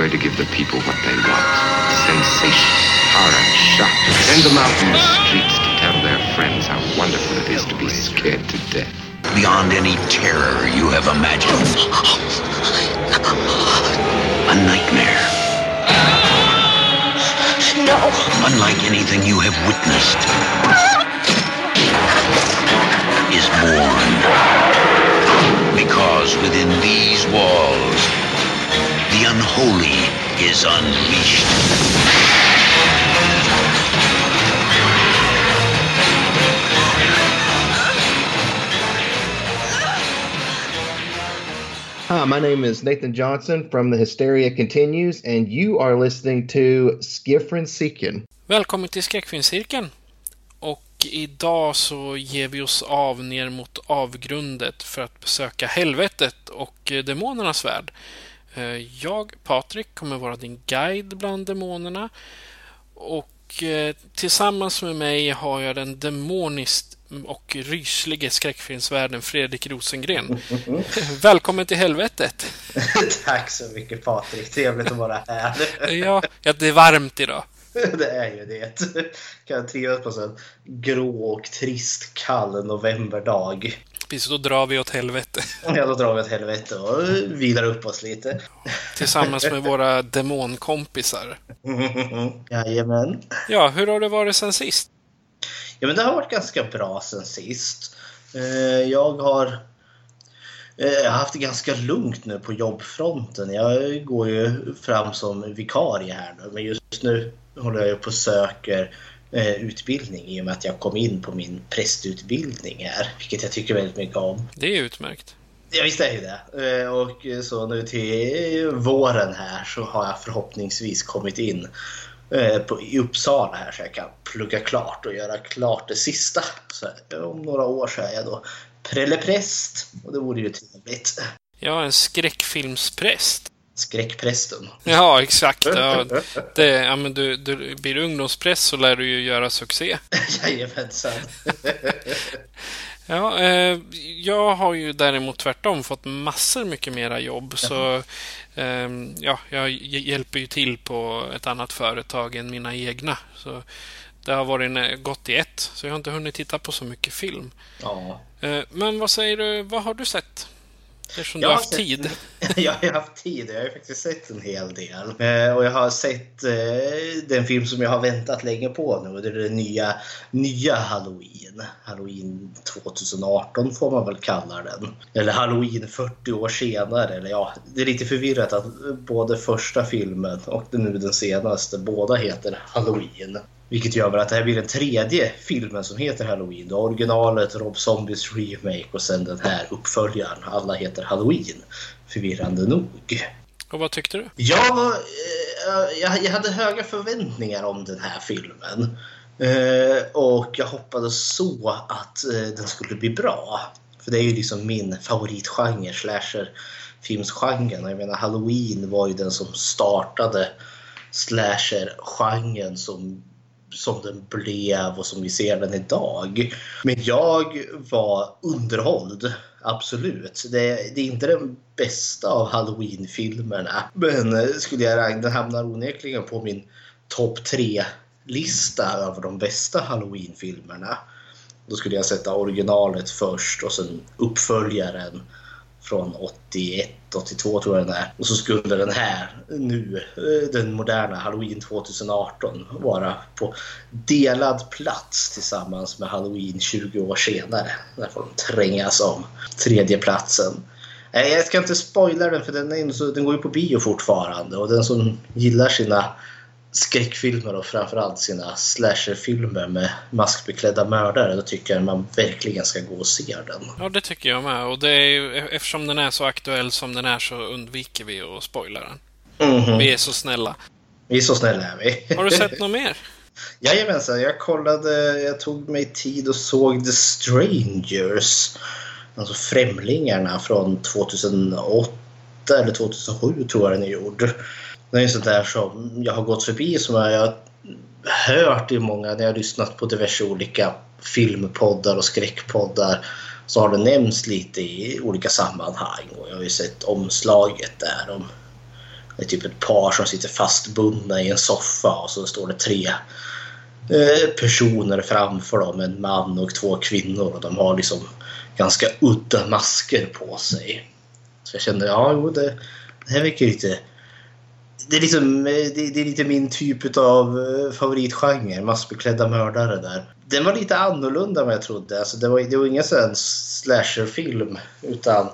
Going to give the people what they want. Sensation, horror, shock. Send them out in the streets to tell their friends how wonderful it is to be scared to death. beyond any terror you have imagined. A nightmare. No. Unlike anything you have witnessed, is born. Because within these walls, the unholy is unleashed. Hi, my name is Nathan Johnson from The Hysteria Continues, and you are listening to Skiffrin Seekin. Välkommen till Skräckfilmscirkeln. Och idag så ger vi oss av ner mot avgrundet för att besöka helvetet och eh, demonernas värld. Eh, Jag, Patrik, kommer vara din guide bland demonerna. Och eh, tillsammans med mig har jag den demoniskt och ryslige skräckfilmsvärlden Fredrik Rosengren. Välkommen till helvetet! Tack så mycket Patrik, trevligt att vara här. Ja, ja, det är varmt idag. Det är ju det. Kan trivas på en grå och trist kall novemberdag. Precis, då drar vi åt helvete. Ja, då drar vi åt helvete och vilar upp oss lite. Tillsammans med våra demonkompisar. Jajamän. Ja, hur har det varit sen sist? Ja, men det har varit ganska bra sen sist. Eh, Jag har eh, jag har haft det ganska lugnt nu på jobbfronten. Jag går ju fram som vikarie här nu, men just nu håller jag ju på och söker eh, utbildning i och med att jag kom in på min prästutbildning här, vilket jag tycker väldigt mycket om. Det är utmärkt. Ja, visst är ju det. Eh, Och så nu till våren här så har jag förhoppningsvis kommit in eh, på, i Uppsala här så jag kan plugga klart och göra klart det sista. Så eh, om några år så är jag då prellepräst och det vore ju trevligt. Ja, en skräckfilmspräst. Skräckprästen. Ja, exakt. Ja, det, ja, men du, du blir ungdomspräst så lär du ju göra succé. Jajamensan. Ja, eh, jag har ju däremot tvärtom fått massor mycket mera jobb. Så eh, ja, jag hj- hjälper ju till på ett annat företag än mina egna. Så det har varit en- gått i ett, så jag har inte hunnit titta på så mycket film. Ja. Eh, men vad säger du, vad har du sett? Eftersom du Jag har haft sett- tid. Jag har haft tid, jag har faktiskt sett en hel del. Eh, Och jag har sett eh, den film som jag har väntat länge på nu. Det är den nya, nya Halloween. Halloween 2018 får man väl kalla den. Eller Halloween 40 år senare. Eller ja, det är lite förvirrat att både första filmen och nu den senaste båda heter Halloween. Vilket gör väl att det här blir den tredje filmen som heter Halloween. Har originalet, Rob Zombies remake och sen den här uppföljaren. Alla heter Halloween. Förvirrande nog. Och vad tyckte du? Jag, var, eh, jag, jag hade höga förväntningar om den här filmen. Eh, och jag hoppades så att eh, den skulle bli bra. För det är ju liksom min favoritgenre, slasher-filmsgenren. Jag menar Halloween var ju den som startade slasher-genren som, som den blev och som vi ser den idag. Men jag var underhålld, absolut. Det, det är inte den bästa av Halloween-filmerna. Men eh, skulle jag räkna, den hamnar onekligen på min topp tre-lista över de bästa Halloween-filmerna. Då skulle jag sätta originalet först och sen uppföljaren från 81, 82 tror jag den är. Och så skulle den här nu, eh, den moderna Halloween 2018 vara på delad plats tillsammans med Halloween 20 år senare. Där får de trängas om tredje platsen. Nej, jag ska inte spoila den för den, är den går ju på bio fortfarande. Och den som gillar sina skräckfilmer och framförallt sina slasherfilmer med maskbeklädda mördare, då tycker jag man verkligen ska gå och se den. Ja, det tycker jag med. Och det är ju, eftersom den är så aktuell som den är så undviker vi att spoila den. Mhm. Vi är så snälla. Vi är så snälla är vi. Har du sett något mer? Jajamensan, jag kollade, jag tog mig tid och såg The Strangers. Alltså Främlingarna från 2008 eller 2007 tror jag den är gjord. Det är sådär där som jag har gått förbi som jag har hört i många, när jag har lyssnat på diverse olika filmpoddar och skräckpoddar så har det nämnts lite i olika sammanhang och jag har ju sett omslaget där om det är typ ett par som sitter fastbundna i en soffa och så står det tre eh, personer framför dem, en man och två kvinnor och de har liksom ganska udda masker på sig. Så jag kände, ja jo, det, det här verkar lite det är, liksom, det, det är lite min typ av eh, favoritgenre, massbeklädda mördare där. Den var lite annorlunda än vad jag trodde. Alltså det, var, det var ingen sån slasherfilm utan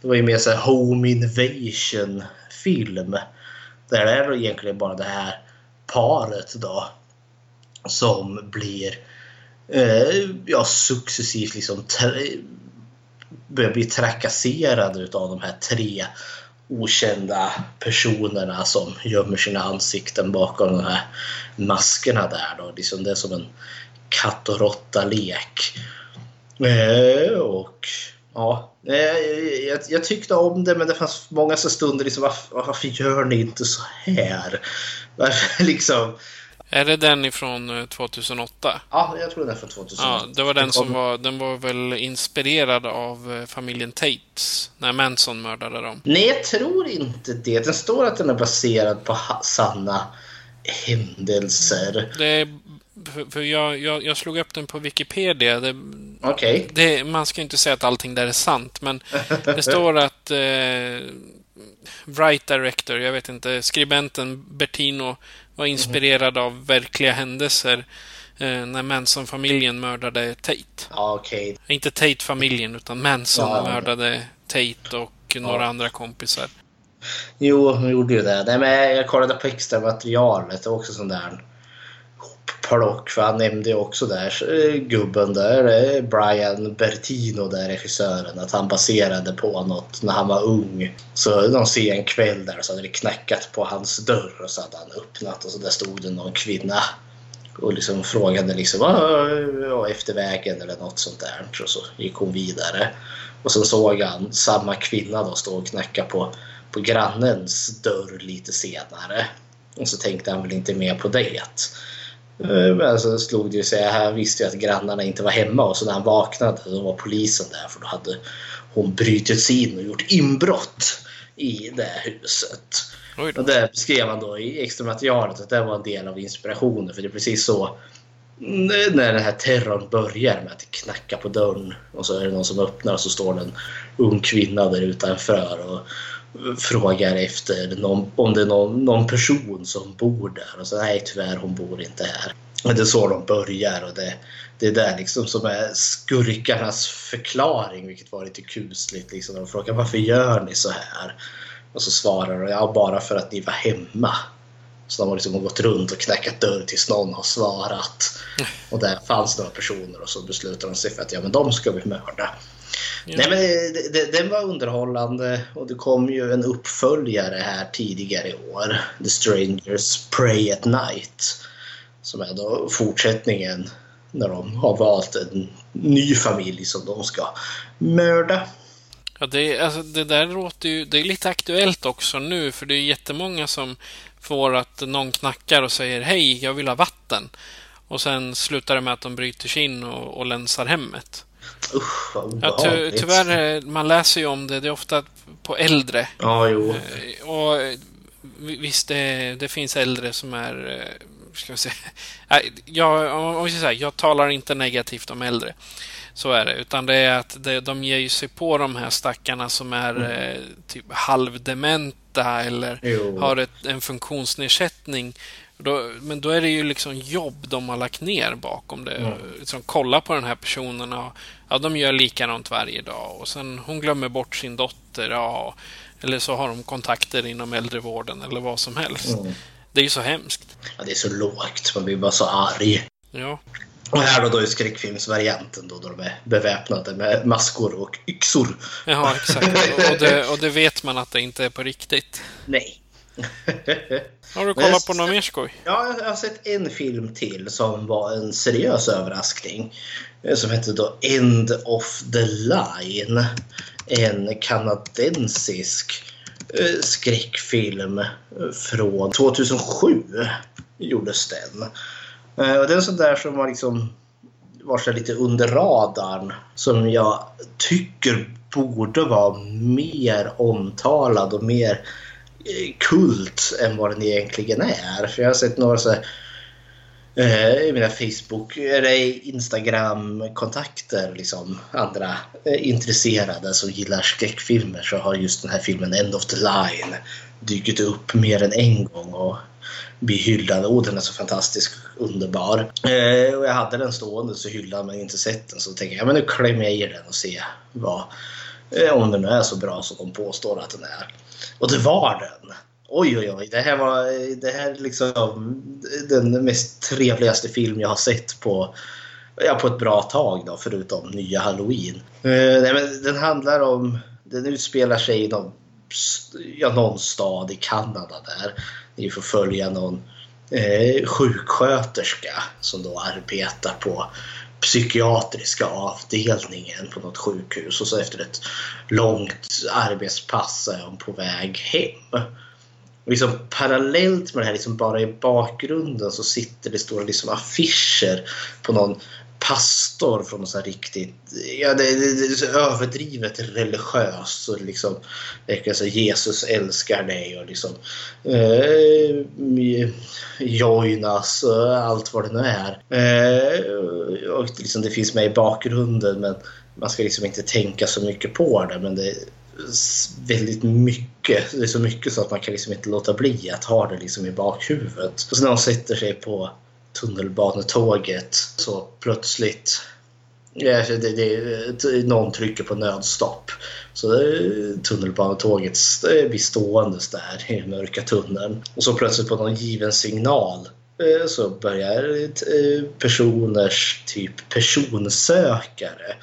det var ju mer sån home invasion film. Där det är egentligen bara det här paret då som blir eh, ja, successivt liksom börjar bli trakasserade utav de här tre okända personerna som gömmer sina ansikten bakom de här maskerna där. Då. Liksom det är som en katt och råtta-lek. Eh, och ja, eh, jag, jag, tyckte om det men det fanns många stunder liksom varför, varför gör ni inte så här? Varför liksom är det den ifrån 2008? Ja, jag tror den är från 2008. Ja, det var den som var... Den var väl inspirerad av familjen Tates, när Manson mördade dem? Nej, jag tror inte det. Den står att den är baserad på sanna händelser. Det är, för jag, jag, jag slog upp den på Wikipedia. Det. Okay. Man ska inte säga att allting där är sant, men det står att eh, Wright Director, jag vet inte, skribenten Bertino var inspirerad mm. av verkliga händelser eh, när Manson-familjen mördade Tate. Ja, okay. Inte Tate-familjen, utan Manson ja, mördade Tate och några andra kompisar. Jo, de gjorde ju det. Nej, men jag kollade på extra materialet. Det var också sån där plock. För han nämnde ju också där, eh, gubben där, eh, Brian Bertino, där regissören, att han baserade på något när han var ung. Så någon sen kväll där så hade det knackat på hans dörr och så hade han öppnat och så där stod det någon kvinna och liksom frågade liksom ah, ja, efter vägen eller något sånt där. Och så gick hon vidare. Och sen såg han samma kvinna då stå och knacka på, på grannens dörr lite senare. Och så tänkte han väl inte mer på det. Eh, men så slog det sig. Han visste ju att grannarna inte var hemma och så när han vaknade då var polisen där för då hade hon brutit sig in och gjort inbrott i det huset. Och det beskrev han då i extra materialet att det var en del av inspirationen för det är precis så när den här terrorn börjar med att det knackar på dörren och så är det någon som öppnar och så står det en ung kvinna där utanför och frågar efter någon, om det är någon, någon, person som bor där. Och så nej tyvärr hon bor inte här. Men det är så de börjar och det, det är där liksom som är skurkarnas förklaring vilket var lite kusligt. Liksom. De frågar varför gör ni så här? Och så svarar de ja bara för att ni var hemma. Så de har liksom gått runt och knackat dörr tills någon har svarat. Och där fanns några personer och så beslutar de sig för att ja men de ska vi mörda. Ja. Nej, men det, det, den var underhållande och det kom ju en uppföljare här tidigare i år. The Strangers Pray at Night. Som är då fortsättningen när de har valt en ny familj som de ska mörda. Ja, det, alltså, det där låter ju... Det är lite aktuellt också nu för det är jättemånga som får att någon knackar och säger hej, jag vill ha vatten. Och sen slutar det med att de bryter sig in och, och länsar hemmet. Usch, vad ja, ty Tyvärr, eh, man läser ju om det. Det är ofta på äldre. Ja, jo. Eh, och eh, visst, det, det finns äldre som är... Ska jag, säga, jag, om jag, säga, jag talar inte negativt om äldre. Så är det. Utan det är att det, de ger sig på de här stackarna som är mm. typ halvdementa eller jo. har ett, en funktionsnedsättning Då, men då är det ju liksom jobb de har lagt ner bakom det. Mm. Liksom, kolla på den här personen. och, Ja, de gör likadant varje dag. Och sen hon glömmer bort sin dotter. Ja, eller så har de kontakter inom äldrevården eller vad som helst. Mm. Det är ju så hemskt. Ja, det är så lågt. Man blir bara så arg. Ja. Och här då, då är skräckfilmsvarianten då, då de är beväpnade med maskor och yxor. Ja, exakt. Och det, och det vet man att det inte är på riktigt. Nej. Har du kollat på något mer skoj? Ja, jag har sett en film till som var en seriös överraskning. eh, Som hette då End of the Line. En kanadensisk eh, skräckfilm eh, från 2007 gjordes den. Och det är en sån där som var liksom var lite under radarn som jag tycker borde vara mer omtalad och mer Eh, kult än vad den egentligen är. För jag har sett några så här, eh, i mina Facebook eller Instagram-kontakter, liksom andra eh, intresserade som gillar skräckfilmer så har just den här filmen End of the Line dykt upp mer än en gång och blir hyllad. Åh, den är så fantastisk underbar. Eh, och jag hade den stående så hyllad men inte sett den så tänker jag men nu klämmer jag i den och ser vad, eh, om den nu är så bra som de påstår att den är. Och det var den. Oj, oj, oj. Det här var det här är liksom den mest trevligaste film jag har sett på, ja, på ett bra tag, då, förutom nya Halloween. Eh, nej, men den handlar om... Den utspelar sig i någon, ja, någon stad i Kanada där. Ni får följa någon eh, sjuksköterska som då arbetar på psykiatriska avdelningen på något sjukhus och så efter ett långt arbetspass är hon på väg hem. Och liksom parallellt med det här, liksom bara i bakgrunden så sitter det stora liksom affischer på någon pastor från något så här riktigt ja, det, det, det är så överdrivet religiöst. Och liksom, det Jesus älskar dig och liksom eh, joinas och allt vad det nu är. Eh, och liksom, det finns med i bakgrunden men man ska liksom inte tänka så mycket på det. Men det är väldigt mycket. Det är så mycket så att man kan liksom inte låta bli att ha det liksom i bakhuvudet. Och så när de sätter sig på tunnelbanetåget så plötsligt Ja, alltså, det, det, någon trycker på nödstopp. Så eh, tunnelbanetåget eh, blir ståendes där i den mörka tunneln. Och så plötsligt på någon given signal eh, så börjar personers typ personsökare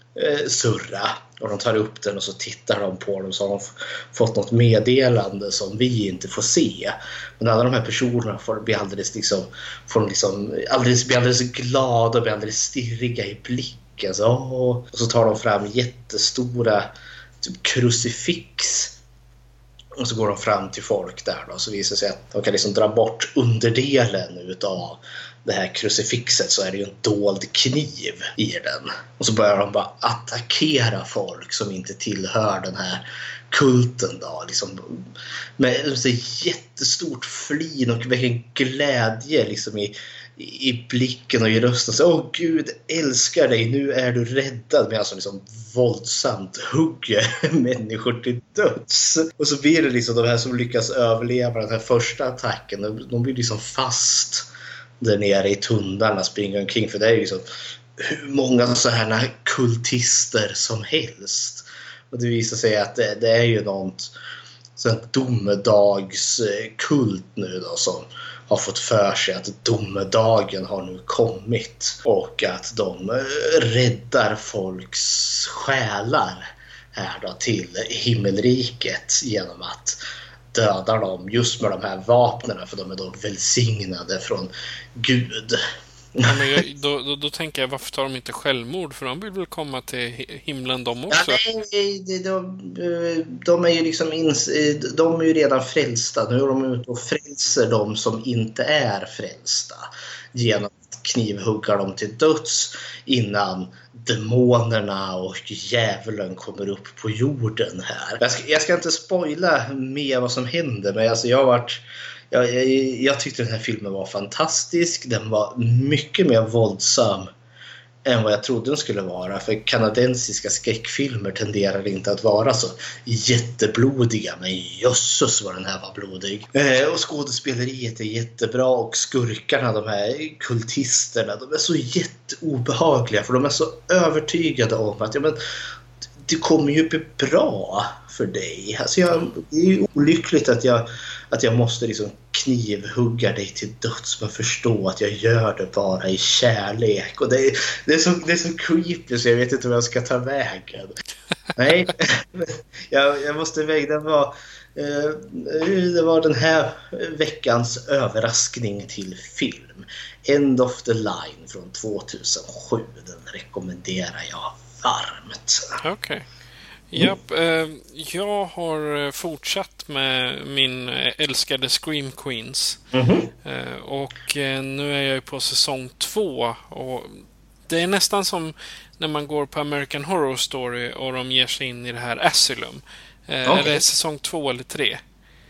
surra. Och de tar upp den och så tittar de på den så har de fått något meddelande som vi inte får se. Men alla de här personerna får bli alldeles, liksom, får liksom, alldeles, blir alldeles glada och blir alldeles stirriga i blicken. Så, och så tar de fram jättestora typ, krucifix och så går de fram till folk där då, så visar det sig att de kan liksom dra bort underdelen utav det här krucifixet så är det ju en dold kniv i den. Och så börjar de bara attackera folk som inte tillhör den här kulten då. Liksom, med så jättestort flin och vilken glädje liksom i, i blicken och i rösten. Så, Åh Gud älskar dig, nu är du räddad. Medan de alltså liksom våldsamt hugger människor till döds. Och så blir det liksom de här som lyckas överleva den här första attacken. de- De blir liksom fast där nere i tunnlarna springer omkring. För det är ju liksom hur många så här kultister som helst. Och det visar sig att det, det är ju något sånt domedagskult nu då som har fått för sig att domedagen har nu kommit och att de eh, räddar folks själar här då till himmelriket genom att döda dem just med de här vapnen för de är då välsignade från Gud. Ja, men jag, då, då, då tänker jag, varför tar de inte självmord? För de vill väl komma till hi- himlen de Ja, också? nej, de, de, de är ju liksom ins, de är ju redan frälsta. Nu är de ute och frälser de som inte är frälsta genom att knivhugga dem till döds innan demonerna och djävulen kommer upp på jorden här. Jag ska, jag ska inte spoila mer vad som händer men alltså jag har varit jag, jag, jag tyckte den här filmen var fantastisk. Den var mycket mer våldsam än vad jag trodde den skulle vara. För kanadensiska skräckfilmer tenderar inte att vara så jätteblodiga. Men jösses vad den här var blodig. Eh, och skådespeleriet är jättebra och skurkarna, de här kultisterna, de är så jätteobehagliga för de är så övertygade om att ja, men, det kommer ju bli bra för dig. Alltså jag, det är ju olyckligt att jag, att jag måste liksom knivhugga dig till döds men förstå att jag gör det bara i kärlek. Och det är, det är, så, det är så creepy så jag vet inte vad jag ska ta vägen. Nej, jag, jag måste väga. Det var, eh, det var den här veckans överraskning till film. End of the line från 2007. Den rekommenderar jag varmt. Okej. Okay. Japp, eh, jag har fortsatt med min älskade Scream Queens. Mm och eh, nu är jag på säsong två. Och det är nästan som när man går på American Horror Story och de ger sig in i det här Asylum. Okay. Är det säsong två eller tre?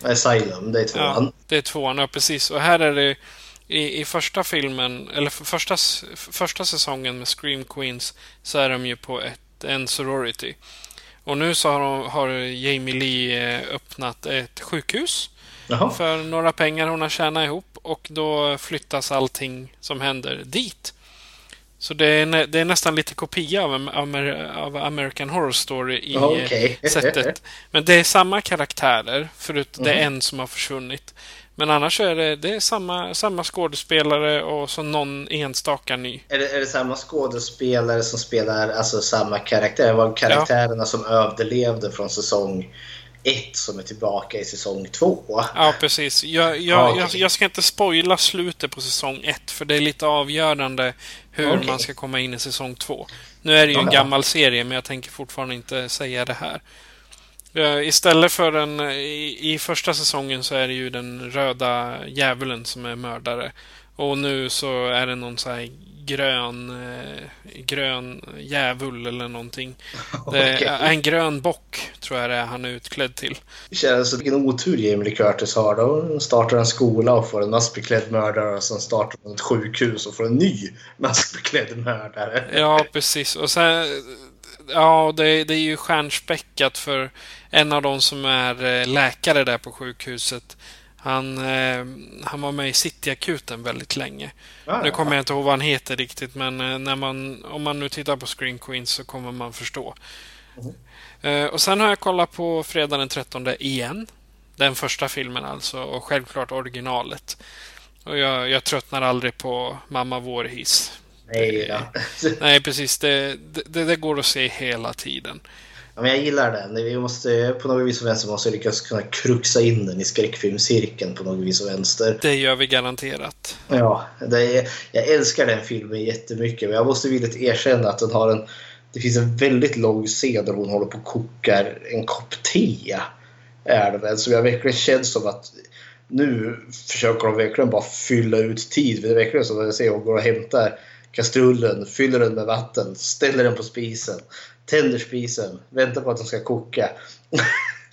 Asylum, det är tvåan. Ja, det är tvåan, ja precis. Och här är det i, i första filmen, eller första, första säsongen med Scream Queens så är de ju på ett, en sorority. Och nu så har, har Jamie Lee eh, öppnat ett sjukhus Jaha. för några pengar hon har tjänat ihop och då flyttas allting som händer dit. Så det är, det är nästan lite kopia av, av American Horror Story i okay. sättet. Men det är samma karaktärer, förutom mm. det är en som har försvunnit. Men annars är det, det är samma, samma skådespelare och så någon enstaka ny. Är det, är det samma skådespelare som spelar alltså samma karaktär? Det var karaktärerna ja. som överlevde från säsong ett som är tillbaka i säsong två. Ja, precis. Jag, jag, okay. jag, jag, ska inte spoila slutet på säsong ett för det är lite avgörande hur okay. man ska komma in i säsong två. Nu är det ju en gammal serie men jag tänker fortfarande inte säga det här. Istället för den i, i, första säsongen så är det ju den röda djävulen som är mördare. Och nu så är det någon så här grön, eh, grön djävul eller någonting. Okay. En grön bock tror jag det är han är utklädd till. Det känns som vilken otur Jamie Lee Curtis har. Då startar en skola och får en maskbeklädd mördare och sen startar hon ett sjukhus och får en ny maskbeklädd mördare. Ja, precis. Och sen ja, det, det är ju stjärnspäckat för en av de som är eh, läkare där på sjukhuset. Han, eh, han var med i Cityakuten väldigt länge. Ah, nu kommer jag inte ihåg vad han heter riktigt, men eh, när man, om man nu tittar på Screen Queens så kommer man förstå. Mm. Och sen har jag kollat på Fredag den 13 igen. Den första filmen alltså, och självklart originalet. Och jag, jag tröttnar aldrig på Mamma Vårhiss. Nej, ja. Nej precis. Det, det, det, går att se hela tiden. Ja, men jag gillar den. Vi måste, på något vis och vänster måste lyckas kunna kruxa in den i skräckfilmscirkeln på något vis och vänster. Det gör vi garanterat. Ja, är, jag älskar den filmen jättemycket. Men jag måste villigt erkänna att den har en... Det finns en väldigt lång scen där hon håller på och kokar en kopp te. Är det väl, som jag verkligen känns som att nu försöker de verkligen bara fylla ut tid. Det är verkligen som att jag ser hon går och hämtar kastrullen, fyller den med vatten, ställer den på spisen, tänder spisen, väntar på att den ska koka.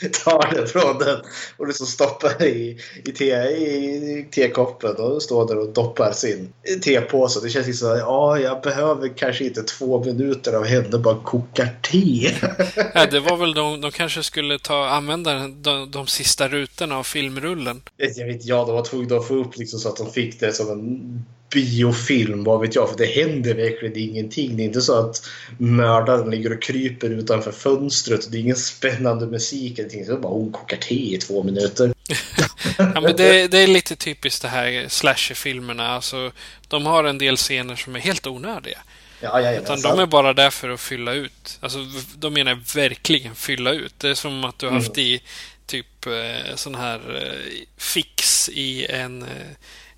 tar den från den och liksom stoppar i, i, te, i tekoppen och står där och doppar sin tepåse. Det känns liksom ja, jag behöver kanske inte två minuter av henne bara kokar te. ja, det var väl de, de kanske skulle ta, använda de, de sista rutorna av filmrullen. Jag vet ja, de var tvungna att få upp liksom så att de fick det som en biofilm, vad vet jag, för det händer verkligen ingenting. Det är inte så att mördaren ligger och kryper utanför fönstret. Det är ingen spännande musik. Det är bara hon kokar te i två minuter. ja, men det, det, är lite typiskt det här slasherfilmerna. Alltså, de har en del scener som är helt onödiga. Ja, ja, Utan de är bara där för att fylla ut. Alltså, de menar verkligen fylla ut. Det är som att du har haft mm. i typ eh, sån här eh, fix i en eh,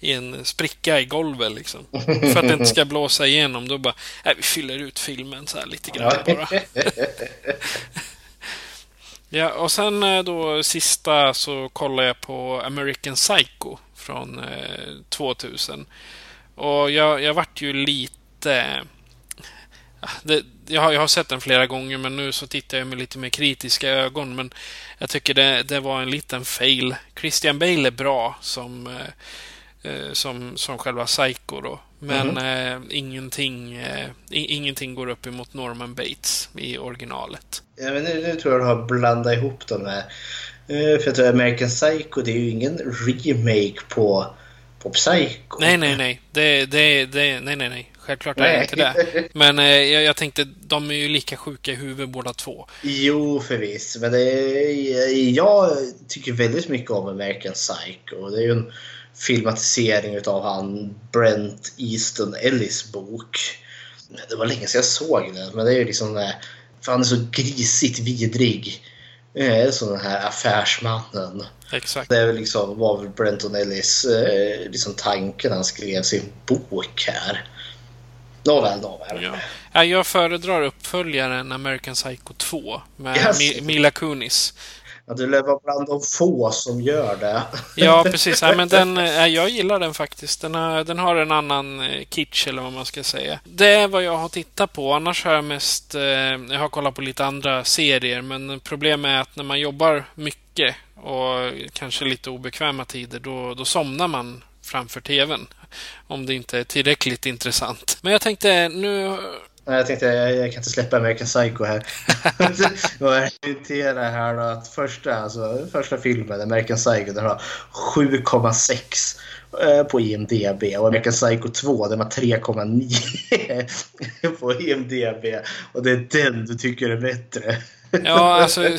i en spricka i golvet liksom. För att det inte ska blåsa igenom. Då bara, nej, vi fyller ut filmen så här lite grann bara. ja, och sen eh, då sista så kollar jag på American Psycho från eh, 2000. Och jag, jag vart ju lite... Det, jag, har, jag har sett den flera gånger men nu så tittar jag med lite mer kritiska ögon. Men jag tycker det, det var en liten fail. Christian Bale är bra som eh, som, som själva Psycho då. Men eh, ingenting, eh, ingenting går upp emot Norman Bates i originalet. Ja, men nu, nu tror jag du har blandat ihop dem här. Eh, För jag tror American Psycho det är ju ingen remake på, på Psycho. Nej, nej, nej. Det, det, det, nej, nej, nej. Självklart är det inte det. Men eh, jag, jag tänkte, de är ju lika sjuka i huvudet båda två. Jo, förvisso. Men det jag tycker väldigt mycket om American Psycho. Det är ju en filmatisering av han Brent Easton Ellis bok. Det var länge sedan jag såg den, men det är ju liksom det. För han är så grisigt vidrig. Eh, Som den här affärsmannen. Exakt. Det är väl liksom, var väl Brenton Ellis eh, liksom tanken när han skrev sin bok här. Nåväl, nåväl. Ja. Ja, jag föredrar uppföljaren American Psycho 2 med Yes. Mi- Mila Kunis. Ja, du lär vara bland de få som gör det. Ja, precis. Ja, men den, eh, jag gillar den faktiskt. Den har, den har en annan eh, kitsch, eller vad man ska säga. Det är vad jag har tittat på. Annars har jag mest... Eh, jag har kollat på lite andra serier, men problemet är att när man jobbar mycket och kanske lite obekväma tider, då, då somnar man framför TVn. Om det inte är tillräckligt intressant. Men jag tänkte nu... Jag tänkte jag, jag kan inte släppa American Psycho här. Jag irriterar här då att första, alltså, första filmen, American Psycho, den har 7,6 eh, på IMDB och American Psycho 2 den har 3,9 på IMDB och det är den du tycker är bättre. Ja, alltså...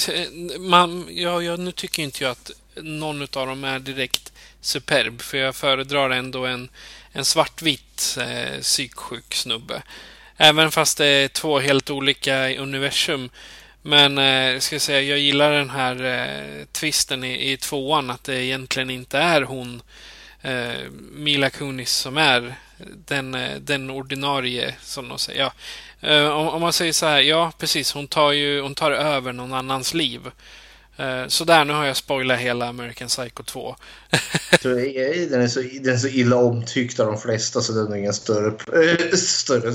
Man, ja, ja, nu tycker inte jag att någon av dem är direkt superb, för jag föredrar ändå en, en svartvit eh, psyksjuk snubbe. Även fast det är två helt olika universum. Men eh, ska jag säga, jag gillar den här eh, twisten i, i tvåan, att det egentligen inte är hon eh, Mila Kunis som är den, eh, den ordinarie, som de säger. Ja. Eh, om, om man säger så här, ja precis, hon tar ju hon tar över någon annans liv. Eh, så där, nu har jag spoilat hela American Psycho 2. Så, eh, Den är, så, den är så illa omtyckt av de flesta så den är ingen större, eh, större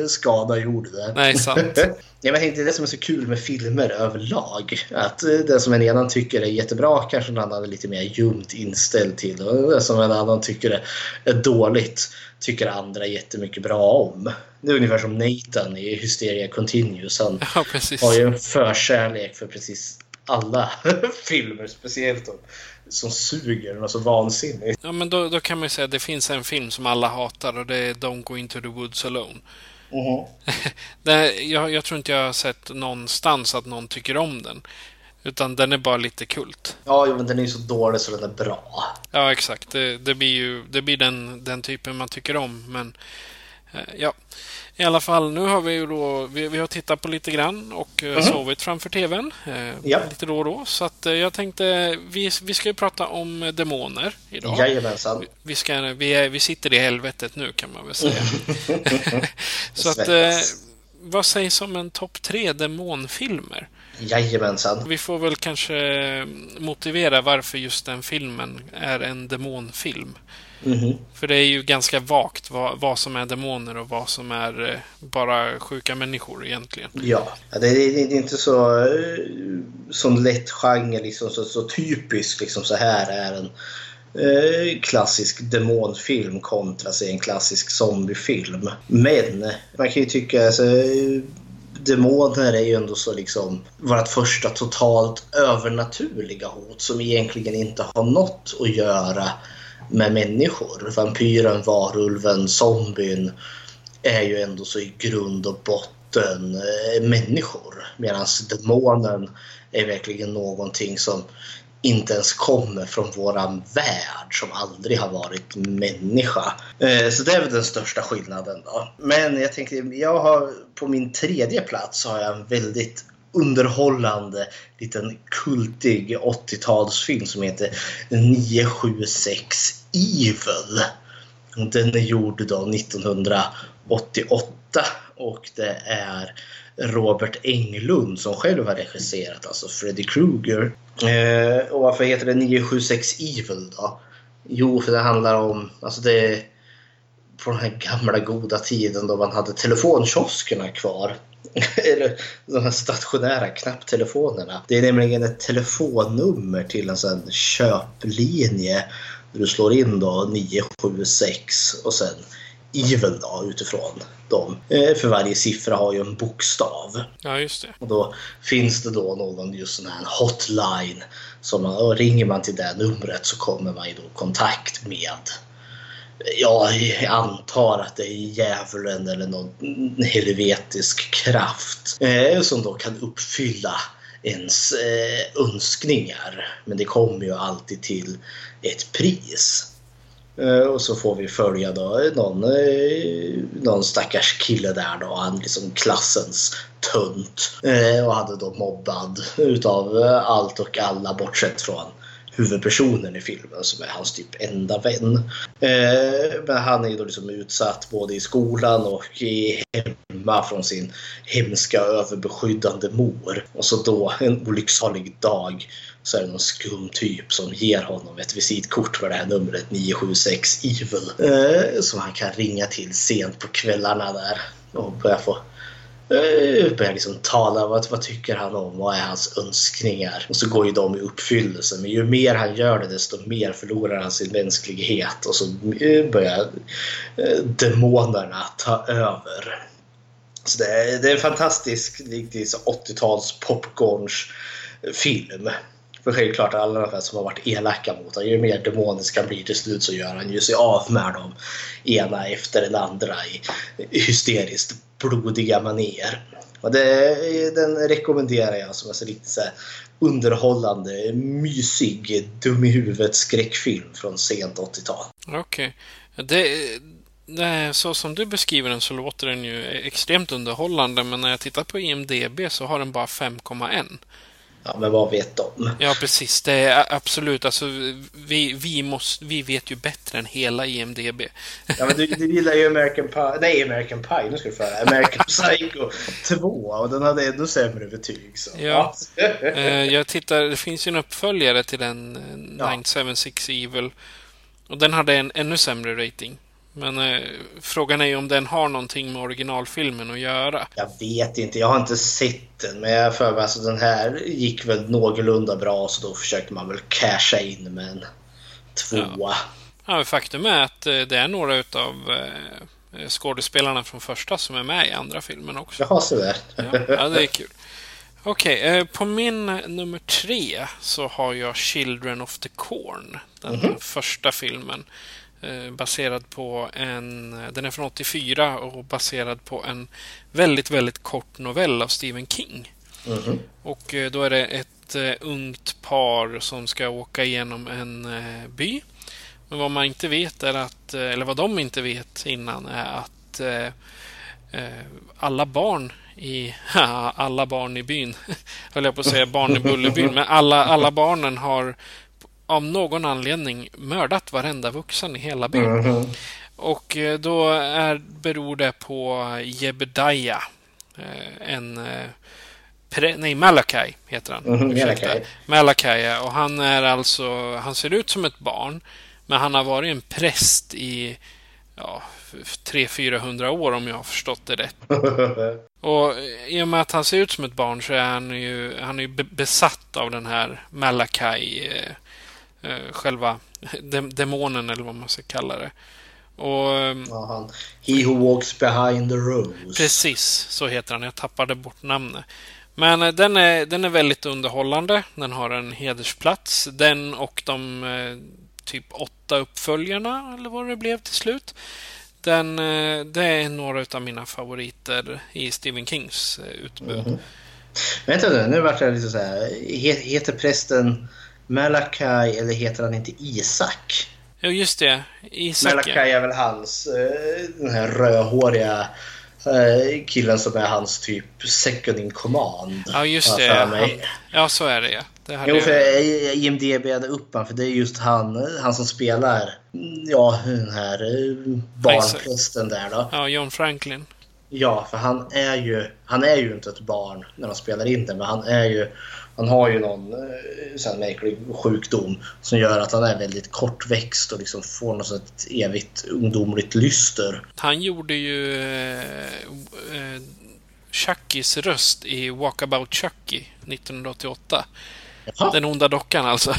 eh, skada gjord där. Nej, sant. Jag inte, det är det som är så kul med filmer överlag. Att det som en annan tycker är jättebra kanske en annan är lite mer ljumt inställd till. Och det som en annan tycker är- dåligt tycker andra jättemycket bra om. Det är ungefär som Nathan i Hysteria Continues. Han Ja, har ju en förkärlek för precis alla filmer, speciellt de som suger något så vansinnigt. Ja, men då, då kan man ju säga att det finns en film som alla hatar och det är Don't Go Into the Woods Alone. det, jag, jag tror inte jag har sett någonstans att någon tycker om den. Utan den är bara lite kult. Ja, men den är ju så dålig så den är bra. Ja, exakt. Det, det blir ju det blir den, den typen man tycker om. Men eh, ja, i alla fall nu har vi ju då vi, vi har tittat på lite grann och eh, sovit framför TVn eh, Ja. lite då och då. Så att eh, jag tänkte vi, vi ska ju prata om demoner idag. Jajamensan. Vi, ska, vi, är, vi sitter i helvetet nu kan man väl säga. Så att, vad sägs om en topp tre demonfilmer? Jajamensan. Vi får väl kanske motivera varför just den filmen är en demonfilm. Mhm. För det är ju ganska vagt vad, vad som är demoner och vad som är eh, bara sjuka människor egentligen. Ja, det är, inte så eh, sån lätt genre, liksom, så, så typisk liksom, så här är en eh, klassisk demonfilm kontra sig en klassisk zombiefilm. Men man kan ju tycka alltså, demoner är ju ändå så liksom vårt första totalt övernaturliga hot som egentligen inte har något att göra med människor. Vampyren, varulven, zombien är ju ändå så i grund och botten eh, människor. Medan demonen är verkligen någonting som inte ens kommer från våran värld som aldrig har varit människa. Eh, Så det är väl den största skillnaden då. Men jag tänkte, jag har på min tredje plats har jag en väldigt underhållande liten kultig 80-talsfilm som heter 976 Evil. Den är gjord då 1988 och det är Robert Englund som själv har regisserat, alltså Freddy Krueger. Eh, och varför heter det 976 Evil då? Jo, för det handlar om, alltså det är på den här gamla goda tiden då man hade telefonkioskerna kvar. Eller de här stationära knapptelefonerna. Det är nämligen ett telefonnummer till en sån köplinje Du slår in då 9, 7, 6 och sen Evil då utifrån dem. Eh, för varje siffra har ju en bokstav. Ja, just det. Och då finns det då någon just sån här hotline. Som man, ringer man till det numret så kommer man i då kontakt med Ja, jag antar att det är djävulen eller någon helvetisk kraft eh, som då kan uppfylla ens eh, önskningar. Men det kommer ju alltid till ett pris. Eh, och så får vi följa då eh, någon, eh, någon stackars kille där då. Han liksom klassens tunt. Eh, och hade då mobbad utav eh, allt och alla bortsett från huvudpersonen i filmen som är hans typ enda vän. Eh, men han är då liksom utsatt både i skolan och i hemma från sin hemska överbeskyddande mor. Och så då en olycksalig dag så är det någon skum typ som ger honom ett visitkort med det här numret 976 Evil. Eh, som han kan ringa till sent på kvällarna där och börja få Eh, börjar liksom tala. Vad, vad tycker han om? Vad är hans önskningar? Och så går ju de i uppfyllelse. Men ju mer han gör det desto mer förlorar han sin mänsklighet. Och så eh, börjar eh, demonerna ta över. Så det är, det är en fantastisk 80-tals popcorns film. För självklart alla de här som har varit elaka mot honom, ju mer demonisk han blir till slut så gör han ju sig av med dem ena efter den andra i hysteriskt blodiga manér. Och det, den rekommenderar jag som alltså en riktigt så underhållande, mysig, dum i huvudet skräckfilm från sent 80-tal. Okej. Okay. Det, så som du beskriver den så låter den ju extremt underhållande men när jag tittar på IMDB så har den bara 5,1. Ja, men vad vet de? Ja, precis. Det är absolut. Alltså, vi, vi, måste, vi vet ju bättre än hela IMDB. Ja, men du, du gillar ju American Pie. Nej, American Pie. Nu ska du få American Psycho 2 och den hade ännu sämre betyg. Så. Ja. Eh, jag tittar, det finns ju en uppföljare till den, ja. 976 Evil. Och den hade en ännu sämre rating. Men eh, frågan är ju om den har någonting med originalfilmen att göra. Jag vet inte, jag har inte sett den. Men jag för mig alltså den här gick väl någorlunda bra så då försökte man väl casha in med en tvåa. Ja. ja faktum är att eh, det är några utav eh, skådespelarna från första som är med i andra filmen också. Jaha, så där. ja, ja, det är kul. Okej, okay, eh, på min nummer tre så har jag Children of the Corn. Den mm -hmm. första filmen. Eh, baserad på en... Den är från 84 och baserad på en väldigt, väldigt kort novell av Stephen King. Mm -hmm. Och eh, då är det ett ungt par som ska åka igenom en by. Men vad man inte vet är att, eller vad de inte vet innan är att alla barn i alla barn i byn, höll jag på att säga barn i Bullerbyn, men alla, alla barnen har av någon anledning mördat varenda vuxen i hela byn. Mm -hmm. Och eh, då är, beror det på Jebediah. Eh, en... Eh, pre, nej, Malakai heter han. Mm Malakai. Malakai, och han är alltså... Han ser ut som ett barn. Men han har varit en präst i ja, 300-400 år om jag har förstått det rätt. och i och med att han ser ut som ett barn så är han ju, han är ju besatt av den här Malakai eh, själva demonen eller vad man ska kalla det. Och, ehm, ja, han, He who walks behind the rose. Precis, så heter han. Jag tappade bort namnet. Men eh, den är, den är väldigt underhållande. Den har en hedersplats. Den och de eh, typ åtta uppföljarna, eller vad det blev till slut. Den, eh, det är några av mina favoriter i Stephen Kings utbud. Mm -hmm. Vänta nu, nu vart jag lite så här. Heter prästen Malakai, eller heter han inte Isak? Jo, just det. Isak. Malakai är väl hans, eh, den här rödhåriga eh, killen som är hans typ second in command. Ja, just det. Han, ja, så är det ja. Det jo, för IMDB hade upp han, för det är just han, han som spelar ja, den här eh, barnprästen där då. Ja, John Franklin. Ja, för han är ju, han är ju inte ett barn när de spelar in det, men han är ju han har ju någon eh, sån märklig sjukdom som gör att han är väldigt kortväxt och liksom får något sånt evigt ungdomligt lyster. Han gjorde ju eh, eh Chuckys röst i Walkabout Chucky 1988. Jaha. Den onda dockan alltså.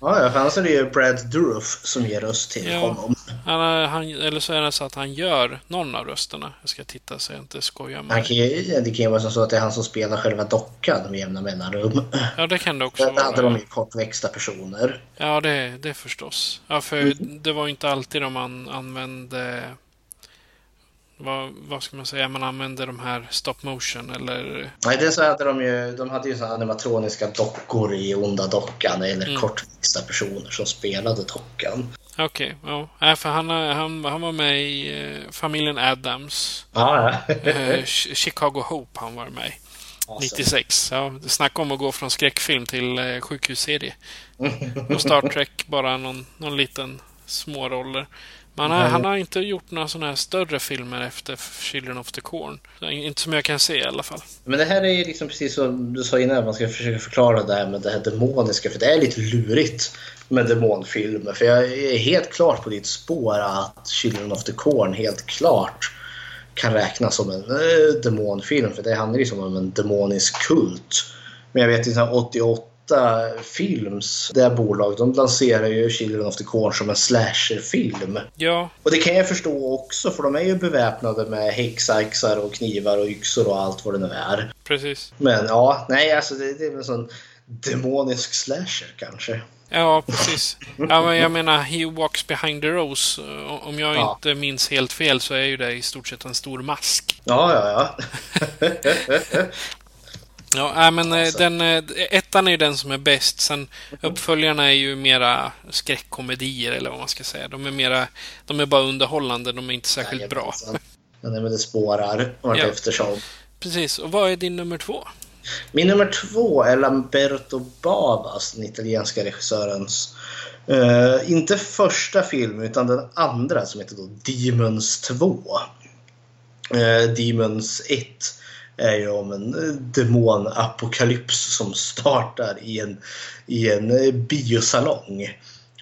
Ja, ja, för annars är det ju Brad Dourif som ger röst till Ja. honom. Han, han, eller så är det så att han gör någon av rösterna. Jag ska titta så jag inte skojar med Han kan ju, det kan ju vara så att det är han som spelar själva dockan med jämna mellanrum. Ja, det kan det också Där hade de vara. ju kortväxta personer. Ja, det, det förstås. Ja, för Mm. det var inte alltid de an, använde... Vad, vad ska man säga? Man använde de här stop motion eller... Nej, det så hade de ju, de hade ju så animatroniska dockor i Onda Dockan eller Mm. kortväxta personer som spelade dockan. Okej, ja. Nej, för han, han, han var med i eh, familjen Adams. Ja, ja. Eh, Ch- Chicago Hope han var med i. 96. Ja, det snackar om att gå från skräckfilm till eh, sjukhusserie. Och Star Trek bara någon, någon liten små roller. Men han, har- han har inte gjort några sådana här större filmer efter Children of the Corn. Inte som jag kan se i alla fall. Men det här är ju liksom precis som du sa innan, man ska försöka förklara det här med det här demoniska. För det är lite lurigt med demonfilmer. För jag är helt klart på ditt spår att Children of the Corn helt klart kan räknas som en eh, demonfilm. För det handlar ju som om en demonisk kult. Men jag vet inte, 88 Films, det här bolaget, de lanserar ju Children of the Corn som en slasherfilm. Ja, Och det kan jag förstå också för de är ju beväpnade med häxaxar och knivar och yxor och allt vad det nu är. precis. Men ja, nej alltså det, det är väl en sån demonisk slasher kanske. Ja, precis. Ja, men jag menar, He Walks Behind the Rose. eh, Om jag Ja. inte minns helt fel så är ju det i stort sett en stor mask. Ja, ja, ja. Ja, nej, men eh, Alltså. den, eh, ettan är ju den som är bäst. Sen uppföljarna är ju mera skräckkomedier eller vad man ska säga. De är mera, de är bara underhållande, de är inte särskilt bra. Jajamensan. Men det, det spårar vart Ja. eftersom. Precis, och vad är din nummer två? Min nummer två är Lamberto Babas, den italienska regissörens eh, inte första film utan den andra som heter då Demons 2. Eh, Demons 1 är ju om en eh, demonapokalyps som startar i en, i en eh, biosalong.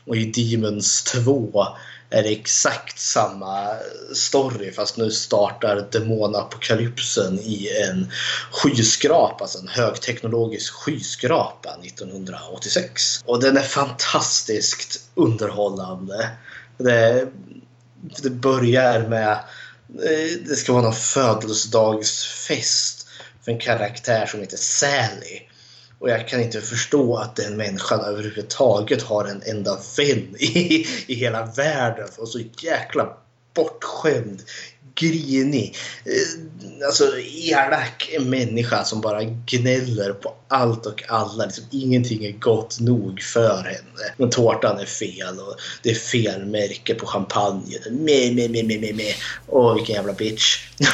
Och i Demons 2 är det exakt samma story fast nu startar demonapokalypsen i en skyskrapa, alltså en högteknologisk skyskrapa 1986. Och den är fantastiskt underhållande. Det, det börjar med Eh, det ska vara någon födelsedagsfest för en karaktär som heter Sally. Och jag kan inte förstå att den människan överhuvudtaget har en enda vän i, i hela världen. Och så jäkla bortskämd, grinig, eh, alltså elak människa som bara gnäller på allt och alla. Liksom, ingenting är gott nog för henne. Men tårtan är fel och det är fel märke på champagnen. Me, me, me, me, me, me. Åh, vilken jävla bitch.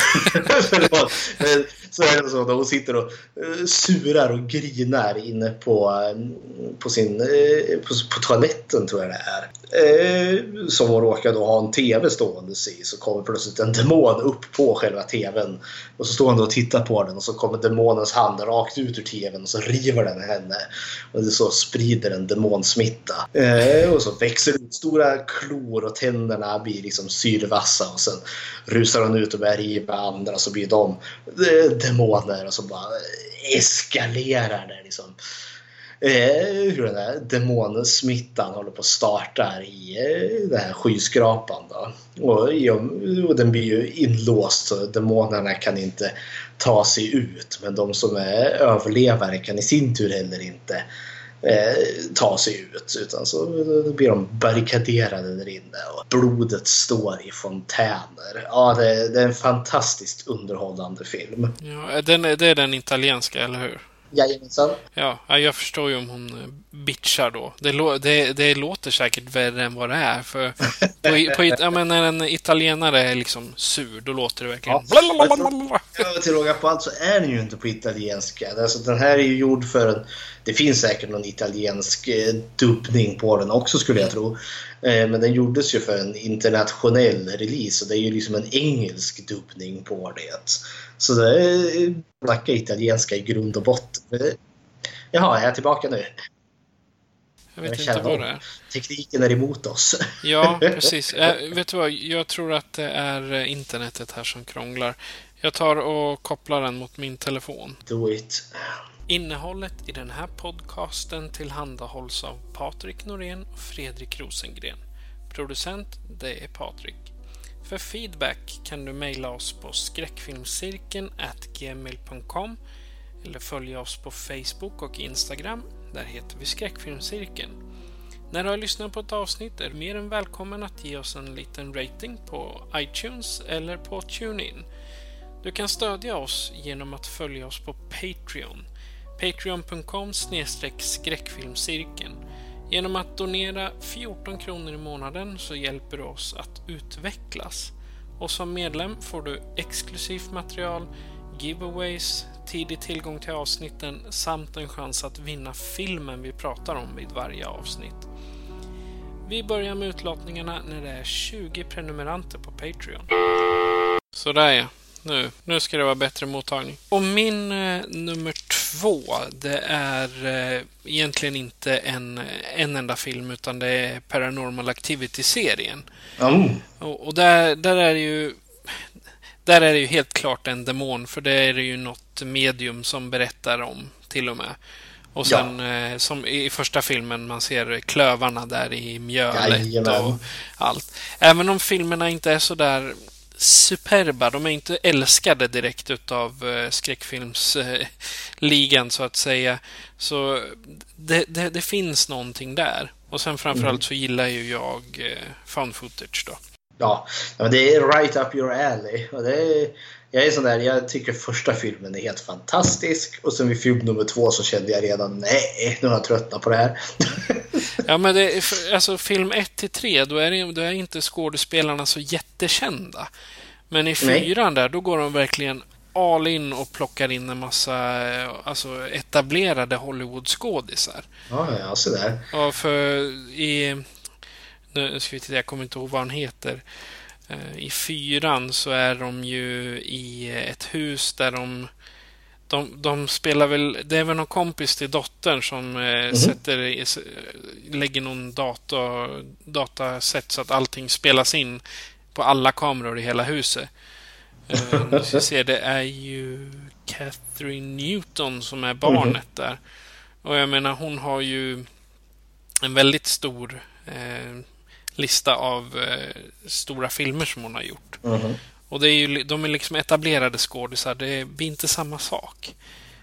Förlåt. Men så är det så när hon sitter och eh, surar och grinar inne på, eh, på, sin, eh, på, på toaletten tror jag det är. Som hon råkar då ha en TV stående i så kommer plötsligt en demon upp på själva TVn. Och så står hon då och tittar på den och så kommer demonens hand rakt ut ur TVn och så river den henne. Och det så sprider en demonsmitta. Eh, och så växer ut stora klor och tänderna blir liksom syrvassa och sen rusar hon ut och börjar riva andra så blir de eh, demoner och så bara eskalerar det liksom. Eh, hur den här demonsmittan håller på att starta i eh, den här skyskrapan. Då. Och, och, och den blir ju inlåst så demonerna kan inte ta sig ut. Men de som är överlevare kan i sin tur heller inte eh, ta sig ut. Utan så då blir de barrikaderade där inne och blodet står i fontäner. Ja, det, det är en fantastiskt underhållande film. Ja, den, det är den italienska, eller hur? Jajamensan. Ja, ja, jag förstår ju om hon eh, bitchar då. Det, det, det låter säkert värre än vad det är. För på, på, ja, men när en italienare är liksom sur, då låter det verkligen... Ja, till råga på allt så är den ju inte på italienska. Alltså, den här är ju gjord för en... Det finns säkert någon italiensk eh, dubbning på den också skulle jag tro. Eh, men den gjordes ju för en internationell release och det är ju liksom en engelsk dubbning på det. Så det är snacka italienska i grund och botten. Jaha, jag är tillbaka nu. Jag vet Jag inte vad det är. Tekniken är emot oss. Ja, precis. Äh, vet du vad? Jag tror att det är eh, internetet här som krånglar. Jag tar och kopplar den mot min telefon. Do it. Innehållet i den här podcasten tillhandahålls av Patrik Norén och Fredrik Rosengren. Producent, det är Patrik. För feedback kan du mejla oss på skräckfilmscirkeln gmail.com eller följa oss på Facebook och Instagram. Där heter vi Skräckfilmscirkeln. När du har lyssnat på ett avsnitt är du mer än välkommen att ge oss en liten rating på iTunes eller på TuneIn. Du kan stödja oss genom att följa oss på Patreon. Patreon.com skräckfilmscirkeln. Genom att donera 14 kronor i månaden så hjälper du oss att utvecklas. Och som medlem får du exklusivt material, giveaways, tidig tillgång till avsnitten samt en chans att vinna filmen vi pratar om vid varje avsnitt. Vi börjar med utlottningarna när det är 20 prenumeranter på Patreon. Sådär ja. Nu, nu ska det vara bättre mottagning. Och min eh, nummer två, det är eh, egentligen inte en, en enda film utan det är Paranormal Activity-serien. Mm. Och, och där, där är det ju där är det ju helt klart en demon, för det är det ju något medium som berättar om till och med. Och sen eh, som i första filmen man ser klövarna där i mjölet Jajamän. och allt. Även om filmerna inte är så där superba, de är inte älskade direkt utav eh, skräckfilmsligan så att säga. Så det, det, det finns någonting där. Och sen framförallt så gillar ju jag eh, found footage då. Ja, det är right up your alley. Och det är, jag är sån där, jag tycker första filmen är helt fantastisk och sen vid film nummer två så kände jag redan nej, nu har jag tröttnat på det här. Ja, men det, är- alltså film 1 till 3, då är, det, då är inte skådespelarna så jättekända. Men i fyran där, då går de verkligen all in och plockar in en massa eh, alltså, etablerade Hollywood-skådisar. ja, ja, så där. Ja, för i... Nu ska vi titta, jag kommer inte ihåg vad han heter. Eh, I fyran så är de ju i ett hus där de... De, de spelar väl... Det är väl någon kompis till dottern som eh, sätter, lägger någon data, dataset så att allting spelas in på alla kameror i hela huset. Nu ska se, det är ju Catherine Newton som är barnet där. Och jag menar, hon har ju en väldigt stor eh, lista av eh, stora filmer som hon har gjort. Mhm. Och det är ju, de är liksom etablerade skådisar. Det blir inte samma sak.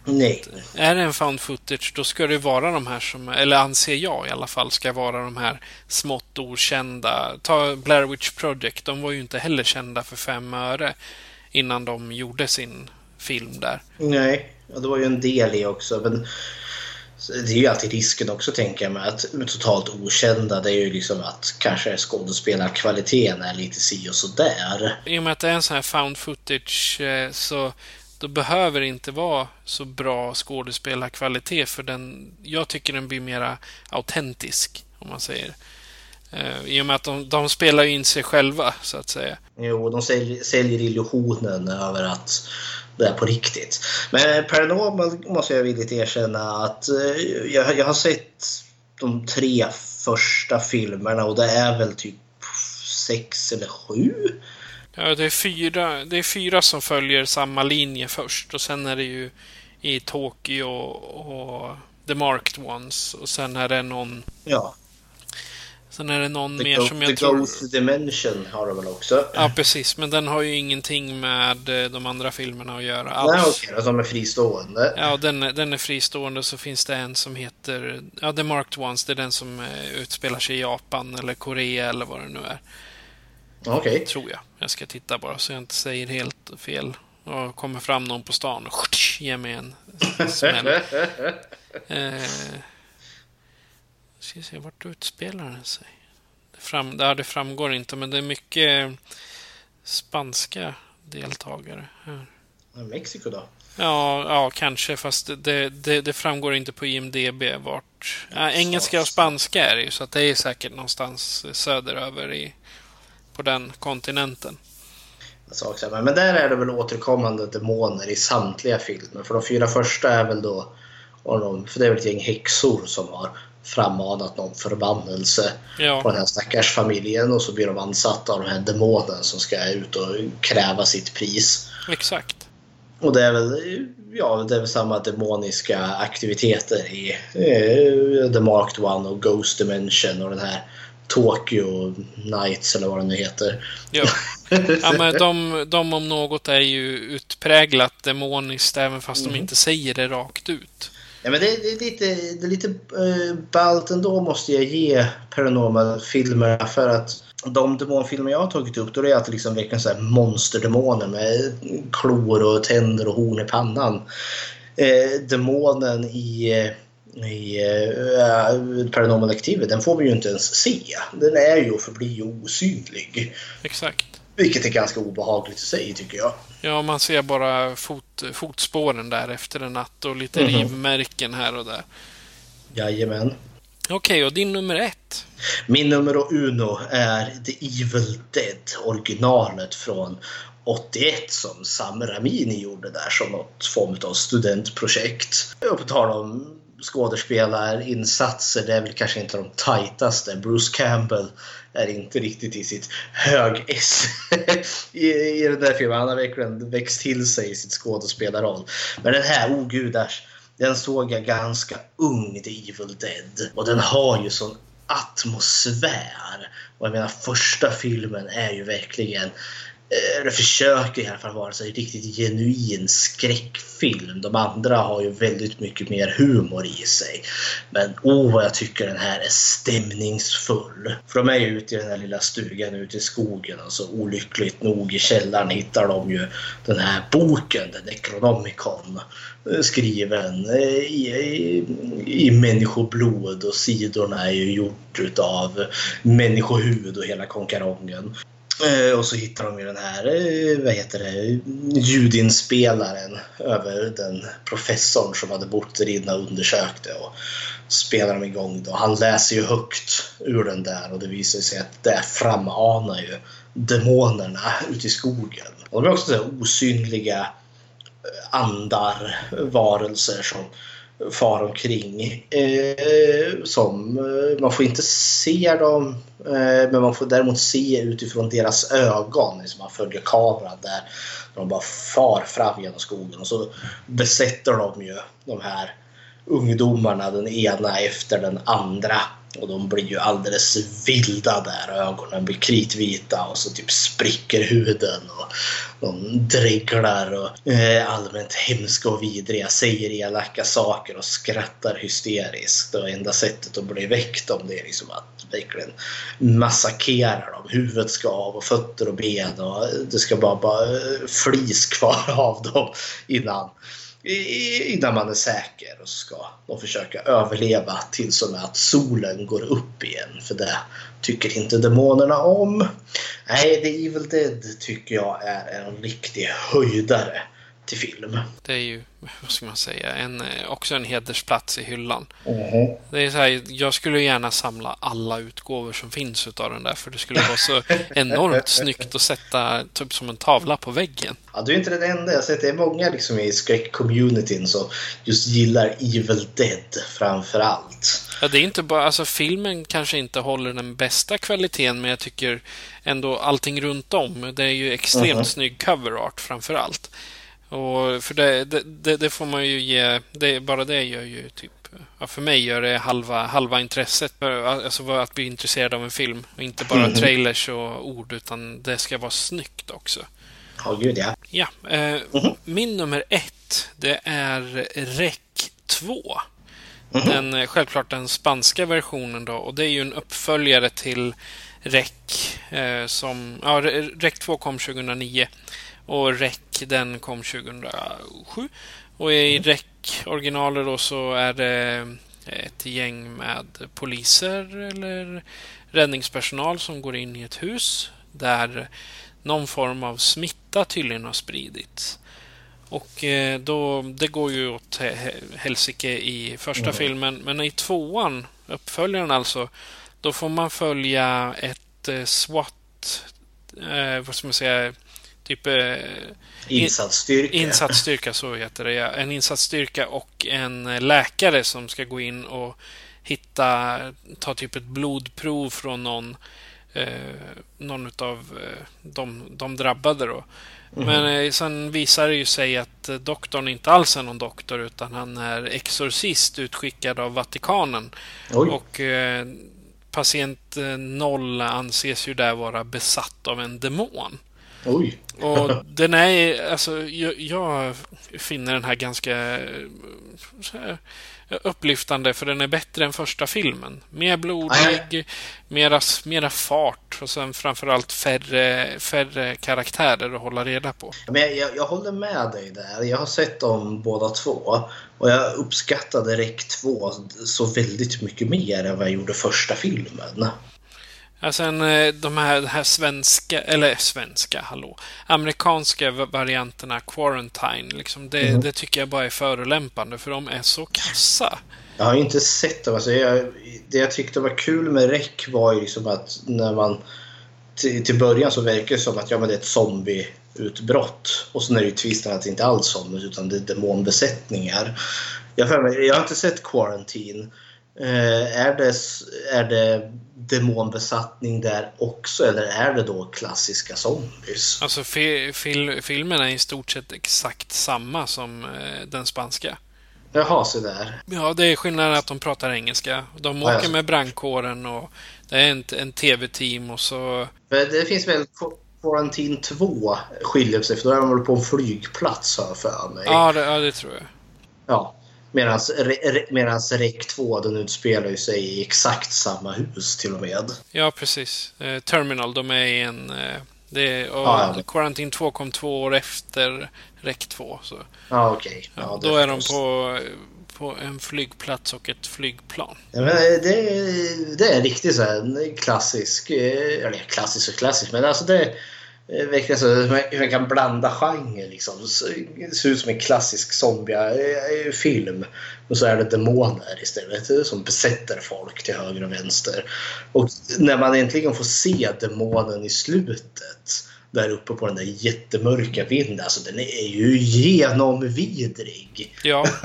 Nej. Är det en found footage, då ska det vara de här som, eller anser jag i alla fall, ska vara de här smått okända. Ta Blair Witch Project, de var ju inte heller kända för fem öre innan de gjorde sin film där. Nej, ja, det var ju en del i också. Men det är ju alltid risken också tänker jag med att med totalt okända det är ju liksom att kanske skådespelarkvaliteten är lite si och så där. I och med att det är en sån här found footage eh, så då behöver det inte vara så bra skådespelarkvalitet för den, jag tycker den blir mera autentisk om man säger. Eh, I och med att de, de spelar in sig själva så att säga. Jo, de säljer, säljer illusionen över att det är på riktigt. Men Paranormal måste jag villigt erkänna att eh, jag, jag har sett de tre första filmerna och det är väl typ sex eller sju. Ja, det är fyra, det är fyra som följer samma linje först och sen är det ju i Tokyo och The Marked Ones och sen är det någon, Ja, sen är det någon The, mer Go- som The jag tror... Ghost Dimension har de väl också? Ja, precis. Men den har ju ingenting med eh, de andra filmerna att göra alls. Nej, okej, okay, de är fristående. Ja, den, den är fristående. Så finns det en som heter... Ja, The Marked Ones. Det är den som eh, utspelar sig i Japan eller Korea eller vad det nu är. Okej. Tror jag. Jag ska titta bara så jag inte säger helt fel. Och kommer fram någon på stan och ger mig en smäll. Eh, ska se, vart utspelar den sig? Det, fram, ja, det framgår inte, men det är mycket spanska deltagare här. Mexiko då? Ja, ja kanske, fast det, det, det framgår inte på IMDB vart... Ja, engelska och spanska är det ju, så att det är säkert någonstans söderöver i, på den kontinenten. här. Men, där är det väl återkommande demoner i samtliga filmer. För de fyra första är väl då, för det är väl ett gäng häxor som har frammanat någon förbannelse Ja. på den här stackars familjen och så blir de ansatta av den här demonen som ska ut och kräva sitt pris. Exakt. Och det är väl, ja, det är väl samma demoniska aktiviteter i eh, The Marked One och Ghost Dimension och den här Tokyo Nights eller vad det nu heter. Ja, ja men de, de om något är ju utpräglat demoniskt även fast de inte säger det rakt ut. Ja, men det, det är lite, det är lite eh, ballt ändå måste jag ge Paranormal-filmerna för att de demonfilmer jag har tagit upp då är det alltid liksom verkligen så här monsterdemoner med klor och tänder och horn i pannan. Eh, demonen i, i eh, Paranormal Activity den får vi ju inte ens se. Den är ju och förblir osynlig. Exakt. Vilket är ganska obehagligt i sig tycker jag. Ja, man ser bara fot, fotspåren där efter en natt och lite Mhm. rivmärken här och där. Jajamän. Okej, och din nummer ett? Min nummer uno är The Evil Dead, originalet från 81 som Sam Ramini gjorde där som något form av studentprojekt. Och på tal om skådespelarinsatser, det är väl kanske inte de tajtaste. Bruce Campbell är inte riktigt i sitt hög-S i, i den där filmen. Han har verkligen växt till sig i sitt skådespelarroll. Men den här, oh gudars, den såg jag ganska ung, The Evil Dead. Och den har ju sån atmosfär. Och jag menar första filmen är ju verkligen eh, det försöker i alla fall vara så en riktigt genuin skräckfilm. De andra har ju väldigt mycket mer humor i sig. Men oh vad jag tycker den här är stämningsfull. För de är ju ute i den här lilla stugan ute i skogen och så olyckligt nog i källaren hittar de ju den här boken, den Necronomicon eh, skriven eh, i, i, i människoblod och sidorna är ju gjort utav människohuvud och hela konkarongen. Eh, och så hittar de ju den här, eh, vad heter det, ljudinspelaren över den professorn som hade bott där inne och undersökte. Och spelar de igång då. Han läser ju högt ur den där och det visar sig att det framanar ju demonerna ute i skogen. Och de är också så här osynliga eh, andar, varelser som far omkring. Eh, som, eh, man får inte se dem, eh, men man får däremot se utifrån deras ögon. Liksom man följer kameran där de bara far fram genom skogen och så besätter de ju de här ungdomarna den ena efter den andra. Och de blir ju alldeles vilda där. Ögonen blir kritvita och så typ spricker huden. Och de dreglar och eh, allmänt hemska och vidriga. Säger elaka saker och skrattar hysteriskt. Och enda sättet att bli väckt om det är liksom att verkligen massakera dem. Huvudet ska av och fötter och ben. Och det ska bara, bara flis kvar av dem innan innan man är säker och ska de försöka överleva tills och med att solen går upp igen. För det tycker inte demonerna om. Nej, The Evil Dead tycker jag är en riktig höjdare till film. Det är ju, vad ska man säga, en, eh, också en hedersplats i hyllan. Det är så här, jag skulle gärna samla alla utgåvor som finns utav den där, för det skulle vara så enormt snyggt att sätta typ som en tavla på väggen. Ja, du är inte den enda. Jag har sett det är många liksom i skräck-communityn som just gillar Evil Dead framför allt. Ja, det är inte bara, alltså filmen kanske inte håller den bästa kvaliteten, men jag tycker ändå allting runt om. Det är ju extremt Mhm. snygg cover art framför allt. Och för det, det, det, får man ju ge, det, bara det gör ju typ, ja, för mig gör det halva, halva intresset, för, alltså att bli intresserad av en film. Och inte bara Mhm. trailers och ord, utan det ska vara snyggt också. Ja, gud ja. Ja, eh, Mhm. min nummer ett, det är REC 2. Mhm. Den, eh, självklart den spanska versionen då, och det är ju en uppföljare till REC eh, som, ja, Re- REC 2 kom 2009 och REC den kom 2007. Och i REC originalet då så är det ett gäng med poliser eller räddningspersonal som går in i ett hus där någon form av smitta tydligen har spridits. Och eh, då, det går ju åt he- he- helsike i första filmen, men i tvåan, uppföljaren alltså, då får man följa ett eh, SWAT, eh, vad ska man säga, typ eh, Insatsstyrka. insatsstyrka, så heter det. Ja. En insatsstyrka och en eh, läkare som ska gå in och hitta, ta typ ett blodprov från någon eh, någon av eh, de, de drabbade. Då. Men eh, sen visar det ju sig att eh, doktorn inte alls är någon doktor utan han är exorcist utskickad av Vatikanen. Oj. Och eh, patient eh, noll anses ju där vara besatt av en demon. Oj. Och den är, alltså, jag, jag finner den här ganska eh, här, upplyftande för den är bättre än första filmen. Mer blodig, mera, mera fart och sen framförallt färre, färre karaktärer att hålla reda på. Men jag, jag, jag håller med dig där. Jag har sett dem båda två. Och jag uppskattade REC 2 så väldigt mycket mer än vad jag gjorde första filmen. Ja, sen eh, de här, de här svenska, eller svenska, hallå, amerikanska va- varianterna, Quarantine, liksom, det, det tycker jag bara är förolämpande för de är så kassa. Jag har inte sett dem. Alltså jag, det jag tyckte var kul med REC var ju liksom att när man till, till början så verkar det som att ja, men det är ett zombieutbrott. Och sen är det ju twisten att det inte alls är zombies utan det är demonbesättningar. Jag, jag har inte sett Quarantine. Eh, är, det, är det demonbesattning där också eller är det då klassiska zombies? Alltså fi, fil, filmen är i stort sett exakt samma som eh, den spanska. Jaha, så där. Ja, det är skillnaden att de pratar engelska. De åker ja. med brandkåren och det är en, en tv-team och så... Det finns väl Qu- Quarantine 2 skiljer sig för då är de på en flygplats har jag för mig. Ja, det, ja, det tror jag. Ja. Medan REC 2 den utspelar ju sig i exakt samma hus till och med. Ja, precis. Eh, Terminal, de är i en... Eh, det är, och Ja, ja. Quarantine 2 kom två år efter REC 2. Så, Ja, okej. ja, Ja, då är de på, på en flygplats och ett flygplan. Ja, men det, det är riktigt så här en klassisk, eh, eller klassisk och klassisk, men alltså det verkligen så hur man, kan blanda genre liksom. Det ser ut som en klassisk zombiefilm. Och så är det demoner istället som besätter folk till höger och vänster. Och när man äntligen får se demonen i slutet där uppe på den där jättemörka vinden, alltså den är ju genomvidrig. Ja.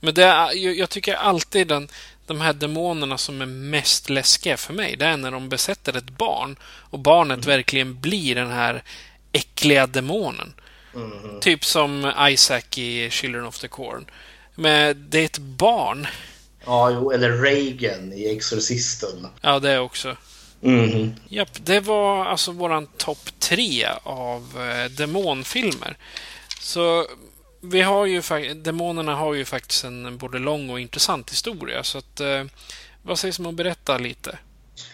Men det är, jag, jag tycker alltid den, de här demonerna som är mest läskiga för mig, det är när de besätter ett barn och barnet verkligen blir den här äckliga demonen. Typ som Isaac i Children of the Corn. Men det är ett barn. Ja, jo, eller Reagan i Exorcisten. Ja, det också. Mhm. Japp, det var alltså våran topp tre av eh, demonfilmer. Så vi har ju Demonerna har ju faktiskt en både lång och intressant historia. Så att, eh, vad sägs om att berätta lite?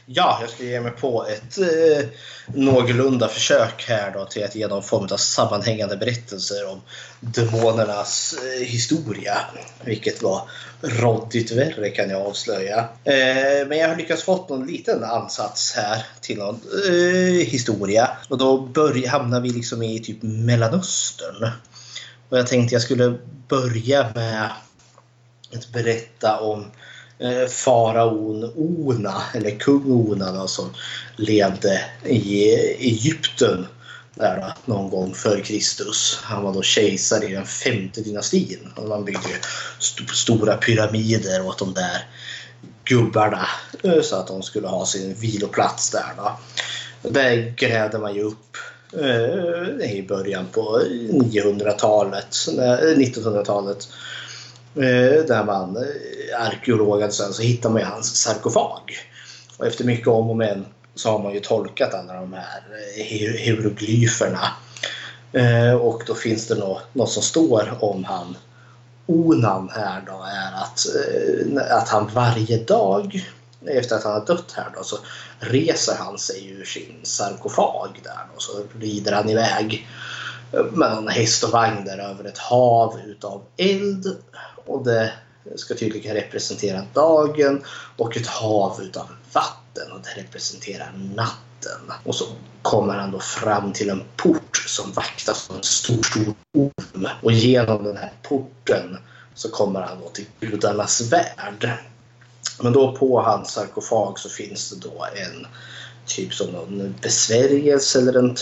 Ja, jag ska ge mig på ett eh, någorlunda försök här då till att ge någon form av sammanhängande berättelser om demonernas eh, historia. Vilket var råddigt värre kan jag avslöja. Eh, men jag har lyckats fått någon liten ansats här till någon eh, historia. Och då börjar, hamnar vi liksom i typ Mellanöstern. Och jag tänkte jag skulle börja med att berätta om eh, faraon Ona, eller kung Ona då, som levde i Egypten där då, någon gång före Kristus. Han var då kejsare i den femte dynastin. Och man byggde st- stora pyramider åt de där gubbarna eh, så att de skulle ha sin viloplats där. Då. Där grävde man ju upp Eh, i början på 900-talet, 1900-talet. Eh, eh, där man, arkeologen sen, så hittar man ju hans sarkofag. Och efter mycket om och men så har man ju tolkat alla de här hieroglyferna. Och då finns det nå- något som står om han Onan här då är att, att han varje dag efter att han har dött här då så reser han sig ur sin sarkofag där och så rider han iväg med en häst och vagn där över ett hav utav eld och det ska tydligen representera dagen och ett hav utav vatten och det representerar natten. Och så kommer han då fram till en port som vaktas av en stor, stor orm och genom den här porten så kommer han då till gudarnas värld. Men då på hans sarkofag så finns det då en typ som någon besvärjelse eller en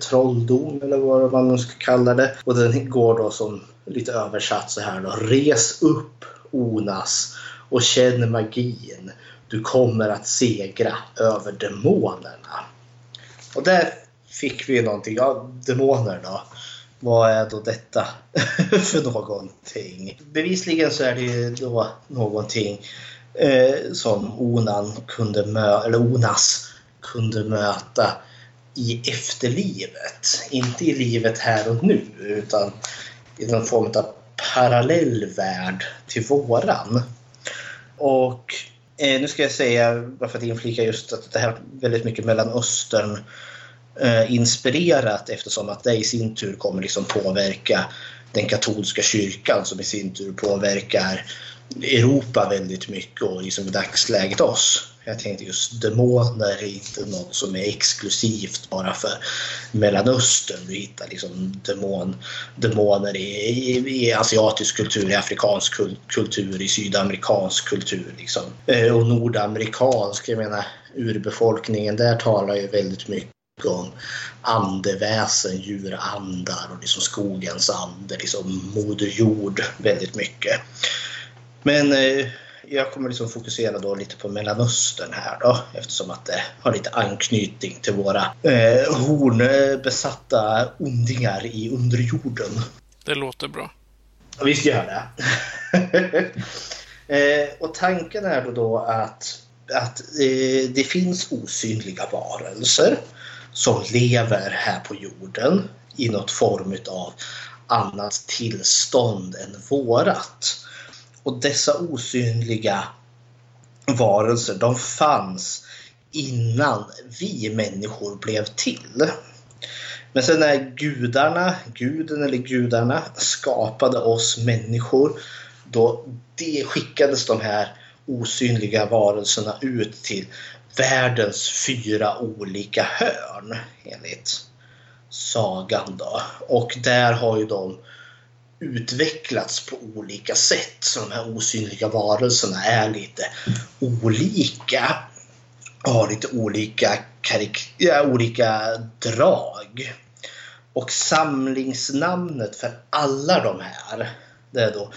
trolldom eller vad man nu ska kalla det. Och den går då som lite översatt så här då. Res upp Onas och känn magin. Du kommer att segra över demonerna. Och där fick vi någonting. Ja, demoner då. Vad är då detta för någonting? Bevisligen så är det ju då någonting eh, som Onan kunde mö eller Onas kunde möta i efterlivet. Inte i livet här och nu utan i någon form av parallell värld till våran. Och eh, nu ska jag säga, bara för att inflika just att det här är väldigt mycket Mellanöstern eh, inspirerat eftersom att det i sin tur kommer liksom påverka den katolska kyrkan som i sin tur påverkar Europa väldigt mycket och liksom i dagsläget oss. Jag tänkte just demoner är inte något som är exklusivt bara för Mellanöstern. Du hittar liksom demon, demoner i, i, i asiatisk kultur, i afrikansk kultur, i sydamerikansk kultur. Liksom. Eh, och nordamerikansk, jag menar urbefolkningen där talar ju väldigt mycket om andeväsen, djurandar och liksom skogens ande, liksom moder jord väldigt mycket. Men eh, jag kommer liksom fokusera då lite på Mellanöstern här då eftersom att det har lite anknytning till våra eh, hornbesatta ondingar i underjorden. Det låter bra. Vi ska göra det. eh, och tanken är då, då att, att eh, det finns osynliga varelser som lever här på jorden i något form av annat tillstånd än vårat. Och dessa osynliga varelser, de fanns innan vi människor blev till. Men sen när gudarna, guden eller gudarna skapade oss människor, då det skickades de här osynliga varelserna ut till världens fyra olika hörn enligt sagan. Då. Och där har ju de utvecklats på olika sätt. Så de här osynliga varelserna är lite olika. Och har lite olika, ja, olika drag. Och samlingsnamnet för alla de här det är då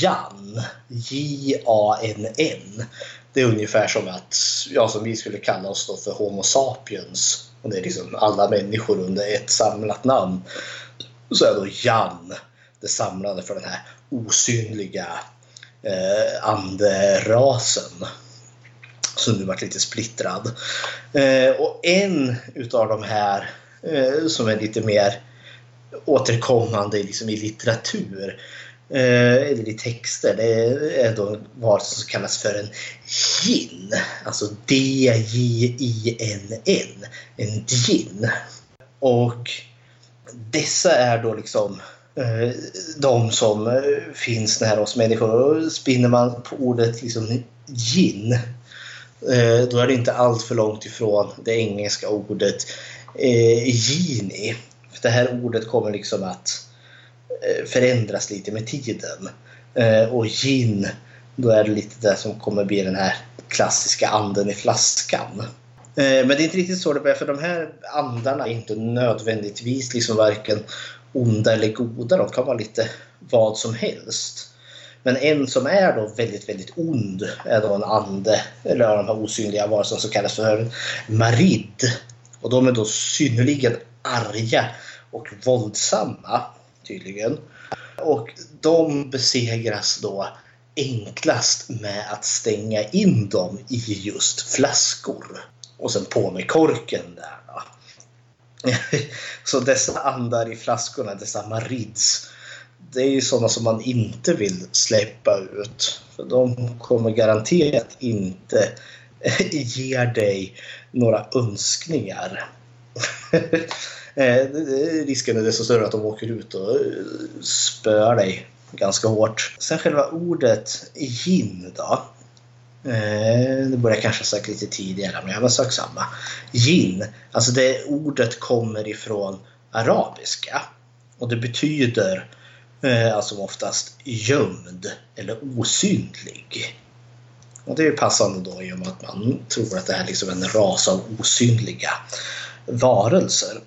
Jan. J-A-N-N. Det är ungefär som att, ja, som vi skulle kalla oss då för Homo sapiens. Och det är liksom alla människor under ett samlat namn. Så är då Jan det samlade för den här osynliga eh, anderasen. Som nu varit lite splittrad. Eh, och en utav de här eh, som är lite mer återkommande liksom i litteratur eh, eller i texter. Det är då vad som kallas för en gin. Alltså D-J-I-N-N. En gin. Och dessa är då liksom Eh, de som eh, finns nära oss människor. Och spinner man på ordet liksom gin eh, då är det inte allt för långt ifrån det engelska ordet gini. Det här ordet kommer liksom att förändras lite med tiden. Och gin, då är det lite det som kommer bli den här klassiska anden i flaskan. Men det är inte riktigt så det börjar, för de här andarna är inte nödvändigtvis liksom varken onda eller goda. De kan vara lite vad som helst. Men en som är då väldigt, väldigt ond är då en ande, eller de här osynliga varelserna som kallas för marid. Och de är då synnerligen arga och våldsamma tydligen. Och de besegras då enklast med att stänga in dem i just flaskor. Och sen på med korken där. Så dessa andar i flaskorna, dessa marids, det är ju sådana som man inte vill släppa ut. För de kommer garanterat inte ge dig några önskningar. Eh, risken är desto större att de åker ut och eh, spöar dig ganska hårt. Sen själva ordet gin då. Eh, det borde jag kanske ha sagt lite tidigare, men jag har sagt samma. Jin, alltså det ordet kommer ifrån arabiska. Och det betyder eh, alltså oftast gömd eller osynlig. Och det är passande då i och med att man tror att det är liksom en ras av osynliga varelser.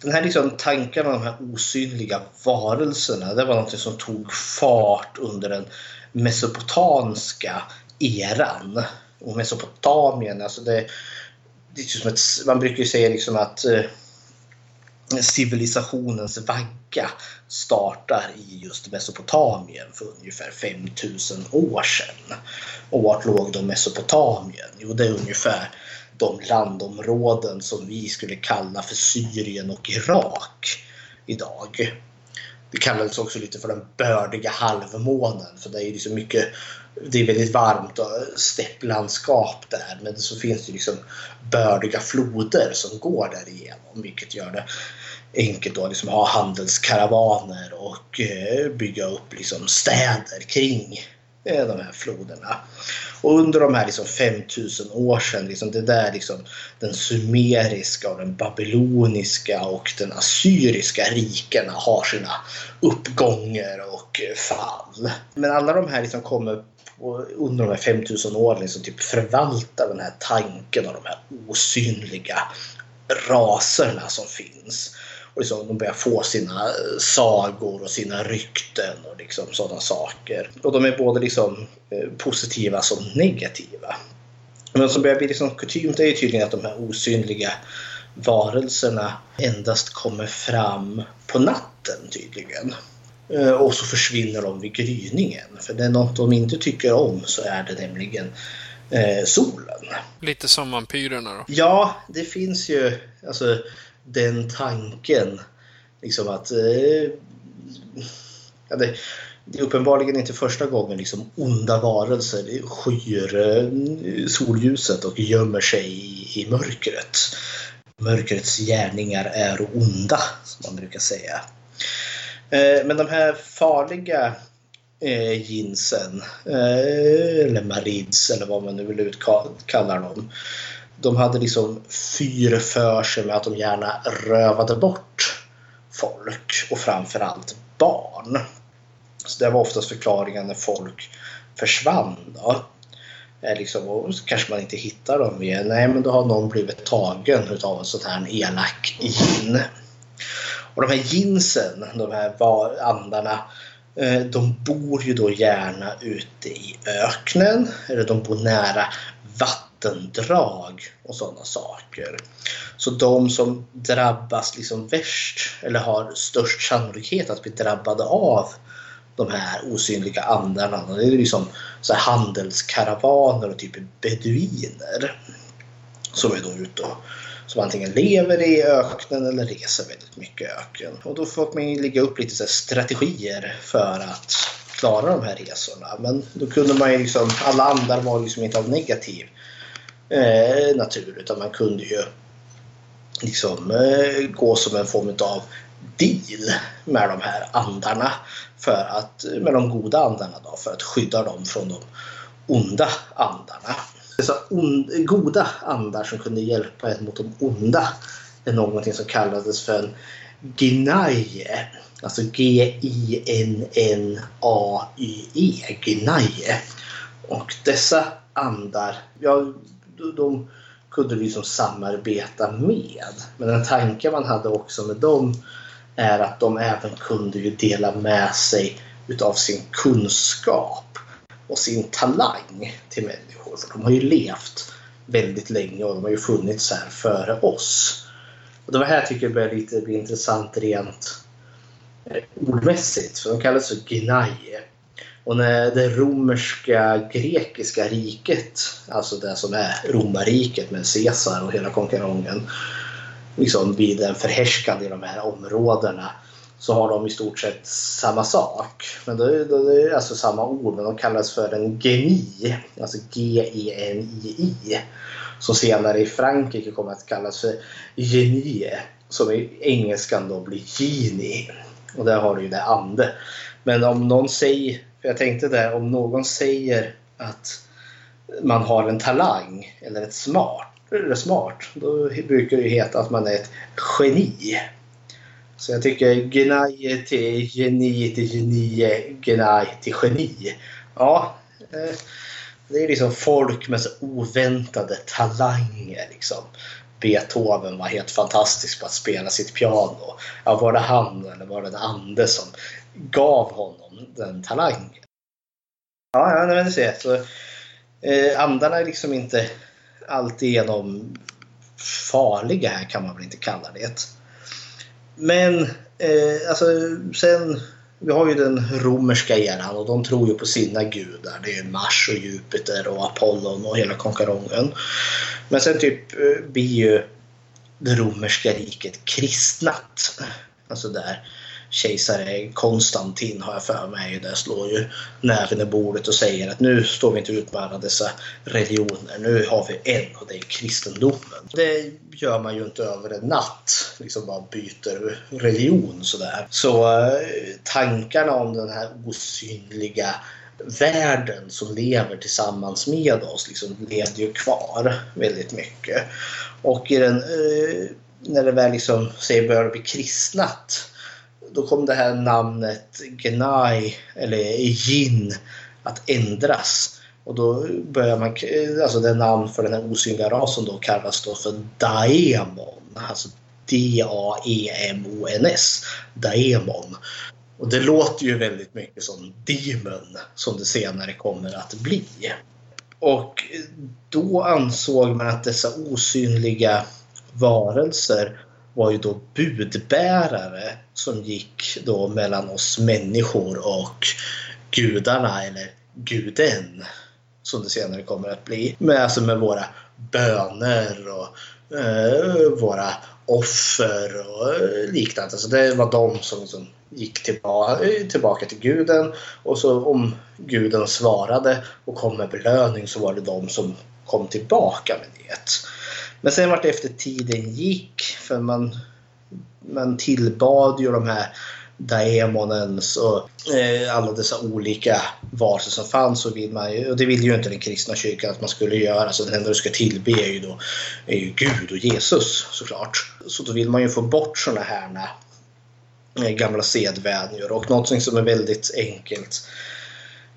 Den här liksom tanken om de här osynliga varelserna, det var något som tog fart under den mesopotamiska eran. Och Mesopotamien, alltså det, det är typ som ett, man brukar ju säga liksom att eh, civilisationens vagga startar i just Mesopotamien för ungefär 5000 år sedan. Och vart låg då Mesopotamien? Jo, det är ungefär de landområden som vi skulle kalla för Syrien och Irak idag. Det kallades också lite för den bördiga halvmånen för det är liksom mycket det är väldigt varmt och stepplandskap där men så finns det liksom bördiga floder som går därigenom vilket gör det enkelt att liksom ha handelskaravaner och eh, bygga upp liksom städer kring eh, de här floderna. Och under de här liksom 5000 år sedan, liksom det där liksom den sumeriska och den babyloniska och den assyriska rikena har sina uppgångar och fall. Men alla de här liksom kommer under de här 5000 åren liksom typ förvalta den här tanken och de här osynliga raserna som finns. Och liksom, de börjar få sina sagor och sina rykten och liksom sådana saker. Och de är både liksom eh, positiva som negativa. Men som börjar bli liksom kutymt är ju tydligen att de här osynliga varelserna endast kommer fram på natten tydligen. Eh, och så försvinner de vid gryningen. För det är något de inte tycker om så är det nämligen eh, solen. Lite som vampyrerna då? Ja, det finns ju alltså, den tanken. Liksom att eh, ja, det, det, är uppenbarligen inte första gången liksom onda varelser skyr eh, solljuset och gömmer sig i, i mörkret. Mörkrets gärningar är onda, som man brukar säga. Eh, men de här farliga eh, jeansen, eh, eller marids eller vad man nu vill utkalla dem. De hade liksom fyr för sig med att de gärna rövade bort folk och framförallt barn. Så det var oftast förklaringen när folk försvann. Då. Eh, liksom, och så kanske man inte hittar dem igen. Nej, men då har någon blivit tagen av en sån här elak gin. Och de här ginsen, de här andarna, eh, de bor ju då gärna ute i öknen eller de bor nära vatten vattendrag och sådana saker. Så de som drabbas liksom värst eller har störst sannolikhet att bli drabbade av de här osynliga andarna. Det är liksom så handelskaravaner och typ beduiner som är då ute och som antingen lever i öknen eller reser väldigt mycket i öken. Och då får man ju lägga upp lite så strategier för att klara de här resorna. Men då kunde man ju liksom, alla andar var liksom inte av negativ eh, natur utan man kunde ju liksom eh, gå som en form av deal med de här andarna för att, eh, med de goda andarna då, för att skydda dem från de onda andarna Så on, goda andar som kunde hjälpa en mot de onda är någonting som kallades för en Gnaie. Alltså G-I-N-N-A-Y-E. Gnaie. Och dessa andar, jag de kunde vi liksom samarbeta med. Men en tanke man hade också med dem är att de även kunde ju dela med sig utav sin kunskap och sin talang till människor. För de har ju levt väldigt länge och de har ju funnits här före oss. Och det var här tycker jag börjar lite bli intressant rent eh, ordmässigt. För de kallas för Gnaie. Och när det romerska grekiska riket, alltså det som är romarriket med Caesar och hela konkarongen, liksom blir den förhärskande i de här områdena så har de i stort sett samma sak. Men det, det är alltså samma ord, men de kallas för en geni, alltså G-E-N-I-I. Som senare i Frankrike kommer att kallas för genie, som i engelskan då blir genie. Och där har du ju det ande. Men om någon säger, för jag tänkte där, om någon säger att man har en talang eller ett smart, eller smart, då brukar det heta att man är ett geni. Så jag tycker Gnaj till geni till geni, Gnaj till geni. Ja, eh, det är liksom folk med så oväntade talanger. Liksom. Beethoven var helt fantastisk på att spela sitt piano. Ja, var det han eller var det ande som gav honom den talangen? Ja, ja men du ser. Så Eh, andarna är liksom inte alltigenom farliga här kan man väl inte kalla det. Men eh, alltså sen vi har ju den romerska eran och de tror ju på sina gudar. Det är Mars och Jupiter och Apollon och hela konkarongen. Men sen typ eh, blir ju det romerska riket kristnat. Alltså där kejsare Konstantin har jag för mig. Där slår ju näven i bordet och säger att nu står vi inte ut med alla dessa religioner. Nu har vi en och det är kristendomen. Det gör man ju inte över en natt. Liksom bara byter religion sådär. Så eh, tankarna om den här osynliga världen som lever tillsammans med oss liksom levde ju kvar väldigt mycket. Och i den, eh, när det väl liksom, säger började bli kristnat då kom det här namnet Gnai eller Jin att ändras. Och då börjar man, alltså det namn för den här osynliga rasen då kallas då för Daemon. Alltså D-A-E-M-O-N-S. Daemon. Och det låter ju väldigt mycket som Demon som det senare kommer att bli. Och då ansåg man att dessa osynliga varelser var ju då budbärare som gick då mellan oss människor och gudarna eller guden som det senare kommer att bli. Med, alltså med våra böner och eh, våra offer och liknande. Så det var de som liksom gick tillbaka, tillbaka till guden och så om guden svarade och kom med belöning så var det de som kom tillbaka med det. Men sen vart efter tiden gick, för man, man tillbad ju de här daemonens och eh, alla dessa olika varelser som fanns. Och, vill man, och det ville ju inte den kristna kyrkan att man skulle göra. Så den enda du ska tillbe är ju, då, är ju Gud och Jesus såklart. Så då vill man ju få bort sådana här eh, gamla sedvänjor. Och någonting som är väldigt enkelt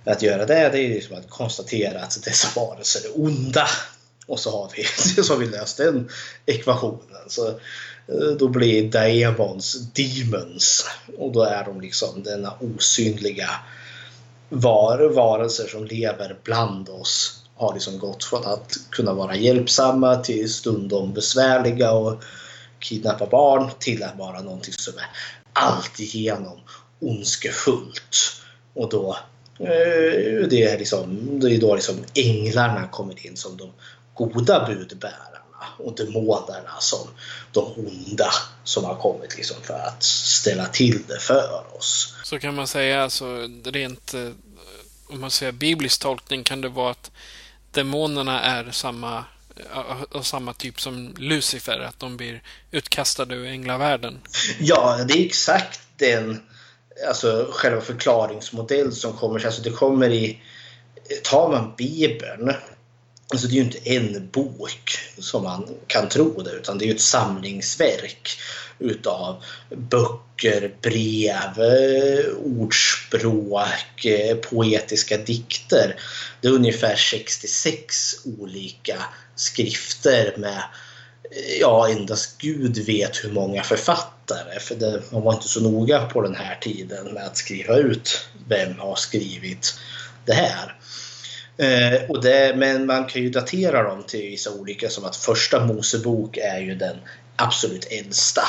att göra det, det är liksom att konstatera att dessa varelser är onda. Och så har vi, så har vi löst den ekvationen. Så eh, då blir Daemons Demons. Och då är de liksom denna osynliga var, varelser som lever bland oss. Har liksom gått från att kunna vara hjälpsamma till stundom besvärliga och kidnappa barn till att vara någonting som är alltigenom ondskefullt. Och då eh, det är, liksom, det är då liksom änglarna kommer in som de goda budbärarna och demonerna som de onda som har kommit liksom för att ställa till det för oss. Så kan man säga, alltså rent eh, om man säger biblisk tolkning kan det vara att demonerna är samma av eh, samma typ som Lucifer, att de blir utkastade ur änglavärlden? Ja, det är exakt den alltså själva förklaringsmodell som kommer. Alltså det kommer i, tar man Bibeln Alltså det är ju inte en bok som man kan tro det utan det är ju ett samlingsverk utav böcker, brev, ordspråk, poetiska dikter. Det är ungefär 66 olika skrifter med ja, endast Gud vet hur många författare. För det, man var inte så noga på den här tiden med att skriva ut vem har skrivit det här. Eh, och det, men man kan ju datera dem till vissa olika som att första Mosebok är ju den absolut äldsta.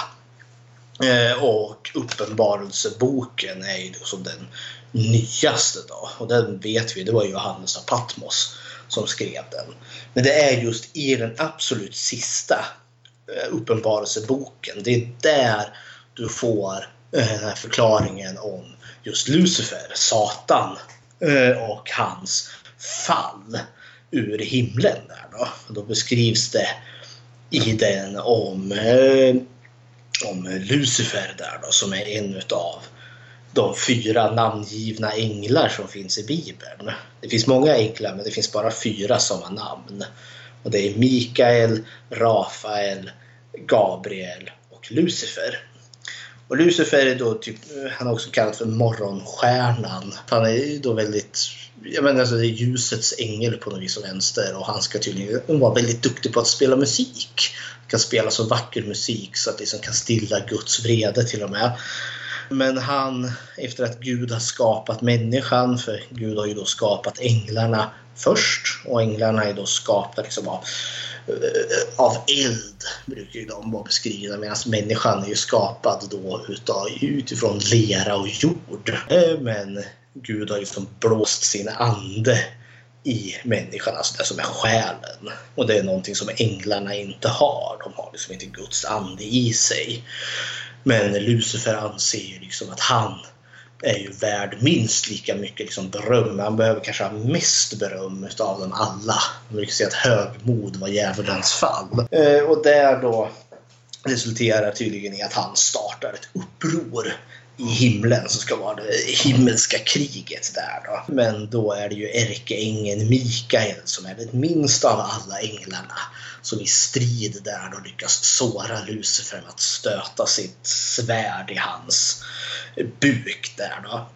Eh, och Uppenbarelseboken är ju som den nyaste då. Och den vet vi, det var Johannes av Patmos som skrev den. Men det är just i den absolut sista eh, Uppenbarelseboken, det är där du får eh, den här förklaringen om just Lucifer, Satan eh, och hans fall ur himlen. Där då. då beskrivs det i den om, eh, om Lucifer där då, som är en utav de fyra namngivna änglar som finns i Bibeln. Det finns många änglar men det finns bara fyra som har namn. Och det är Mikael, Rafael, Gabriel och Lucifer. Och Lucifer är då typ, han är också kallad för morgonstjärnan. Han är då väldigt jag menar, alltså, det är ljusets ängel på något vis som vänster och han ska tydligen vara väldigt duktig på att spela musik. Han kan spela så vacker musik så att det liksom kan stilla Guds vrede till och med. Men han, efter att Gud har skapat människan, för Gud har ju då skapat änglarna först och änglarna är då skapta liksom av, eh, av eld, brukar ju de vara beskrivna, medan människan är ju skapad då utav, utifrån lera och jord. Eh, men Gud har liksom blåst sin ande i människan, alltså det som är själen. Och det är någonting som änglarna inte har. De har liksom inte Guds ande i sig. Men Lucifer anser ju liksom att han är ju värd minst lika mycket liksom beröm. Han behöver kanske ha mest beröm utav dem alla. Man brukar säga att högmod var djävulens fall. Eh, och där då resulterar tydligen i att han startar ett uppror i himlen som ska vara det himmelska kriget där då. Men då är det ju ärkeängeln Mikael som är det minsta av alla änglarna som i strid där då lyckas såra Lucifer med att stöta sitt svärd i hans buk där då.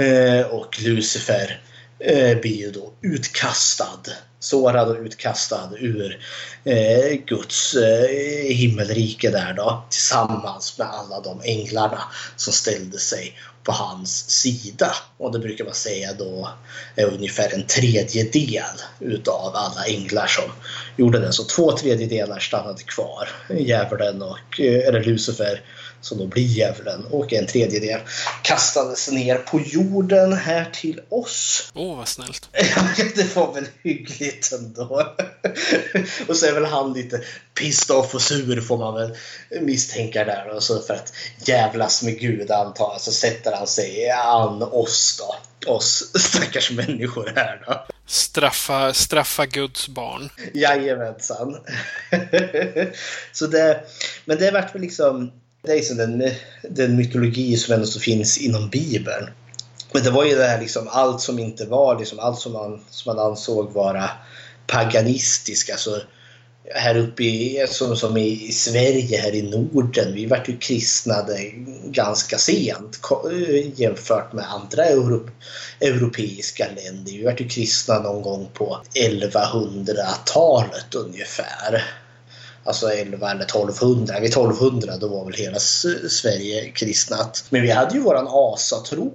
Eh, och Lucifer eh, blir ju då utkastad, sårad och utkastad ur eh, Guds eh, himmelrike där då tillsammans med alla de änglarna som ställde sig på hans sida. Och det brukar man säga då är ungefär en tredjedel utav alla änglar som gjorde det. Så två tredjedelar stannade kvar. Djävulen och, eh, eller Lucifer som då blir djävulen och en tredjedel kastades ner på jorden här till oss. Åh, oh, vad snällt. Det var väl hyggligt ändå. och så är väl han lite pissed off och sur får man väl misstänka där. Och så för att jävlas med Gud antar jag så sätter han sig an oss då. Oss stackars människor här då. Straffa, straffa Guds barn. Jajamensan. så det, men det vart väl liksom det är liksom den, den mytologi som ändå så finns inom Bibeln. Men det var ju det här liksom allt som inte var, liksom allt som man, som man ansåg vara paganistiskt. Alltså, här uppe i, som, som i Sverige, här i Norden, vi vart ju kristnade ganska sent jämfört med andra euro, europeiska länder. Vi vart ju kristna någon gång på 1100-talet ungefär. Alltså 11 eller 1200. Vid 1200 då var väl hela Sverige kristnat. Men vi hade ju våran asatro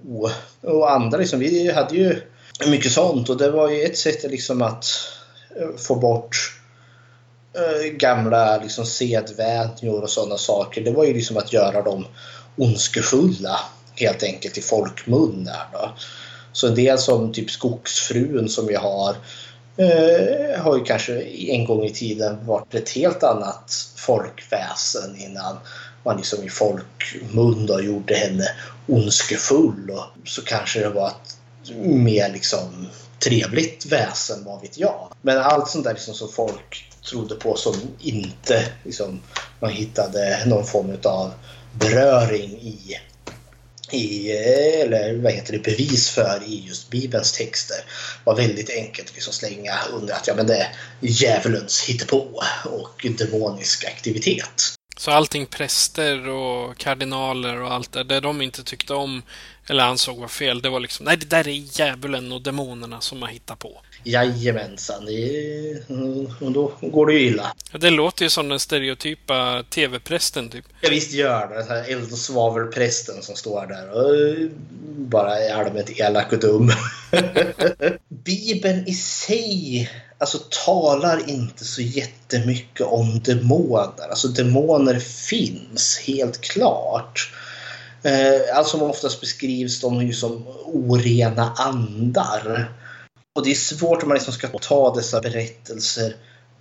och andra liksom. Vi hade ju mycket sånt och det var ju ett sätt liksom att få bort Eh, gamla liksom sedvänjor och sådana saker. Det var ju liksom att göra dem ondskefulla helt enkelt i folkmun där då. Så en del som typ Skogsfrun som vi har eh, har ju kanske en gång i tiden varit ett helt annat folkväsen innan man liksom i folkmun då gjorde henne ondskefull. Och så kanske det var ett mer liksom trevligt väsen, vad vet jag. Men allt sånt där liksom som folk trodde på som inte liksom, man hittade någon form av beröring i i, eller vad heter det, bevis för i just Bibelns texter Det var väldigt enkelt att liksom slänga under att ja, men det är djävulens hittepå och demonisk aktivitet. Så allting präster och kardinaler och allt det, det de inte tyckte om eller ansåg var fel, det var liksom nej, det där är djävulen och demonerna som har hittat på. Jajamensan, och då går det ju illa. Det låter ju som den stereotypa tv-prästen typ. Ja visst gör det. Den här eld och svavelprästen som står där och bara är allmänt elak och dum. Bibeln i sig alltså, talar inte så jättemycket om demoner. Alltså demoner finns helt klart. Eh, alltså oftast beskrivs de ju som orena andar. Och det är svårt om man liksom ska ta dessa berättelser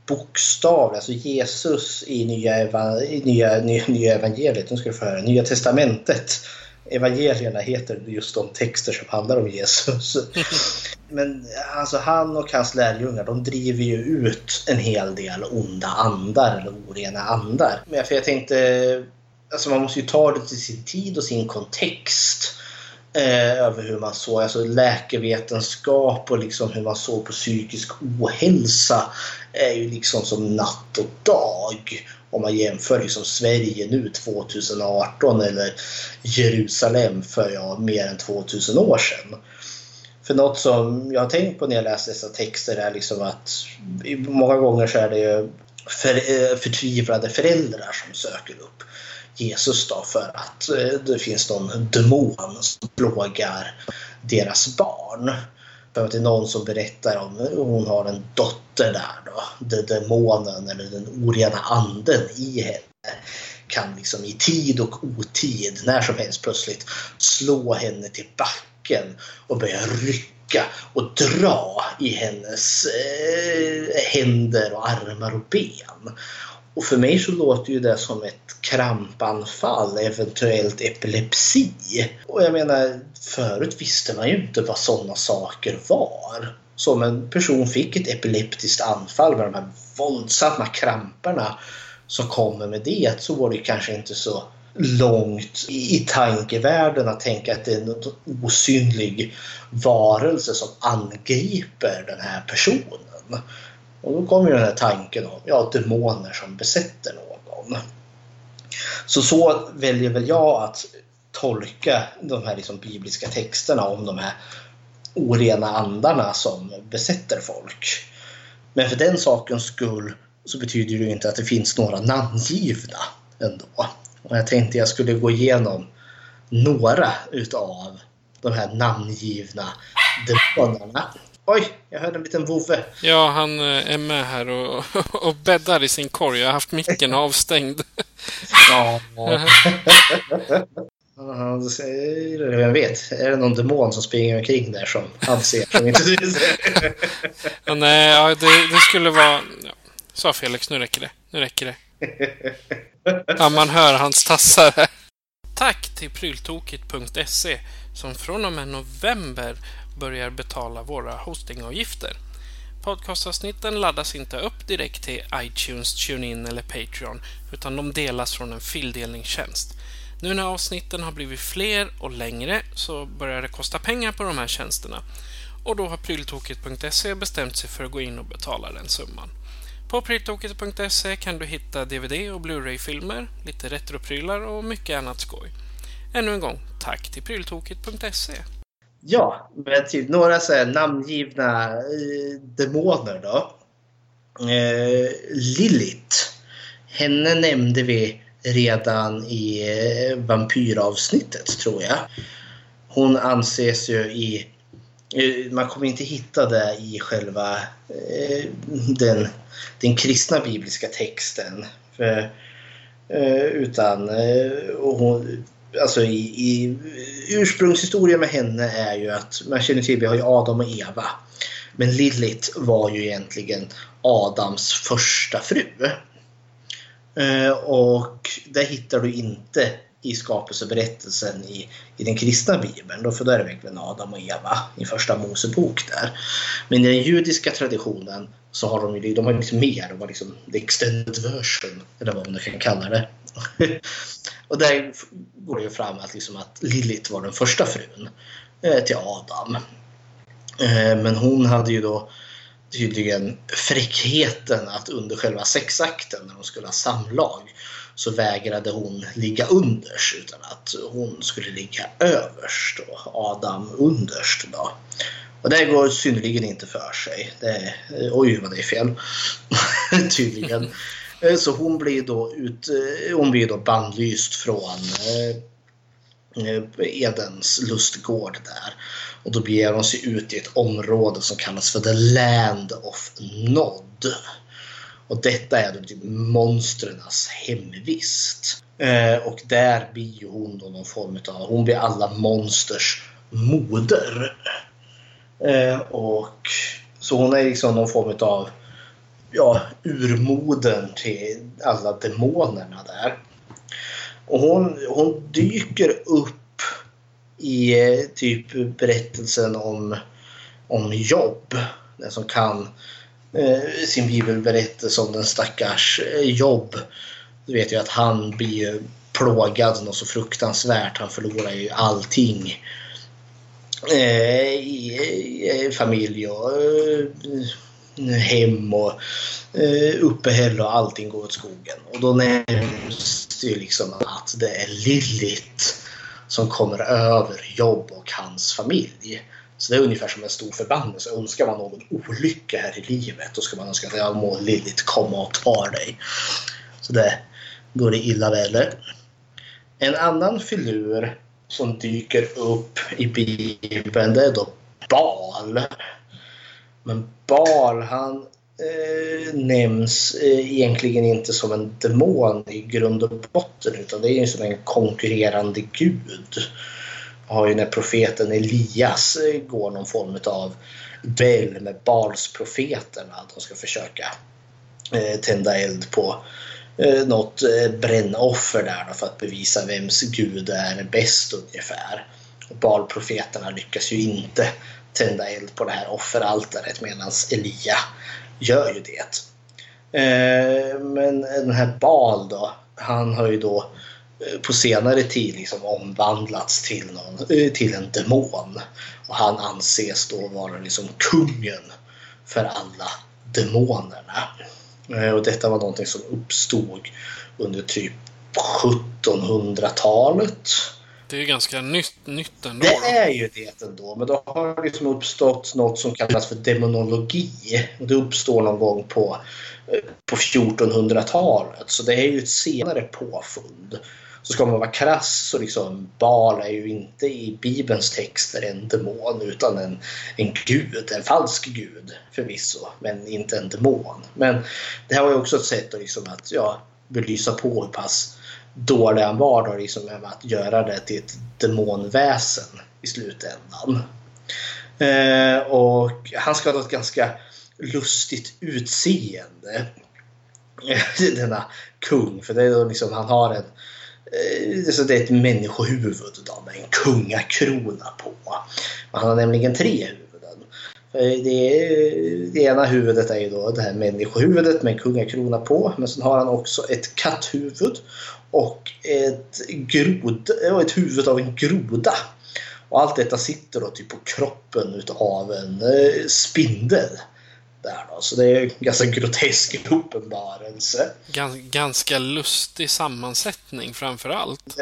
bokstavligt. Alltså Jesus i nya, i nya, nya, nya evangeliet, nu ska du få höra, Nya Testamentet. Evangelierna heter just de texter som handlar om Jesus. Men alltså han och hans lärjungar de driver ju ut en hel del onda andar eller orena andar. Men för jag tänkte, alltså man måste ju ta det till sin tid och sin kontext eh, över hur man såg, alltså läkevetenskap och liksom hur man såg på psykisk ohälsa är ju liksom som natt och dag om man jämför liksom Sverige nu 2018 eller Jerusalem för ja, mer än 2000 år sedan. För något som jag har tänkt på när jag läser dessa texter är liksom att många gånger så är det ju för, eh, förtvivlade föräldrar som söker upp Jesus då för att eh, det finns någon demon som plågar deras barn. För att det är någon som berättar om hon har en dotter där då. Den demonen eller den orena anden i henne kan liksom i tid och otid, när som helst plötsligt slå henne till backen och börja rycka och dra i hennes eh, händer och armar och ben. Och för mig så låter ju det som ett krampanfall, eventuellt epilepsi. Och jag menar, förut visste man ju inte vad sådana saker var. Så om en person fick ett epileptiskt anfall med de här våldsamma kramperna som kommer med det så var det kanske inte så långt i tankevärlden att tänka att det är en osynlig varelse som angriper den här personen. Och då kommer den här tanken om ja, demoner som besätter någon. Så så väljer väl jag att tolka de här liksom bibliska texterna om de här orena andarna som besätter folk. Men för den sakens skull så betyder det ju inte att det finns några namngivna ändå. Och jag tänkte jag skulle gå igenom några utav de här namngivna demonerna. Oj, jag hörde en liten vovve. Ja, han eh, är med här och, och bäddar i sin korg. Jag har haft micken avstängd. Ja. Vem vet? Är det någon demon som springer omkring där som han ser som inte ser? Ja, nej, ja, det, det skulle vara... Ja, sa Felix, nu räcker det. Nu räcker det. Ja, man hör hans tassar. Tack till pryltokigt.se som från och med november börjar betala våra hostingavgifter. Podcastavsnitten laddas inte upp direkt till iTunes, TuneIn eller Patreon utan de delas från en fildelningstjänst. Nu när avsnitten har blivit fler och längre så börjar det kosta pengar på de här tjänsterna och då har pryltokigt.se bestämt sig för att gå in och betala den summan. På pryltokigt.se kan du hitta DVD och Blu-ray-filmer, lite retroprylar och mycket annat skoj. Ännu en gång, tack till pryltokigt.se. Ja, men typ några så här namngivna eh, demoner då. Eh, Lilith. Henne nämnde vi redan i eh, vampyravsnittet tror jag. Hon anses ju i eh, man kommer inte hitta det i själva eh, den, den kristna bibliska texten. För, eh, utan eh, hon, alltså i, i ursprungshistorien med henne är ju att man känner till, vi har ju Adam och Eva. Men Lilith var ju egentligen Adams första fru. Eh, och där hittar du inte i skapelseberättelsen i, i den kristna bibeln. Då för då är det verkligen Adam och Eva i första Mosebok där. Men i den judiska traditionen så har de ju de har liksom mer, de har liksom the extended version, eller vad man kan kalla det. och där går det ju fram att, liksom att Lilith var den första frun eh, till Adam. Eh, men hon hade ju då tydligen fräckheten att under själva sexakten när de skulle ha samlag så vägrade hon ligga underst utan att hon skulle ligga överst och Adam underst. Då. Och det går synnerligen inte för sig. Det är, oj vad det är fel. Tydligen. Eh, så hon blir då, ut, eh, hon blir då bannlyst från eh, Edens lustgård där. Och då beger hon sig ut i ett område som kallas för The Land of Nod. Och detta är då typ monstrens hemvist. Eh, och där blir hon då någon form av, hon blir alla monsters moder. Eh, och så hon är liksom någon form av ja, urmodern till alla demonerna där. Och hon, hon dyker upp i eh, typ berättelsen om, om Jobb. Den som kan eh, Eh, sin bibelberättelse om den stackars eh, Jobb. Du vet ju att han blir plågad något så fruktansvärt. Han förlorar ju allting. Eh, i, i, familj och eh, hem och eh, uppehälle och allting går åt skogen. Och då nämns det ju liksom att det är Lillit som kommer över jobb och hans familj. Så det är ungefär som en stor förbannelse. Önskar man någon olycka här i livet då ska man önska att jag må lilligt komma och ta dig. Så det, då är det illa väder. En annan filur som dyker upp i Bibeln det är då Bal. Men Bal, han eh, nämns eh, egentligen inte som en demon i grund och botten utan det är ju som en konkurrerande gud. Har ju när profeten Elias eh, går någon form av duell med Balsprofeterna. Att de ska försöka eh, tända eld på eh, något brännoffer där för att bevisa vems gud är bäst ungefär. Balprofeterna lyckas ju inte tända eld på det här offeraltaret medan Elia gör ju det. Men den här Bal då, han har ju då eh, på senare tid liksom omvandlats till, någon, eh, till en demon. Och han anses då vara liksom kungen för alla demonerna. Och detta var någonting som uppstod under typ 1700-talet. Det är ju ganska nytt, nytt ändå. Det är ju det ändå, men då har det liksom uppstått något som kallas för demonologi. Det uppstår någon gång på, på 1400-talet, så det är ju ett senare påfund. Så ska man vara krass så liksom Bal är ju inte i Bibelns texter en demon utan en, en gud, en falsk gud förvisso, men inte en demon. Men det här var ju också ett sätt att, liksom att ja, belysa på hur pass dålig han var då, liksom, med att göra det till ett demonväsen i slutändan. Eh, och han ska ha ett ganska lustigt utseende. Denna kung, för det är då liksom, han har en Eh, det är ett människohuvud då, med en kungakrona på. Han har nämligen tre huvuden. Eh, det, det ena huvudet är ju då det här människohuvudet med en kungakrona på. Men sen har han också ett katthuvud och ett, grod, eh, ett huvud av en groda. Och allt detta sitter då typ på kroppen utav en spindel. Där då. Så det är en ganska grotesk uppenbarelse. Gans, ganska lustig sammansättning framför allt.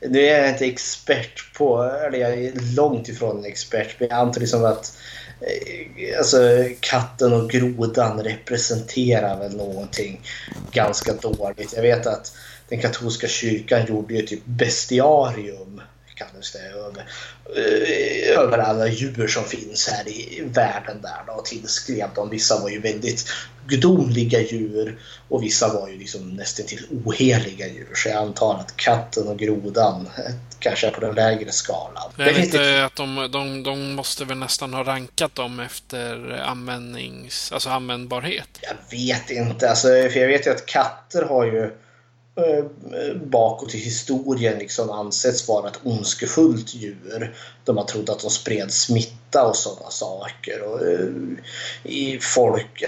Nu är jag inte expert på, eller jag är långt ifrån en expert, men jag antar liksom att Eh, alltså, katten och grodan representerar väl någonting ganska dåligt. Jag vet att den katolska kyrkan gjorde ju typ bestiarium kallades det, över, eh, över alla djur som finns här i världen där då, och tillskrev dem. Vissa var ju väldigt gudomliga djur och vissa var ju liksom nästan till oheliga djur. Så jag antar att katten och grodan kanske är på den lägre skalan. Det är inte att de, de, de måste väl nästan ha rankat dem efter användnings, alltså användbarhet? Jag vet inte. Alltså, för jag vet ju att katter har ju Eh, bakåt i historien liksom ansetts vara ett ondskefullt djur. De har trott att de spred smitta och sådana saker. Och, eh, I folk,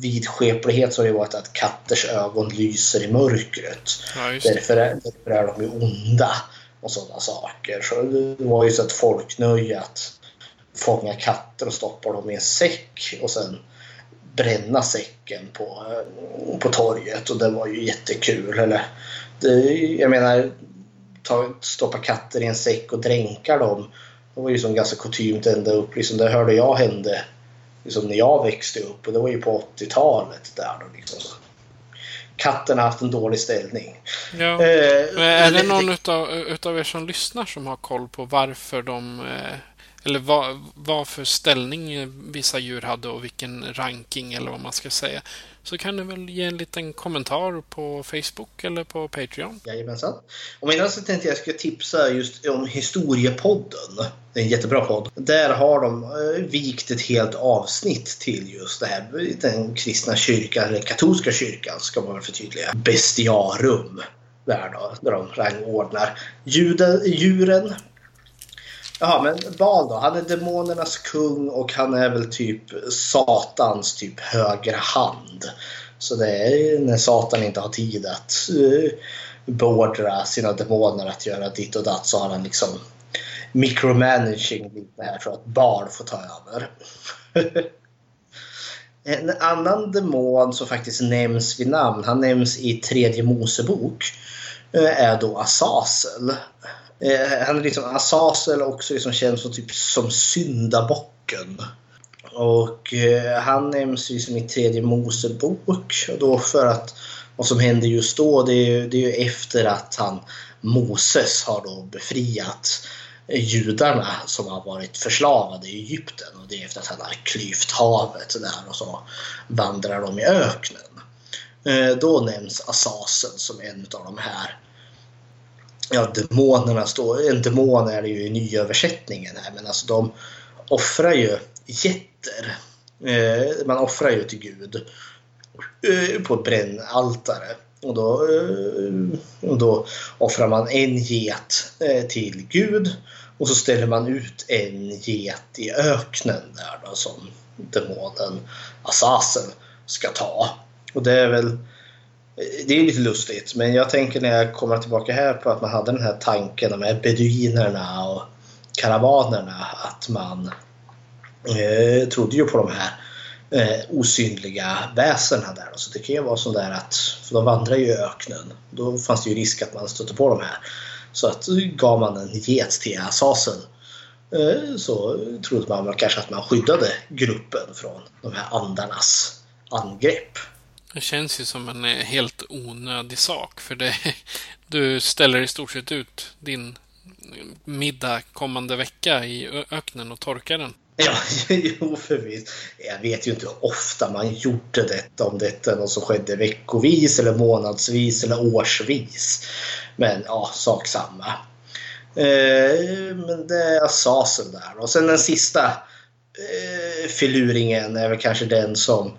vidskeplighet så har det varit att katters ögon lyser i mörkret. Ja, därför, är, därför är de ju onda och sådana saker. Så det var ju så ett folknöje att fånga katter och stoppa dem i en säck och sen bränna säcken på, på torget och det var ju jättekul. Eller, det, jag menar, ta, stoppa katter i en säck och dränka dem. Det var ju som ganska kutymt ända upp. Liksom, det hörde jag hände liksom, när jag växte upp och det var ju på 80-talet. där då, liksom. Katten har haft en dålig ställning. Ja. Eh, är det någon utav, utav er som lyssnar som har koll på varför de eh eller vad, vad för ställning vissa djur hade och vilken ranking eller vad man ska säga. Så kan du väl ge en liten kommentar på Facebook eller på Patreon. Jajamensan. Och medan så tänkte jag ska tipsa just om Historiepodden. Det är en jättebra podd. Där har de eh, vikt ett helt avsnitt till just det här. Den kristna kyrkan, eller katolska kyrkan ska man väl förtydliga. Bestiarum. Där då, där de rangordnar djuren Jaha, men Bal då? Han är demonernas kung och han är väl typ Satans typ högra hand. Så det är när Satan inte har tid att uh, beordra sina demoner att göra ditt och datt så har han liksom micromanaging lite här för att Bal får ta över. en annan demon som faktiskt nämns vid namn, han nämns i tredje Mosebok, eh, är då Asasel. Eh, han är liksom Azazel också liksom känd som, typ, som syndabocken. Och eh, han nämns liksom i tredje Mosebok. Och då för att vad som händer just då det är, det är ju efter att han Moses har då befriat eh, judarna som har varit förslavade i Egypten. Och det är efter att han har klyft havet där och så vandrar de i öknen. Eh, då nämns Asasen som en av de här ja, demonerna. Står, en demon är det ju i nyöversättningen här men alltså de offrar ju getter. Eh, man offrar ju till Gud eh, på ett brännaltare. Och då, eh, och då offrar man en get eh, till Gud och så ställer man ut en get i öknen där då, som demonen Asasen ska ta. Och det är väl det är lite lustigt, men jag tänker när jag kommer tillbaka här på att man hade den här tanken med beduinerna och karavanerna att man eh, trodde ju på de här eh, osynliga väsena där. Så det kan ju vara så där att, för de vandrar ju i öknen, då fanns det ju risk att man stötte på de här. Så att gav man en get till Asasen eh, så trodde man kanske att man skyddade gruppen från de här andarnas angrepp. Det känns ju som en eh, helt onödig sak för det, du ställer i stort sett ut din middag kommande vecka i öknen och torkar den. Ja, jo förvisso. Jag vet ju inte hur ofta man gjorde detta, om detta är något som skedde veckovis eller månadsvis eller årsvis. Men ja, sak samma. Eh, men det jag sa sådär Och sen den sista eh, filuringen är väl kanske den som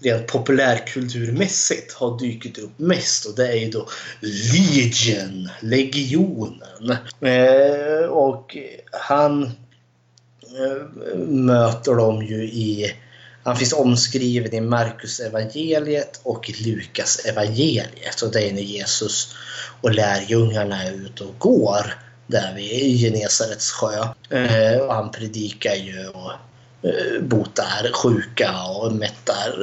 rent populärkulturmässigt har dykt upp mest och det är ju då Legion, Legionen. Eh, och han eh, möter dem ju i han finns omskriven i Markus evangeliet och Lukas evangeliet. och det är när Jesus och lärjungarna är ute och går där vid Genesarets sjö. Eh, och han predikar ju och Eh, botar sjuka och mättar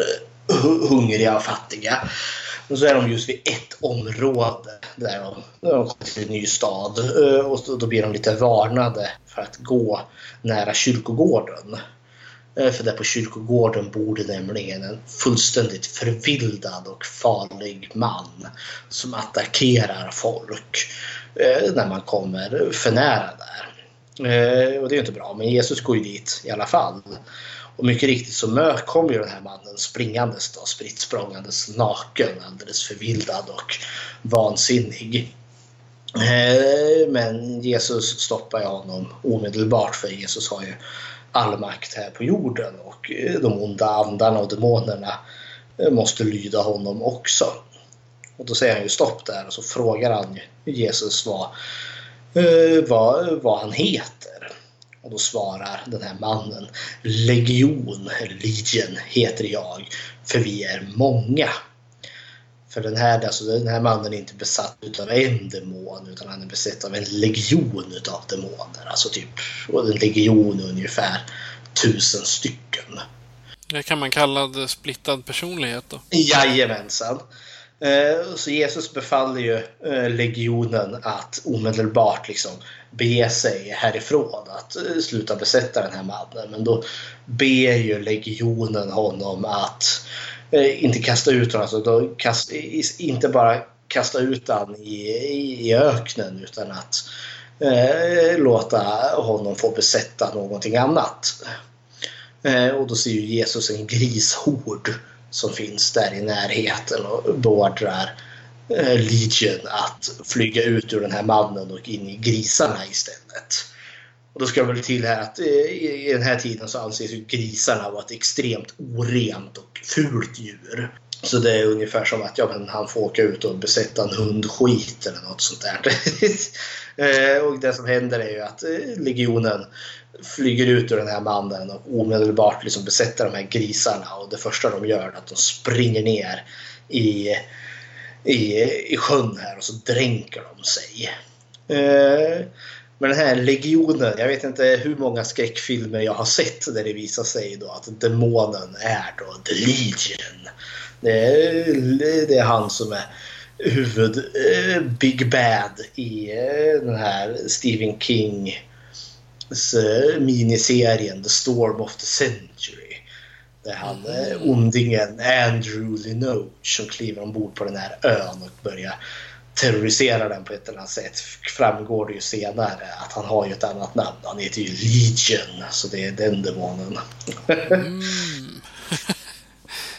eh, hungriga och fattiga. Och så är de just vid ett område där de, de kommer till en ny stad eh, och då blir de lite varnade för att gå nära kyrkogården. För där på kyrkogården bor det nämligen en fullständigt förvildad och farlig man som attackerar folk när man kommer för nära där. Eh, och det är inte bra, men Jesus går ju dit i alla fall. Och mycket riktigt så kommer ju den här mannen springandes då, spritt språngandes naken, alldeles förvildad och vansinnig. Eh, men Jesus stoppar ju honom omedelbart för Jesus har ju all makt här på jorden och eh, de onda andarna och demonerna eh, måste lyda honom också. Och då säger han ju stopp där och så frågar han Jesus vad eh, vad, vad han heter. Och då svarar den här mannen Legion, eller Legion heter jag, för vi är många. För den här, alltså den här mannen är inte besatt av en demon utan han är besatt av en legion av demoner. Alltså typ, och en legion är ungefär tusen stycken. Det kan man kalla det splittad personlighet då? Jajamensan. Eh, så Jesus befaller ju eh, legionen att omedelbart liksom bege sig härifrån, att eh, sluta besätta den här mannen. Men då ber ju legionen honom att inte kasta ut honom, alltså då kast, inte bara kasta ut honom i, i öknen utan att eh, låta honom få besätta någonting annat. Eh, och då ser ju Jesus en grishord som finns där i närheten och beordrar eh, Legion att flyga ut ur den här mannen och in i grisarna istället. Och då ska jag väl till här att eh, i den här tiden så anses ju grisarna vara ett extremt orent och fult djur. Så det är ungefär som att ja, men han får åka ut och besätta en hundskit eller något sånt där. Eh, och det som händer är ju att legionen flyger ut ur den här mannen och omedelbart liksom besätter de här grisarna. Och det första de gör är att de springer ner i, i, i sjön här och så dränker de sig. Eh, men den här legionen, jag vet inte hur många skräckfilmer jag har sett där det visar sig då att demonen är då The Legion. Det är, det är han som är huvud eh, Big Bad i eh, den här Stephen King Eh, miniserien The Storm of the Century. Där han, mm. ondingen Andrew Linoge som kliver ombord på den här ön och börjar terroriserar den på ett eller annat sätt. Framgår det ju senare att han har ju ett annat namn. Han heter ju Legion, så det är den demonen. Mm.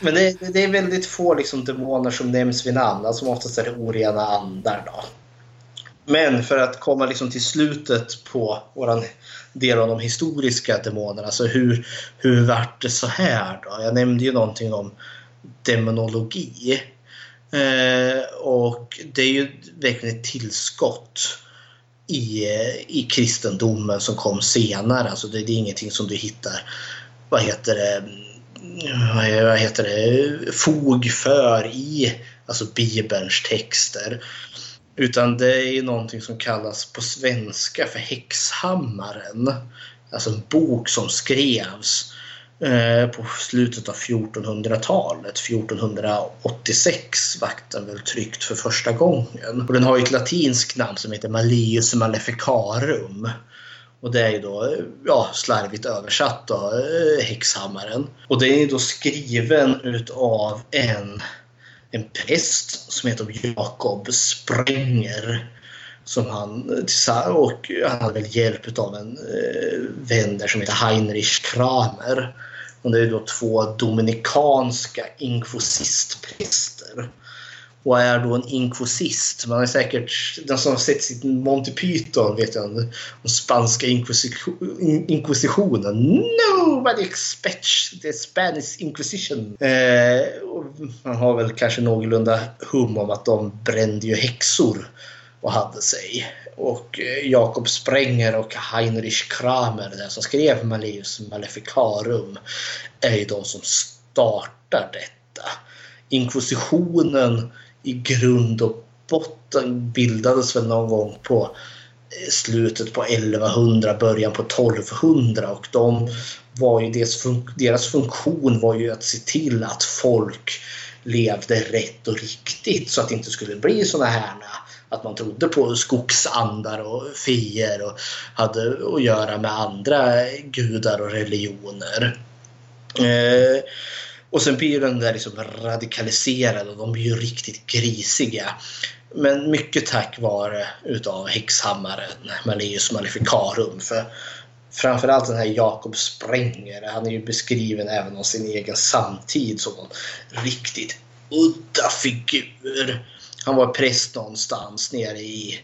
Men det, det, är väldigt få liksom, demoner som nämns vid namn. Alltså oftast är det orena andar. Då. Men för att komma liksom till slutet på våran del av de historiska demonerna. Alltså hur, hur vart det så här då? Jag nämnde ju någonting om demonologi. Eh, och det är ju verkligen ett tillskott i, i kristendomen som kom senare. Alltså det, det är ingenting som du hittar, vad heter det, vad heter det, fog för i alltså Bibelns texter. Utan det är någonting som kallas på svenska för Häxhammaren. Alltså en bok som skrevs eh, på slutet av 1400-talet. 1486 vart den väl tryckt för första gången. Och den har ett latinskt namn som heter Malleus Maleficarum. Och det är ju då ja, slarvigt översatt då, eh, Häxhammaren. Och det är då skriven utav en en präst som heter Jakob Spränger. Som han, och han hade väl hjälp av en eh, vän där som heter Heinrich Kramer. Och det är då två dominikanska inkvisistpräster. Och är då en inkvisist. Man är säkert, den som har sett sitt Monty Python vet jag om spanska inkvisitionen. Nobody expects the Spanish Inquisition. Eh, man har väl kanske någorlunda hum om att de brände ju häxor och hade sig. Och eh, Jakob Sprenger och Heinrich Kramer, den som skrev Malleus Maleficarum, är ju de som startar detta. Inkvisitionen i grund och botten bildades väl någon gång på eh, slutet på 1100, början på 1200 och de var ju deras, fun deras funktion var ju att se till att folk levde rätt och riktigt så att det inte skulle bli såna här att man trodde på skogsandar och fier och hade att göra med andra gudar och religioner. Eh, och sen blir den där liksom radikaliserad och de blir ju riktigt grisiga. Men mycket tack vare utav häxhammaren Malleus Maleficarum. För framförallt den här Jakob Sprenger, han är ju beskriven även av sin egen samtid som en riktigt udda figur. Han var präst någonstans nere i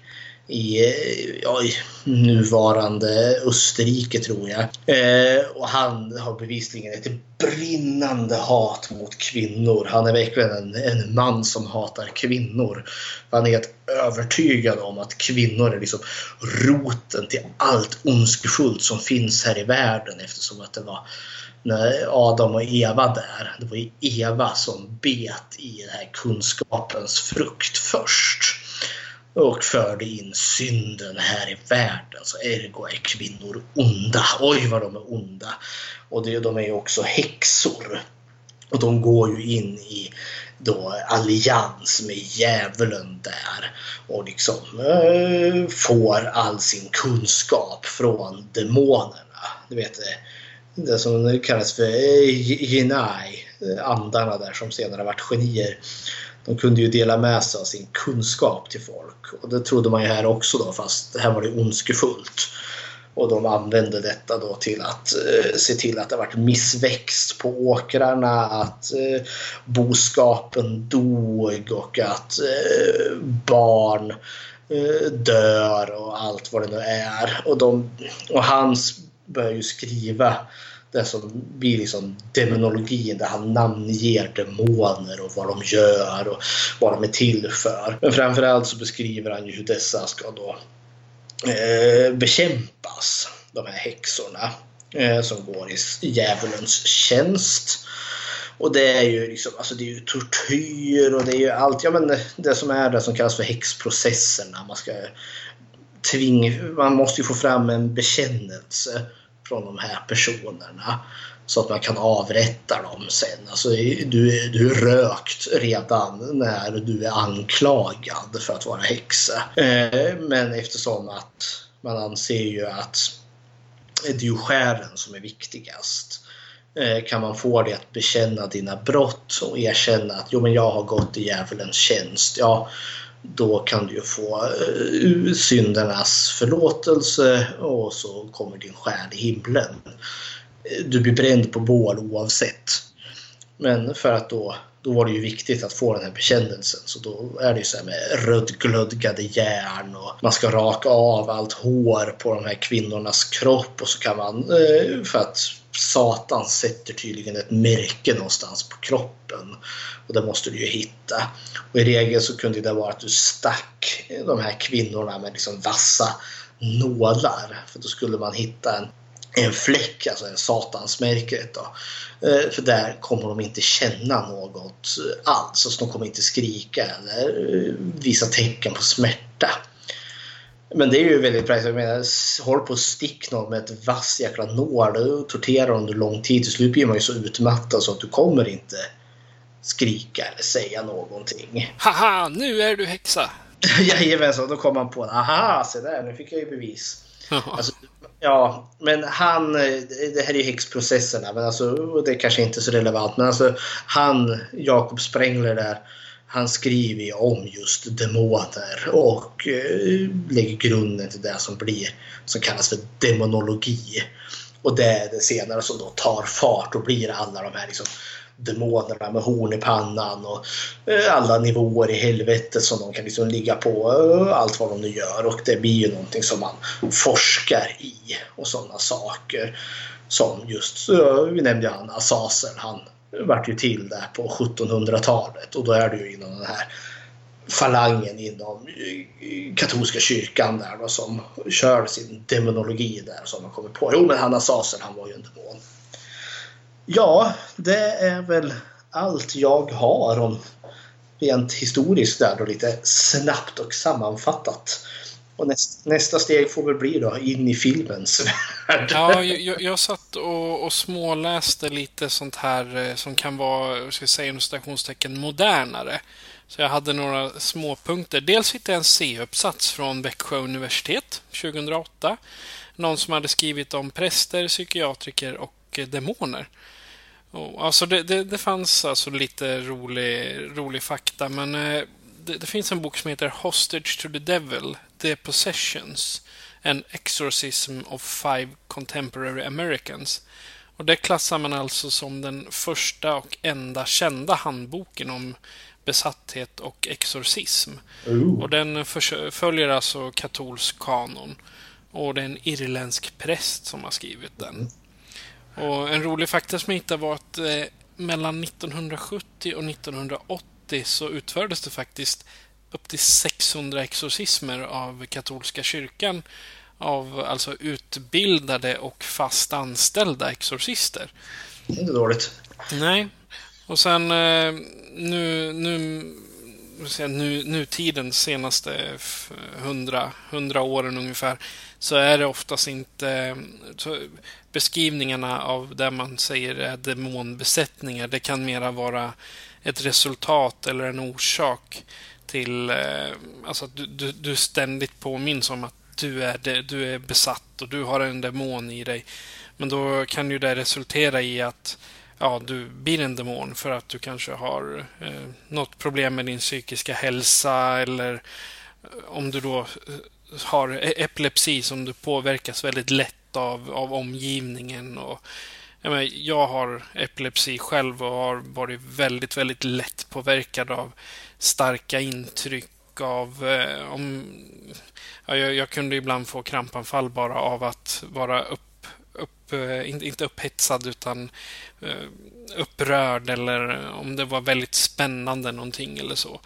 i, ja, i nuvarande Österrike tror jag. Eh, och han har bevisligen ett brinnande hat mot kvinnor. Han är verkligen en, en man som hatar kvinnor. Han är helt övertygad om att kvinnor är liksom roten till allt ondskefullt som finns här i världen eftersom att det var när Adam och Eva där. Det var ju Eva som bet i den här kunskapens frukt först och förde in synden här i världen. Så ergo är kvinnor onda. Oj vad de är onda! Och det, de är också häxor. Och de går ju in i då allians med djävulen där och liksom äh, får all sin kunskap från demonerna. Du vet det, det som kallas för eh, Jinai, andarna där som senare varit genier de kunde ju dela med sig av sin kunskap till folk. Och det trodde man ju här också då, fast här var det ondskefullt. Och de använde detta då till att eh, se till att det varit missväxt på åkrarna, att eh, boskapen dog och att eh, barn eh, dör och allt vad det nu är. Och, de, och Hans börjar ju skriva det som blir liksom demonologin där han namnger demoner och vad de gör och vad de är till för. Men framförallt så beskriver han ju hur dessa ska då eh, bekämpas, de här häxorna eh, som går i djävulens tjänst. Och det är ju liksom, alltså det är ju tortyr och det är ju allt, ja men det som är det som kallas för häxprocesserna. Man ska tvinga, man måste ju få fram en bekännelse från de här personerna. Så att man kan avrätta dem sen. Alltså, du, du är rökt redan när du är anklagad för att vara häxa. Eh, men eftersom att man anser ju att det är ju skären som är viktigast. Eh, kan man få dig att bekänna dina brott och erkänna att jo, men jag har gått i djävulens tjänst. Ja, då kan du ju få eh, syndernas förlåtelse och så kommer din själ i himlen. Eh, du blir bränd på bål oavsett. Men för att då, då var det ju viktigt att få den här bekännelsen. Så då är det ju så här med rödglödgade järn och man ska raka av allt hår på de här kvinnornas kropp och så kan man, eh, för att Satan sätter tydligen ett märke någonstans på kroppen. Och det måste du ju hitta. Och I regel så kunde det vara att du stack de här kvinnorna med liksom vassa nålar. För då skulle man hitta en, en fläck, alltså en satansmärket. Då. Eh, för där kommer de inte känna något alls. Alltså de kommer inte skrika eller visa tecken på smärta. Men det är ju väldigt praktiskt. Jag menar, håll på att stick någon med ett vass jäkla nål och tortera under lång tid. Till slut blir man ju så utmattad så att du kommer inte skrika eller säga någonting. Haha, nu är du häxa! Jajamensan, då kom man på aha, se där, nu fick jag ju bevis. Alltså, ja, men han, det här är ju häxprocesserna, men alltså, det är kanske inte så relevant. Men alltså, han, Jakob Sprängler där, han skriver ju om just demoner och eh, lägger grunden till det som blir som kallas för demonologi. Och det är det senare som då tar fart och blir alla de här liksom, demonerna med horn i pannan och eh, alla nivåer i helvetet som de kan liksom ligga på. Eh, allt vad de nu gör och det blir ju någonting som man forskar i och sådana saker. Som just, vi nämnde ju han Azazel, han vart ju till där på 1700-talet och då är det ju inom den här falangen inom eh, katolska kyrkan där då, som kör sin demonologi där som man kommer på. Jo men Hanna Saser han var ju en demon. Ja, det är väl allt jag har om rent historiskt där då lite snabbt och sammanfattat. Och nästa, nästa steg får väl bli då in i filmens värld. Ja, jag, jag satt och, och småläste lite sånt här eh, som kan vara, ska jag säga inom citationstecken, modernare. Så jag hade några småpunkter. Dels hittade jag en C-uppsats från Växjö universitet 2008. Någon som hade skrivit om präster, psykiatriker och eh, demoner. Och, alltså det, det, det fanns alltså lite rolig, rolig fakta, men eh, det, det, finns en bok som heter Hostage to the Devil, The Possessions, An Exorcism of Five Contemporary Americans. Och det klassar man alltså som den första och enda kända handboken om besatthet och exorcism. Ooh. Och den följer alltså katolsk kanon. Och det är en irländsk präst som har skrivit den. Mm. Och en rolig fakta som jag hittade var att eh, mellan 1970 och 1980 så utfördes det faktiskt upp till 600 exorcismer av katolska kyrkan av alltså utbildade och fast anställda exorcister. Inte dåligt. Nej. Och sen eh, nu, nu, nu, nutidens senaste hundra, hundra åren ungefär så är det oftast inte beskrivningarna av det man säger är demonbesättningar. Det kan mera vara ett resultat eller en orsak till eh, alltså att du, du, du ständigt påminns om att du är, det, du är besatt och du har en demon i dig. Men då kan ju det resultera i att ja, du blir en demon för att du kanske har eh, något problem med din psykiska hälsa eller eh, om du då eh, har e-, epilepsi som du påverkas väldigt lätt av, av omgivningen. Och, jag, menar, jag har epilepsi själv och har varit väldigt, väldigt lätt påverkad av starka intryck av... Eh, om, ja, jag, jag, kunde ibland få krampanfall bara av att vara upp, upp eh, inte upphetsad utan eh, upprörd eller om det var väldigt spännande någonting eller så.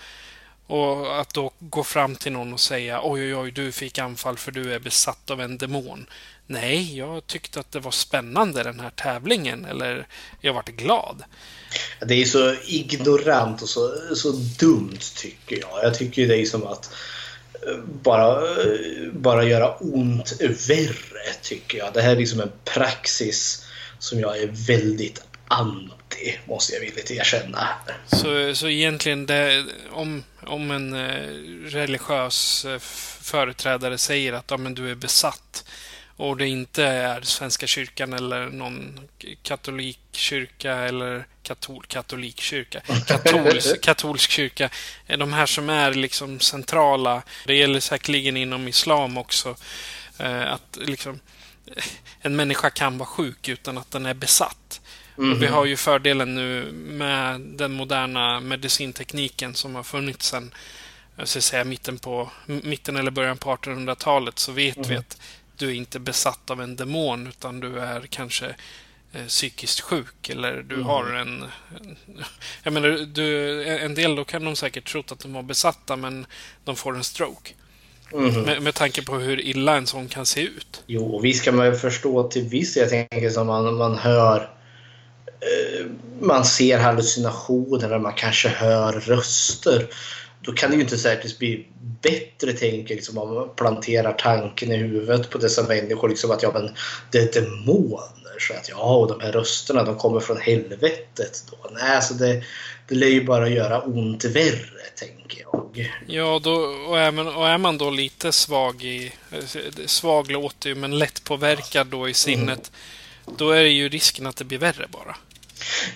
Och att då gå fram till någon och säga oj, oj, oj, du fick anfall för du är besatt av en demon. Nej, jag tyckte att det var spännande den här tävlingen eller jag vart glad. Det är så ignorant och så, så dumt tycker jag. Jag tycker det är som att eh, bara, eh, bara göra ont värre tycker jag. Det här är liksom en praxis som jag är väldigt anti, måste jag villigt erkänna. Så, så egentligen, det, om, om en eh, religiös eh, företrädare säger att ja, men du är besatt och det inte är Svenska kyrkan eller någon katolikkyrka eller katol, katolikkyrka, katolsk, katolsk kyrka. De här som är liksom centrala. Det gäller säkerligen inom islam också. Eh, att liksom en människa kan vara sjuk utan att den är besatt. Mm. Vi har ju fördelen nu med den moderna medicintekniken som har funnits sedan jag ska säga mitten, på, mitten eller början på 1800-talet så vet mm vi att du är inte besatt av en demon utan du är kanske eh, psykiskt sjuk eller du mm. har en. Jag menar, du, en del då kan de säkert trott att de var besatta men de får en stroke. Mm. Med, med tanke på hur illa en sån kan se ut. Jo, visst kan man förstå till viss Jag tänker som man, man hör man ser hallucinationer eller man kanske hör röster. Då kan det ju inte säkert bli bättre tänker liksom, om man planterar tanken i huvudet på dessa människor. Liksom, att ja, men det är demoner. Så att ja, och de här rösterna de kommer från helvetet. Då. Nej, så det, det lär ju bara göra ont värre, tänker jag. Ja, då, och, är man, och är man då lite svag i... Svag låter ju, men lätt påverkad då i sinnet. Mm. Då är det ju risken att det blir värre bara.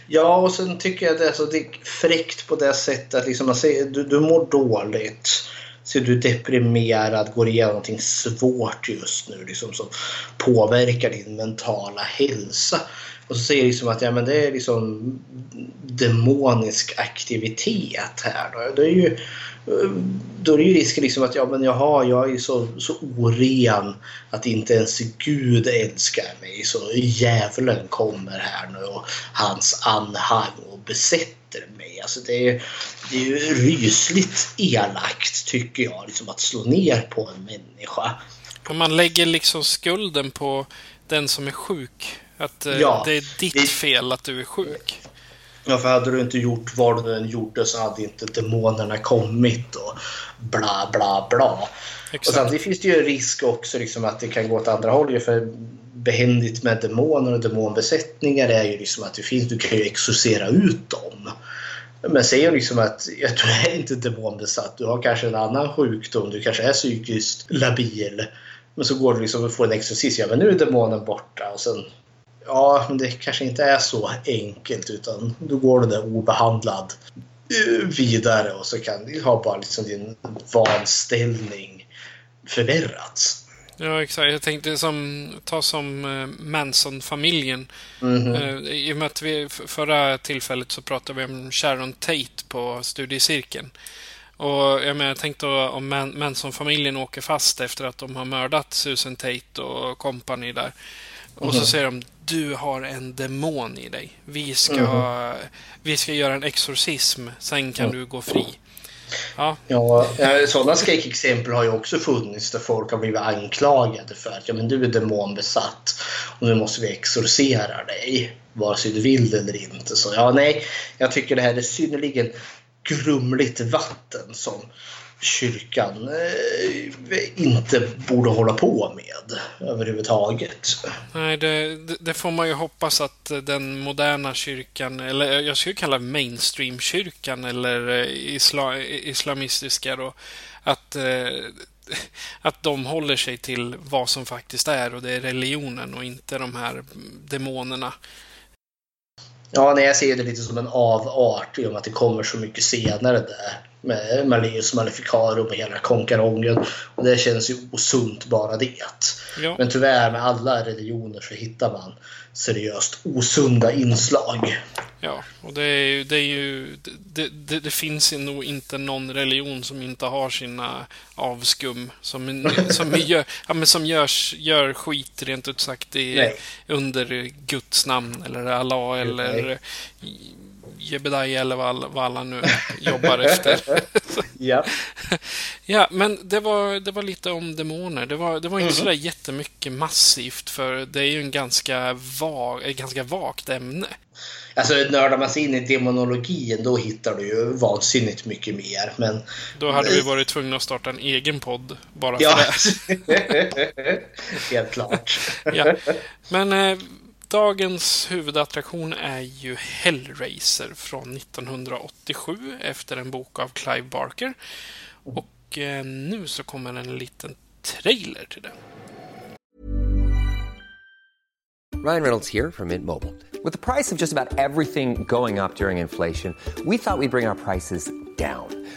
Ja, och sen tycker jag det är, det är fräckt på det sättet att liksom man säger, du, du mår dåligt. Så du är deprimerad, går igenom någonting svårt just nu liksom, som påverkar din mentala hälsa. Och så säger liksom att ja, men det är liksom demonisk aktivitet här. Då. Det är ju, då är det ju risken liksom att ja, men jaha, jag är så, så oren att inte ens Gud älskar mig. Så djävulen kommer här nu och hans anhang och besätter mig. Alltså det, är, det är ju rysligt elakt tycker jag, liksom att slå ner på en människa. Om man lägger liksom skulden på den som är sjuk. Att eh, ja, det är ditt det... fel att du är sjuk. Ja, för hade du inte gjort vad du än gjorde så hade inte demonerna kommit och bla bla bla. Exakt. Och samtidigt finns det ju en risk också liksom att det kan gå åt andra hållet. För behändigt med demoner och demonbesättningar är ju liksom att det finns, du kan ju exorcera ut dem. Men säg liksom att ja, du är inte demonbesatt, du har kanske en annan sjukdom, du kanske är psykiskt labil. Men så går du liksom och får en exorcism, ja men nu är demonen borta och sen Ja, men det kanske inte är så enkelt utan då går du där obehandlad eh, vidare och så kan du ha bara liksom din vanställning förvärrats. Ja, exakt. Jag tänkte som, ta som uh, Manson-familjen. Mm -hmm. I och med att vi förra tillfället så pratade vi om Sharon Tate på studiecirkeln. Och jag, menar, jag tänkte om Man Manson-familjen åker fast efter att de har mördat Susan Tate och kompani där. Och mm -hmm. så mhm. säger de du har en demon i dig. Vi ska, mm. vi ska göra en exorcism, sen kan mm. du gå fri. Ja. ja, sådana skräckexempel har ju också funnits där folk har blivit anklagade för att ja, men du är demonbesatt och nu måste vi exorcera dig vare sig du vill eller inte. Så ja, nej, jag tycker det här är synnerligen grumligt vatten som kyrkan eh, inte borde hålla på med överhuvudtaget. Nej, det, det, får man ju hoppas att den moderna kyrkan, eller jag skulle kalla mainstream-kyrkan eller eh, isla, islamistiska då, att, eh, att de håller sig till vad som faktiskt är och det är religionen och inte de här demonerna. Ja, nej, jag ser det lite som en avart i och med att det kommer så mycket senare där med Malleus Maleficarum och hela konkarongen. Och det känns ju osunt bara det. Ja. Men tyvärr med alla religioner så hittar man seriöst osunda inslag. Ja, och det är ju... Det, är ju, det, det, det, finns nog inte någon religion som inte har sina avskum. Som, som, gör, ja, men som görs, gör skit rent ut sagt i, under Guds namn eller Allah eller Nej. Jebediah eller vad, vad alla nu jobbar efter. ja. ja, men det var, det var lite om demoner. Det var, det var inte mm. sådär jättemycket massivt för det är ju en ganska vag, ett ganska vagt ämne. Alltså nördar man sig in i demonologin då hittar du ju vansinnigt mycket mer. Men... Då hade vi varit tvungna att starta en egen podd bara för ja. det. Helt klart. ja. Men eh, Dagens huvudattraktion är ju Hellraiser från 1987 efter en bok av Clive Barker. Och eh, nu så kommer en liten trailer till den. Ryan Reynolds här från Mint Mobile. priset på nästan allt som går upp under inflationen, trodde vi att vi skulle bring våra priser down.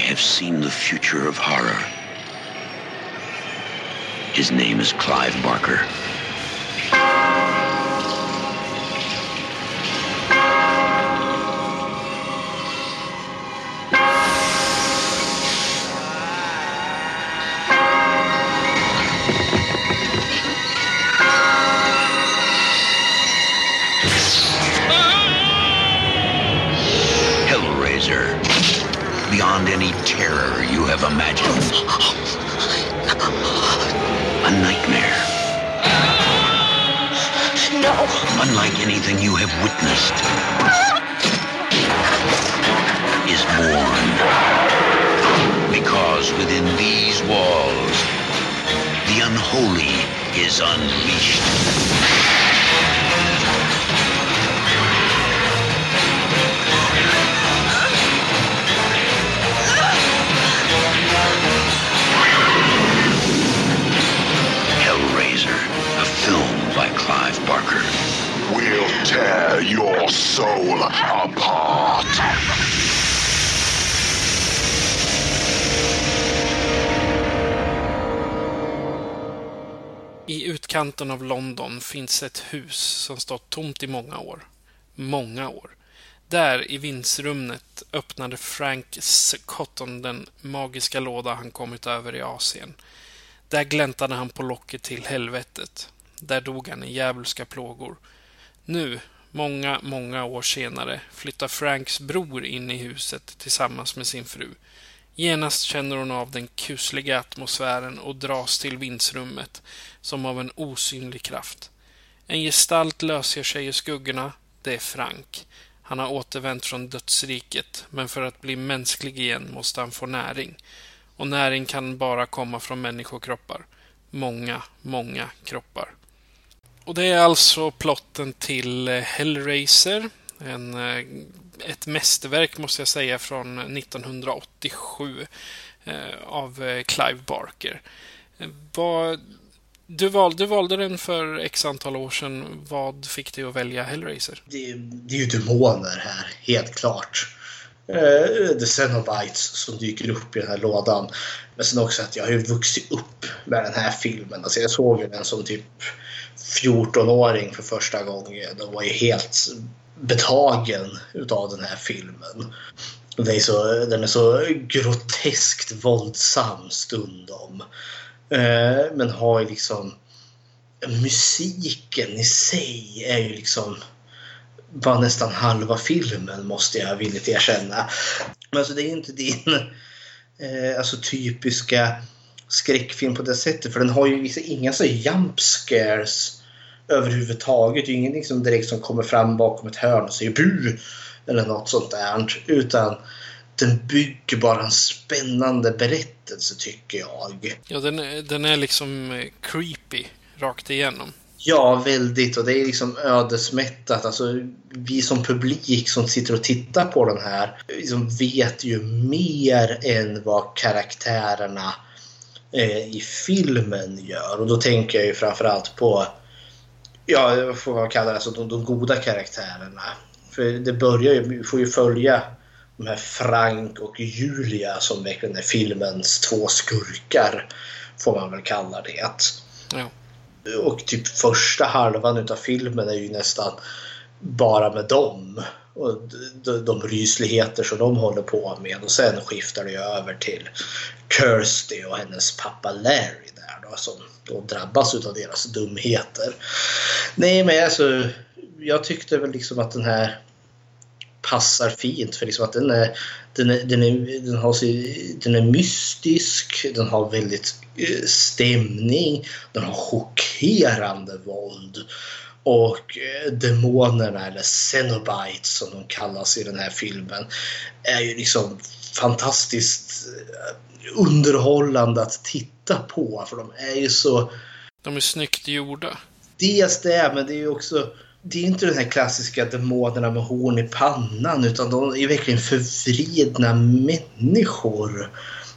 Have seen the future of horror. His name is Clive Barker. Beyond any terror you have imagined. A nightmare. No. Unlike anything you have witnessed. Is born. Because within these walls, the unholy is unleashed. Will tear your soul apart. I utkanten av London finns ett hus som stått tomt i många år. Många år. Där i vindsrummet öppnade Frank Cotton den magiska låda han kommit över i Asien. Där gläntade han på locket till helvetet. Där dog han i djävulska plågor. Nu, många, många år senare, flyttar Franks bror in i huset tillsammans med sin fru. Genast känner hon av den kusliga atmosfären och dras till vindsrummet som av en osynlig kraft. En gestalt löser sig i skuggorna. Det är Frank. Han har återvänt från dödsriket, men för att bli mänsklig igen måste han få näring. Och näring kan bara komma från människokroppar. Många, många kroppar. Och det är alltså plotten till eh, Hellraiser. En, eh, ett mästerverk måste jag säga från 1987 eh, av eh, Clive Barker. Du, val, du valde den för x antal år sedan. Vad fick dig att välja Hellraiser? Det, det är ju demoner här, helt klart. Eh, The Cenobites som dyker upp i den här lådan. Men sen också att jag har ju vuxit upp med den här filmen. Alltså jag såg ju den som typ 14-åring för första gången och var ju helt betagen utav den här filmen. Den är så, den är så groteskt våldsam stundom. Eh, men har ju liksom musiken i sig är ju liksom var nästan halva filmen måste jag villigt erkänna. Men alltså det är inte din eh, alltså typiska skräckfilm på det sättet för den har ju liksom inga så jump scares överhuvudtaget. Det är ingenting som direkt som kommer fram bakom ett hörn och säger bu eller något sånt där. Utan den bygger bara en spännande berättelse tycker jag. Ja, den, är- den är liksom eh, creepy rakt igenom. Ja, väldigt. Och det är liksom ödesmättat. Alltså, vi som publik som sitter och tittar på den här liksom vet ju mer än vad karaktärerna eh, i filmen gör. Och då tänker jag ju framförallt på, ja, vad får man kalla det, alltså de, de goda karaktärerna. För det börjar ju, vi får ju följa de här Frank och Julia som verkligen är filmens två skurkar. Får man väl kalla det. Ja. Och typ första halvan utav filmen är ju nästan bara med dem och de, de rysligheter som de håller på med. Och sen skiftar det över till Kirsty och hennes pappa Larry där då, som och drabbas av deras dumheter. Nej, men alltså, jag tyckte väl liksom att den här passar fint för liksom att den är, den är, den är, den har, den är mystisk, den har väldigt eh, stämning, den har chockerande våld. Och eh, demonerna, eller Cenobites som de kallas i den här filmen, är ju liksom fantastiskt eh, underhållande att titta på. För de är ju så... De är snyggt gjorda. Dels det, men det är ju också... Det är inte den här klassiska demonerna med horn i pannan utan de är verkligen förvridna människor.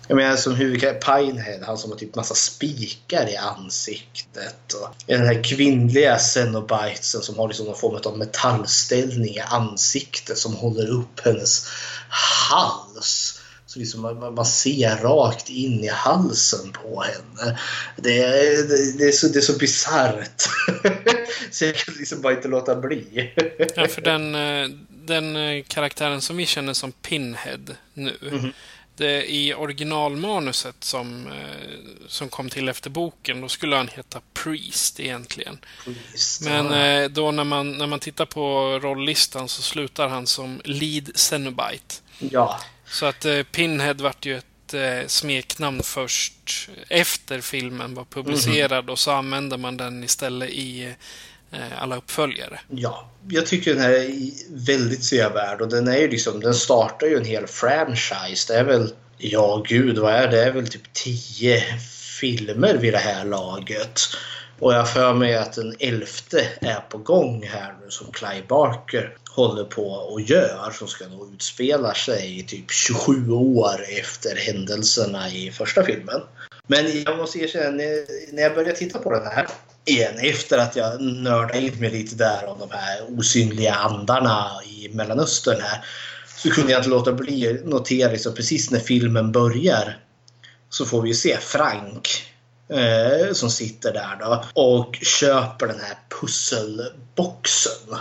Jag menar som huvudkaraktären Pinehead, han som har typ massa spikar i ansiktet. Och den här kvinnliga Cenobitesen som har liksom någon form av metallställning i ansiktet som håller upp hennes hals. Så liksom man, man ser rakt in i halsen på henne. Det är, det, det är så, det är så bisarrt. så jag kan liksom bara inte låta bli. ja, för den, eh, den eh, karaktären som vi känner som Pinhead nu. Mm -hmm det, I originalmanuset som, eh, som kom till efter boken, då skulle han heta Priest egentligen. Priest, Men ja. då när man, när man tittar på rolllistan så slutar han som Lead Cenobite. Ja. Så att eh, Pinhead vart ju ett eh, smeknamn först efter filmen var publicerad mm -hmm. och så använde man den istället i Eh, alla uppföljare. Ja, jag tycker den här är väldigt sevärd och den är ju liksom, den startar ju en hel franchise. Det är väl, ja gud vad är det? Det är väl typ tio filmer vid det här laget. Och jag för mig att den elfte är på gång här nu som Clive Barker håller på och gör som ska då utspela sig i typ 27 år efter händelserna i första filmen. Men jag måste erkänna, när jag började titta på den här igen efter att jag nördade in mig lite där om de här osynliga andarna i Mellanöstern här. Så kunde jag inte låta bli att notera liksom, precis när filmen börjar så får vi ju se Frank eh, som sitter där då och köper den här pusselboxen.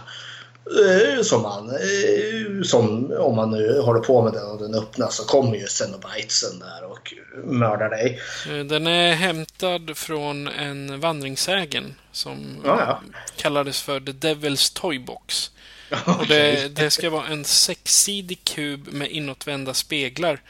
Eh, som man, eh, som om man nu håller på med den och den öppnas så kommer ju Cenobitesen där och mördar dig. Eh, den är hämtad från en vandringssägen som ja, ja. kallades för The Devil's Toybox. Och det, det, ska vara en sexsidig kub med inåtvända speglar.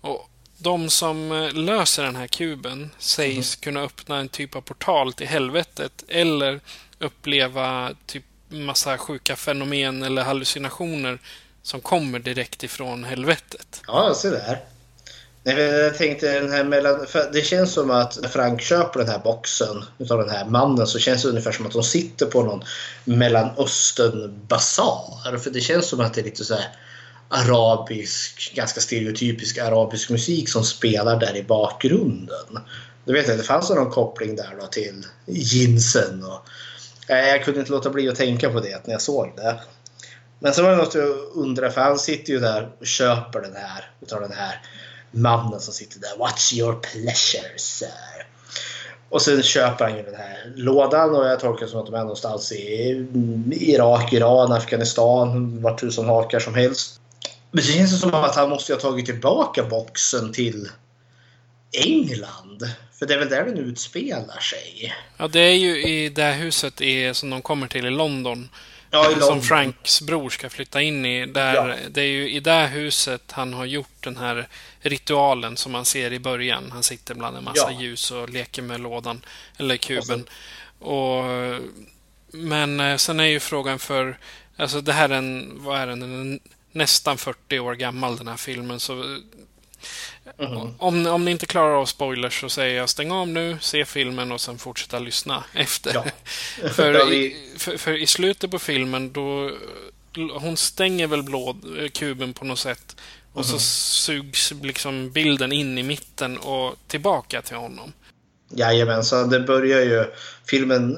Och de som löser den här kuben sägs mm. kunna öppna en typ av portal till helvetet eller uppleva typ massa sjuka fenomen eller hallucinationer som kommer direkt ifrån helvetet. Ja, se där. Nej, jag tänkte den här mellan... För det känns som att när Frank köper den här boxen utav den här mannen så känns det ungefär som att de sitter på någon Mellanöstern-basar. För det känns som att det är lite så arabisk, ganska stereotypisk arabisk musik som spelar där i bakgrunden. Du vet jag, det fanns någon koppling där då till jeansen och jag kunde inte låta bli att tänka på det när jag såg det. Men så var det något jag undrade, för han sitter ju där och köper den här utav den här mannen som sitter där. What's your pleasure sir? Och sen köper han ju den här lådan och jag tolkar det som att de är någonstans i Irak, Iran, Afghanistan, vart tusen hakar som helst. Men det känns som att han måste ha tagit tillbaka boxen till England. För det är väl där den utspelar sig. Ja, det är ju i det här huset i, som de kommer till i London. Ja, i London. Som Franks bror ska flytta in i. Där, ja. Det är ju i det huset han har gjort den här ritualen som man ser i början. Han sitter bland en massa ja. ljus och leker med lådan, eller kuben. Och, och, men eh, sen är ju frågan för... Alltså det här är en, vad är den? Den är nästan 40 år gammal den här filmen. Så Mm. Om, om ni inte klarar av spoilers så säger jag stäng av nu, se filmen och sen fortsätta lyssna efter. Ja. för, i, för, för, i slutet på filmen då hon stänger väl blå, kuben på något sätt och mm. så sugs liksom bilden in i mitten och tillbaka till honom. Jajamensan, det börjar ju... Filmen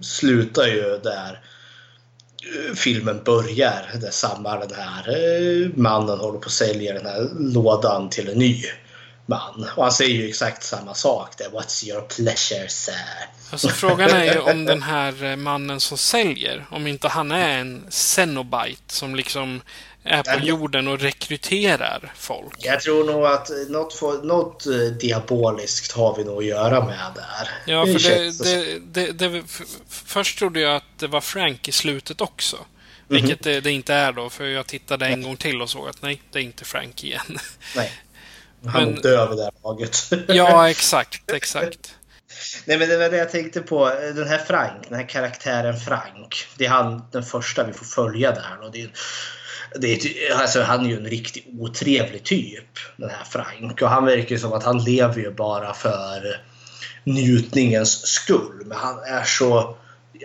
slutar ju där filmen börjar. Där samma den här eh, mannen håller på att sälja den här lådan till en ny man. Och han säger ju exakt samma sak där. What's your pleasure, sir? Alltså frågan är ju om den här eh, mannen som säljer, om inte han är en Cenobite som liksom är på jorden och rekryterar folk. Jag tror nog att något, får, något eh, diaboliskt har vi nog att göra med där. Ja, för det, det, det, det, först trodde jag att det var Frank i slutet också. Vilket mm -hmm. det, det, inte är då, för jag tittade en gång till och såg att nej, det är inte Frank igen. Nej. Han men, vid det här laget. ja, exakt, exakt. Nej, men det var det jag tänkte på. Den här Frank, den här karaktären Frank. Det är han den första vi får följa där. Och det är, det är, alltså, han är ju en riktigt otrevlig typ, den här Frank. Och han verkar som att han lever ju bara för njutningens skull. Men han är så,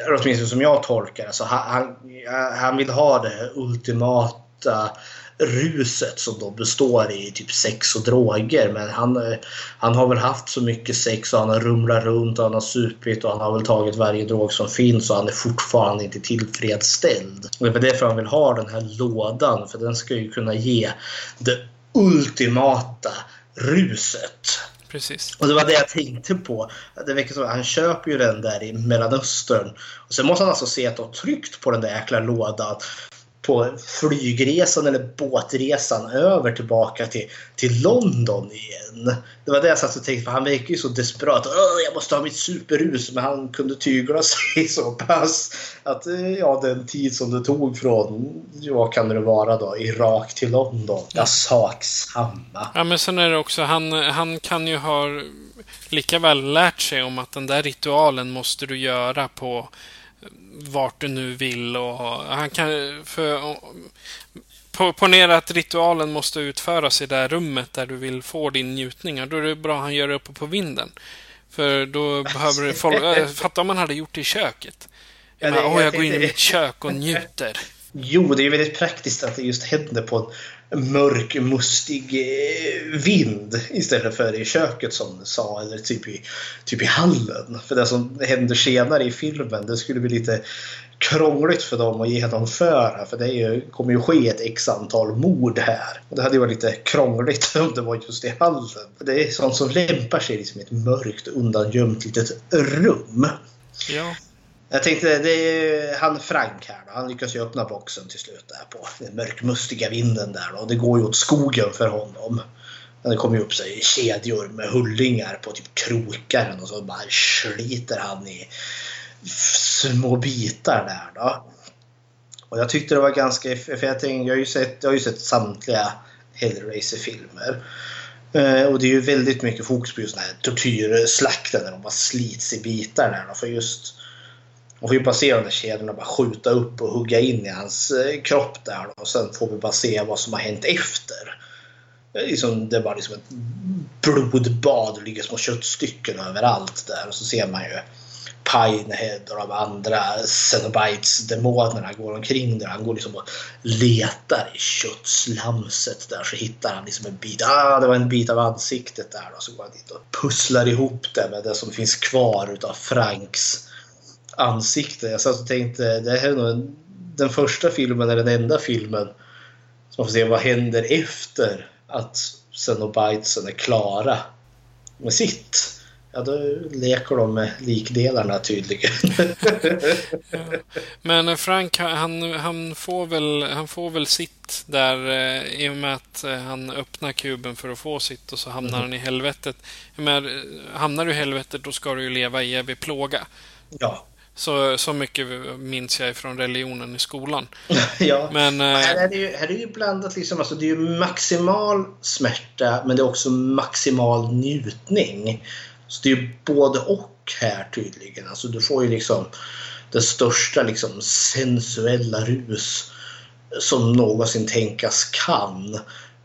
åtminstone som jag tolkar det, alltså, han, han, han vill ha det ultimata ruset som då består i typ sex och droger. Men han, han har väl haft så mycket sex och han har rumlat runt och han har supit och han har väl tagit varje drog som finns och han är fortfarande inte tillfredsställd. Det är därför han vill ha den här lådan för den ska ju kunna ge det ultimata ruset. Precis. Och det var det jag tänkte på. Det verkar som han köper ju den där i Mellanöstern. Och sen måste han alltså se att ha tryckt på den där jäkla lådan på flygresan eller båtresan över tillbaka till, till London igen. Det var det jag satt och tänkte på. Han verkar ju så desperat. jag måste ha mitt superhus. Men han kunde tygla sig så pass att eh, ja, den tid som det tog från, vad kan det vara då, Irak till London. Ja, sak samma. Ja, men sen är det också, han, han kan ju ha lika väl lärt sig om att den där ritualen måste du göra på vart du nu vill och han kan... För, ponera att ritualen måste utföras i det här rummet där du vill få din njutning. Då är det bra att han gör det uppe på vinden. För då behöver du folk... Äh, fatta om man hade gjort det i köket. Ja, det, bara, jag, jag går in i mitt kök och njuter. Jo, det är väldigt praktiskt att det just händer på en mörk, mustig eh, vind istället för i köket som du sa, eller typ i, typ i hallen. För det som händer senare i filmen, det skulle bli lite krångligt för dem att genomföra. För det ju, kommer ju ske ett x antal mord här. Och det hade ju varit lite krångligt om det var just i hallen. Det är sånt som lämpar sig liksom i ett mörkt undangömt litet rum. Ja. Jag tänkte, det är ju han Frank här då. Han lyckas ju öppna boxen till slut där på den mörkmustiga vinden där då. Det går ju åt skogen för honom. Det kommer ju upp sig kedjor med hullingar på typ krokar och så bara sliter han i små bitar där då. Och jag tyckte det var ganska... För jag, tänkte, jag, har ju sett, jag har ju sett samtliga Hellraiser-filmer. Eh, och det är ju väldigt mycket fokus på just den här tortyrslakten när de bara slits i bitar där. Då, för just man får ju bara se kedjorna och kedjorna bara skjuta upp och hugga in i hans eh, kropp där. Och sen får vi bara se vad som har hänt efter. Liksom, det är bara liksom ett blodbad. Det ligger små köttstycken överallt där. Och så ser man ju Pinehead och de andra Cenobites-demonerna går omkring där. Han går liksom och letar i köttslamset där. Så hittar han liksom en bit. Ah, det var en bit av ansiktet där. Och så går han dit och pusslar ihop det med det som finns kvar utav Franks ansikte. Jag satt och tänkte, det här är nog den första filmen, eller den enda filmen som får se vad händer efter att Cenobitesen är klara med sitt. Ja, då leker de med likdelarna tydligen. ja. Men Frank, han, han, får väl, han får väl sitt där eh, i och med att eh, han öppnar kuben för att få sitt och så hamnar mm. han i helvetet. Men, hamnar du i helvetet då ska du ju leva i evig plåga. Ja. Så, så mycket minns jag från religionen i skolan. ja. Men, äh... här, är det ju, här är det ju blandat. Liksom, alltså, det är ju maximal smärta men det är också maximal njutning. Så det är ju både och här tydligen. Alltså, du får ju liksom det största liksom, sensuella rus som någonsin tänkas kan.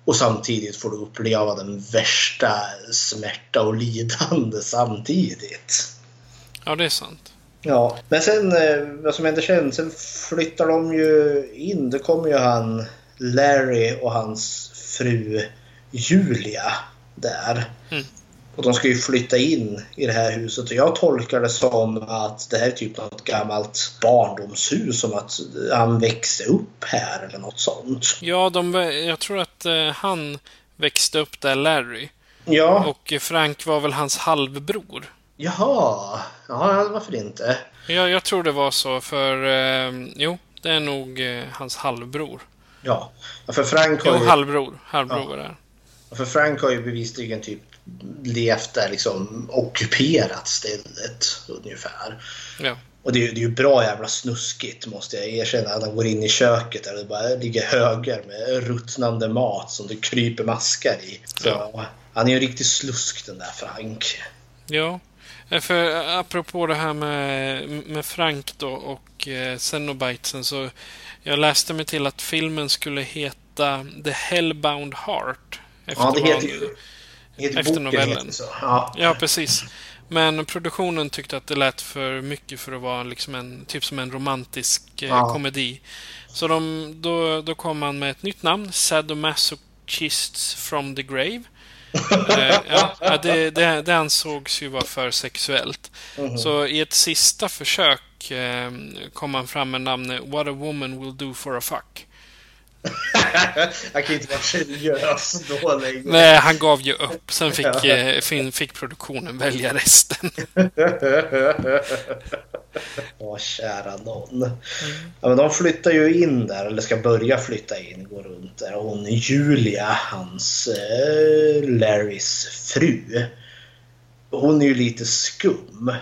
Och samtidigt får du uppleva den värsta smärta och lidande samtidigt. Ja, det är sant. Ja, men sen eh, vad som händer sen, sen flyttar de ju in. Det kommer ju han Larry och hans fru Julia där. Mm. Och de ska ju flytta in i det här huset och jag tolkar det som att det här är typ något gammalt barndomshus. Som att han växte upp här eller något sånt. Ja, de, jag tror att eh, han växte upp där, Larry. Ja. Och Frank var väl hans halvbror. Jaha. Ja, varför inte? Jag, jag tror det var så, för eh, jo, det är nog eh, hans halvbror. Ja. ja för Frank har Jo, ju... halvbror. Halvbror Ja. var det. För Frank har ju bevisligen typ levt där liksom ockuperat stället ungefär. Ja. Och det är, ju- det är ju bra jävla snuskigt måste jag erkänna. När han går in i köket där det bara ligger högar med ruttnande mat som det kryper maskar i. Så, Ja. Han är ju en riktig slusk den där Frank. Ja, för eh, apropå det här med, med Frank då och eh, Cenobitesen så jag läste mig till att filmen skulle heta The Hellbound Heart. Efter, Ja, det heter ju... efter boken novellen. Ja. Ja, precis. Men produktionen tyckte att det lät för mycket för att vara liksom en, typ som en romantisk eh, Ja. komedi. Så de, då, då kom man med ett nytt namn, Sadomasochists from the Grave. Eh, ja, det, det, det ansågs ju vara för sexuellt. Mhm. Så i ett sista försök eh, kom man fram med namnet What a woman will do for a fuck. Jag kan inte vara seriös då längre. Nej, han gav ju upp. Sen fick, eh, fick produktionen välja resten. Åh, kära någon. Ja, men de flyttar ju in där, eller ska börja flytta in, går runt där. Hon Julia, hans eh, Larrys fru. Hon är ju lite skum.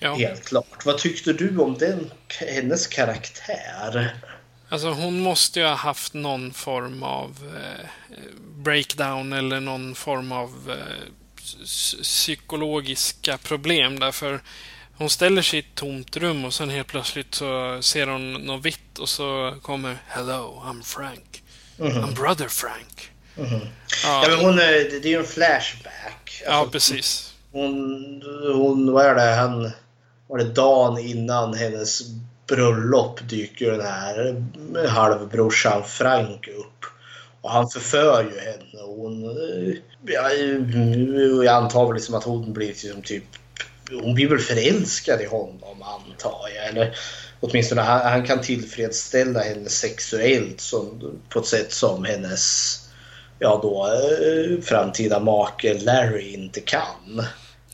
Ja. Helt klart. Vad tyckte du om den, hennes karaktär? Alltså hon måste ju ha haft någon form av eh, breakdown eller någon form av eh, psy- psykologiska problem därför hon ställer sig i ett tomt rum och sen helt plötsligt så ser hon något vitt och så kommer Hello, I'm Frank. I'm brother Frank. Ja, Ja, men hon, är- det är ju en flashback. ja, Alltså, precis. Hon, hon, vad är det, han, var det dagen innan hennes bröllop dyker den här halvbrorsan Frank upp. Och han förför ju henne och hon, eh, ja, jag antar väl liksom att hon blir liksom typ, hon blir väl förälskad i honom antar jag. Eller åtminstone han, han kan tillfredsställa henne sexuellt som, på ett sätt som hennes ja då eh, framtida make Larry inte kan.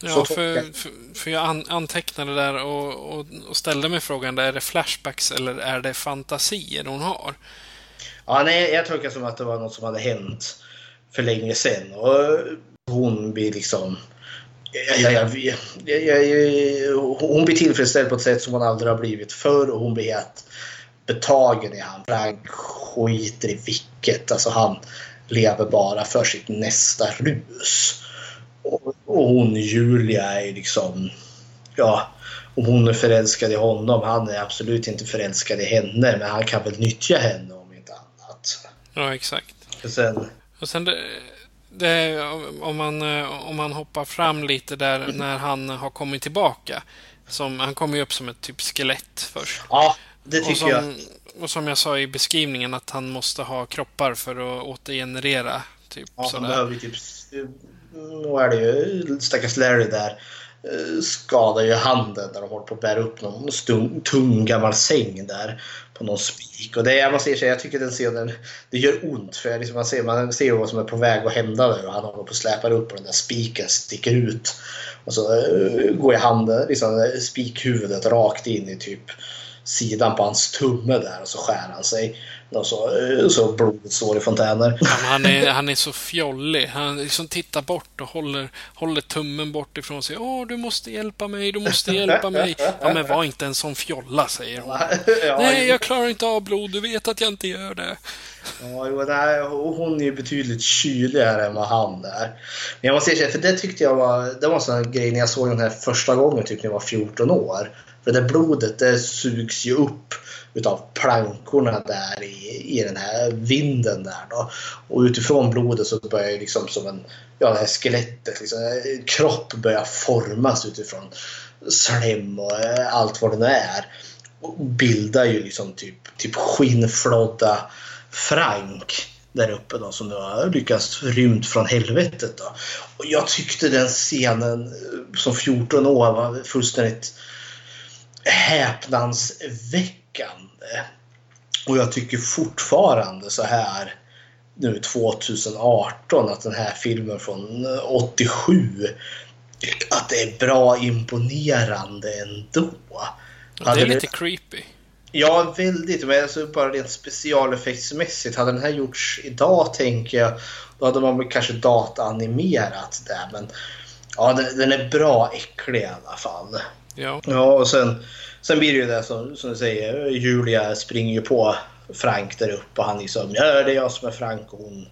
Ja, för, för, för jag an, antecknade där och, och, och ställde mig frågan, är det flashbacks eller är det fantasier hon har? Ja, nej, jag tolkar som att det var något som hade hänt för länge sedan. Och hon blir liksom... Ja, ja, ja, hon blir tillfredsställd på ett sätt som hon aldrig har blivit förr och hon blir helt betagen i han. Frank skiter i vilket. Alltså han lever bara för sitt nästa rus. Och, och hon Julia är liksom... Ja, om hon är förälskad i honom. Han är absolut inte förälskad i henne men han kan väl nyttja henne om inte annat. Ja, exakt. Och sen... Och sen det, det, om, man, om man hoppar fram lite där när han har kommit tillbaka. Som, han kommer ju upp som ett typ skelett först. Ja, det och, tycker som, jag. och som jag sa i beskrivningen att han måste ha kroppar för att återgenerera. Typ Ja, han behöver typ... Mm, nu är det ju stackars Larry där. Eh, skadar ju handen när de håller på att bära upp någon stung, tung gammal säng där på någon spik. Och det, jag ser sig, jag tycker den scenen, det gör ont. För liksom man, ser, man ser vad som är på väg att hända där och han håller på att släpa upp och den där spiken sticker ut. Och så eh, går ju handen, liksom eh, spikhuvudet rakt in i typ sidan på hans tumme där och så skär han sig. Och så, eh, så blodet står i fontäner. Ja, han, är, han är så fjollig. Han liksom tittar bort och håller, håller tummen bort ifrån sig. Åh, du måste hjälpa mig, du måste hjälpa mig. Ja, men var inte en sån fjolla, säger hon. Ja, Nej, jag klarar inte av blod. Du vet att jag inte gör det. Ja, jo, nej, hon är ju betydligt kyligare än vad han är. Men jag måste erkänna, för det tyckte jag var, det var en sån grej när jag såg den här första gången, typ när jag var 14 år. För det blodet det sugs ju upp utav plankorna där i, i den här vinden där då. Och utifrån blodet så börjar liksom som en, ja det här skelettet, liksom, en kropp börjar formas utifrån slem och eh, allt vad det nu är. Och bildar ju liksom typ, typ skinnflodda Frank där uppe då som nu har lyckats rymt från helvetet. Då. Och jag tyckte den scenen eh, som 14 år var fullständigt häpnadsväckande. Och jag tycker fortfarande så här nu 2018 att den här filmen från 87 att det är bra imponerande ändå. Det är lite creepy. Ja, väldigt. Men alltså bara rent specialeffektsmässigt. Hade den här gjorts idag, tänker jag, då hade man kanske dataanimerat det. Men ja, den, den, är bra äcklig i alla fall. Ja. Ja, och sen, sen blir det ju det som, som du säger. Julia springer ju på Frank där uppe och han liksom, ja det är jag som är Frank och hon...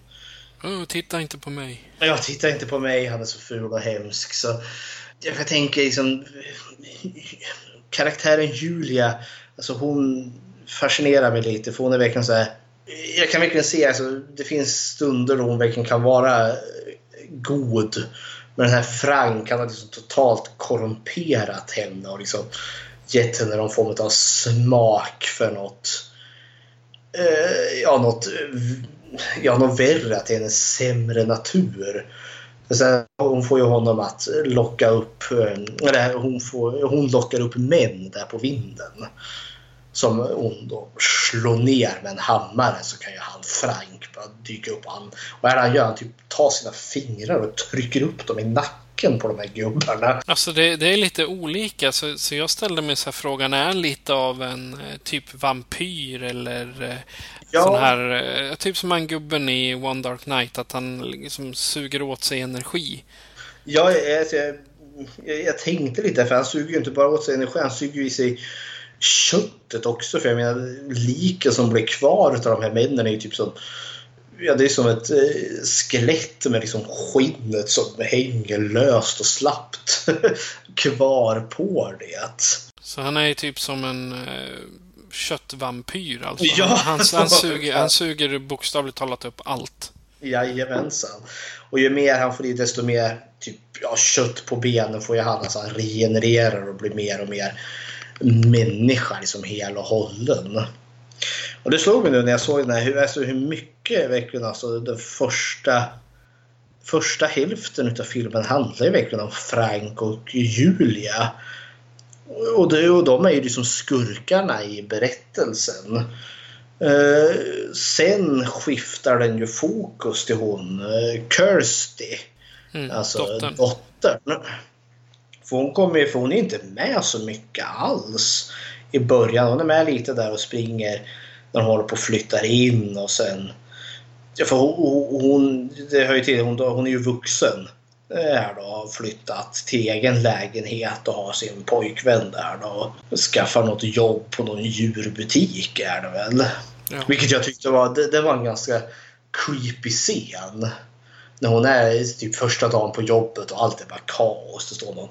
Oh, titta inte på mig. Ja, titta inte på mig, han är så ful och hemsk. Så jag kan tänka liksom... Karaktären Julia, alltså hon fascinerar mig lite för hon är verkligen så här... Jag kan verkligen se, alltså, det finns stunder då hon verkligen kan vara god. Men den här Frank, han har liksom totalt korrumperat henne och liksom gett henne någon form av smak för något eh, ja, något, eh, ja, något värre, till hennes sämre natur. Sen, hon får ju honom att locka upp, eh, eller hon, får, hon lockar upp män där på vinden. Som hon då slår ner med en hammare så kan ju han Frank bara dyka upp. Han, och här han gör han typ tar sina fingrar och trycker upp dem i nacken på de här gubbarna. Alltså det, det är lite olika. Så, så jag ställde mig så här frågan, är han lite av en eh, typ vampyr eller eh, ja. sån här, eh, typ som han gubben i One Dark Night, att han liksom suger åt sig energi? Ja, jag, jag, jag tänkte lite, för han suger ju inte bara åt sig energi, han suger i sig köttet också. För jag menar, liken som blir kvar av de här männen är ju typ som Ja, det är som ett eh, skelett med liksom skinnet som hänger löst och slappt kvar på det. Så han är ju typ som en eh, köttvampyr alltså? Ja. Han, han, han, suger, han suger bokstavligt talat upp allt. Jajamensan. Och ju mer han får i desto mer typ, ja, kött på benen får ju han. Alltså han regenererar och blir mer och mer människa liksom hel och hållen. Och det slog mig nu när jag såg den här, hur, alltså hur mycket verkligen alltså den första första hälften av filmen handlar ju verkligen om Frank och Julia. Och, det, och de är ju liksom skurkarna i berättelsen. Eh, sen skiftar den ju fokus till hon eh, Kirsty. Mm, alltså dottern. dottern. För hon, kommer, för hon är inte med så mycket alls i början. Hon är med lite där och springer när hon håller på och flyttar in och sen... Ja, för hon, hon, det hör ju till, hon, hon är ju vuxen här då, har flyttat till egen lägenhet och har sin pojkvän där då. Och skaffar något jobb på någon djurbutik är det väl. Ja. Vilket jag tyckte var, det, det var en ganska creepy scen när hon är typ första dagen på jobbet och allt är bara kaos. Det står någon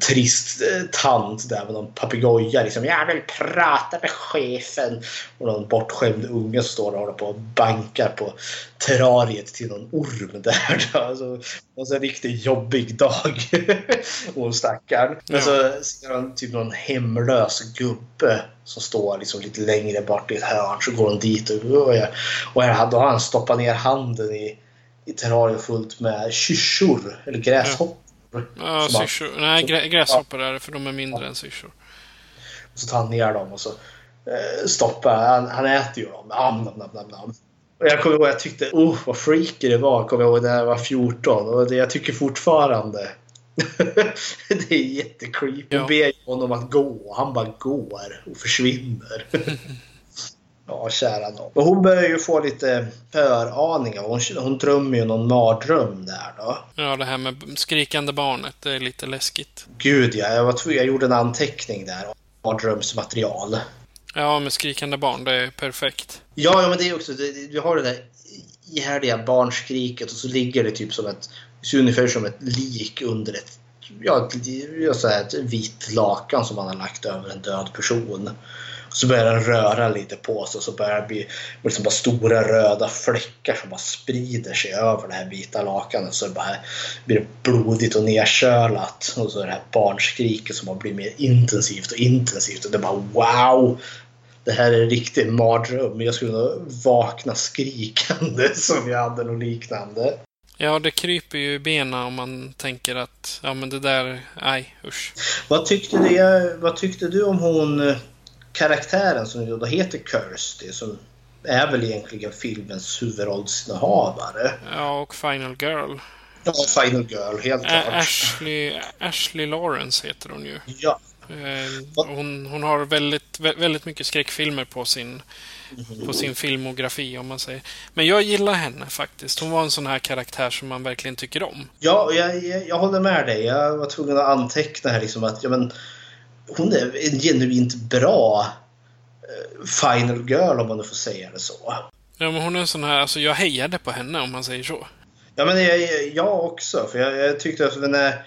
trist eh, tant där med någon papegoja. Liksom, jag vill prata med chefen. Och någon bortskämd unge som står och håller på och bankar på terrariet till någon orm där. Alltså, alltså en riktigt jobbig dag. hon stackaren. Men så ser han typ någon hemlös gubbe som står liksom lite längre bort i ett hörn. Så går hon dit och, och, och då har han stoppat ner handen i i terrarium fullt med kyrsor eller gräshoppor. Ja, ja syrsor. Nej, grä, gräshoppor är det för de är mindre ja. än syrsor. Och så tar han ner dem och så eh, stoppar han. Han äter ju dem. Am, nam, nam, nam, nam. Och jag kommer ihåg jag tyckte oh, vad freaky det var. Kommer jag ihåg när jag var 14. Och det jag tycker fortfarande. det är jättecreepy. Hon ber honom att gå. Han bara går och försvinner. Ja, kära nån. Och hon börjar ju få lite föraningar. Hon, hon drömmer ju någon mardröm där då. Ja, det här med skrikande barnet, det är lite läskigt. Gud ja, jag, var jag gjorde en anteckning där. Mardrömsmaterial. Ja, med skrikande barn, det är perfekt. Ja, ja men det är också, det, du har det där ihärdiga barnskriket och så ligger det typ som ett, ungefär som ett lik under ett, ja, så här, ett vitt lakan som man har lagt över en död person. Så börjar den röra lite på sig och så börjar det bli liksom bara stora röda fläckar som bara sprider sig över det här vita lakanet. Så det bara blir blodigt och nedkölat. Och så det här barnskriket som bara blir mer intensivt och intensivt. Och det bara wow! Det här är en riktig mardröm. Jag skulle nog vakna skrikande som jag hade något liknande. Ja, det kryper ju i benen om man tänker att ja, men det där, nej, usch. Vad tyckte, det, vad tyckte du om hon karaktären som då heter Kirsty som är väl egentligen filmens huvudrollsinnehavare. Ja, och Final Girl. Ja, Final Girl, helt Ä- klart. Ashley, Ashley Lawrence heter hon ju. Ja. Eh, Hon, hon har väldigt, vä- väldigt mycket skräckfilmer på sin, på sin filmografi, om man säger. Men jag gillar henne faktiskt. Hon var en sån här karaktär som man verkligen tycker om. Ja, jag, jag, jag håller med dig. Jag var tvungen att anteckna här liksom att ja, men, hon är en genuint bra eh, Final Girl om man nu får säga det så. Ja, men hon är en sån här, alltså jag hejade på henne om man säger så. Ja, men jag, jag- också. För jag, jag tyckte att när,